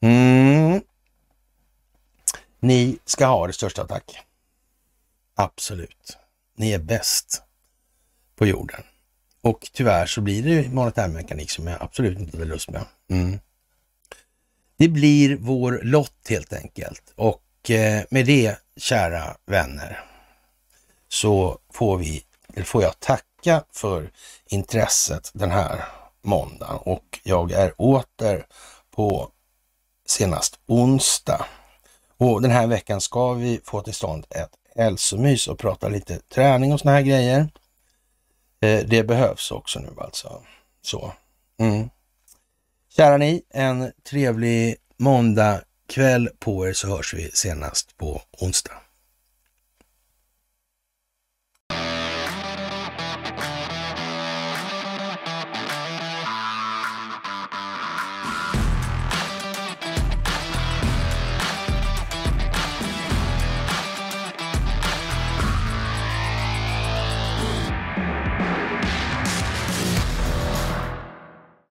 Mm. Ni ska ha det största tack. Absolut. Ni är bäst på jorden. Och tyvärr så blir det monetärmekanik som jag absolut inte hade lust med. Mm. Det blir vår lott helt enkelt. Och eh, med det, kära vänner, så får, vi, får jag tacka för intresset den här måndagen. Och jag är åter på senast onsdag. Och den här veckan ska vi få till stånd ett hälsomys och prata lite träning och såna här grejer. Eh, det behövs också nu alltså. Så. Mm. Kära ni, en trevlig måndagkväll på er så hörs vi senast på onsdag.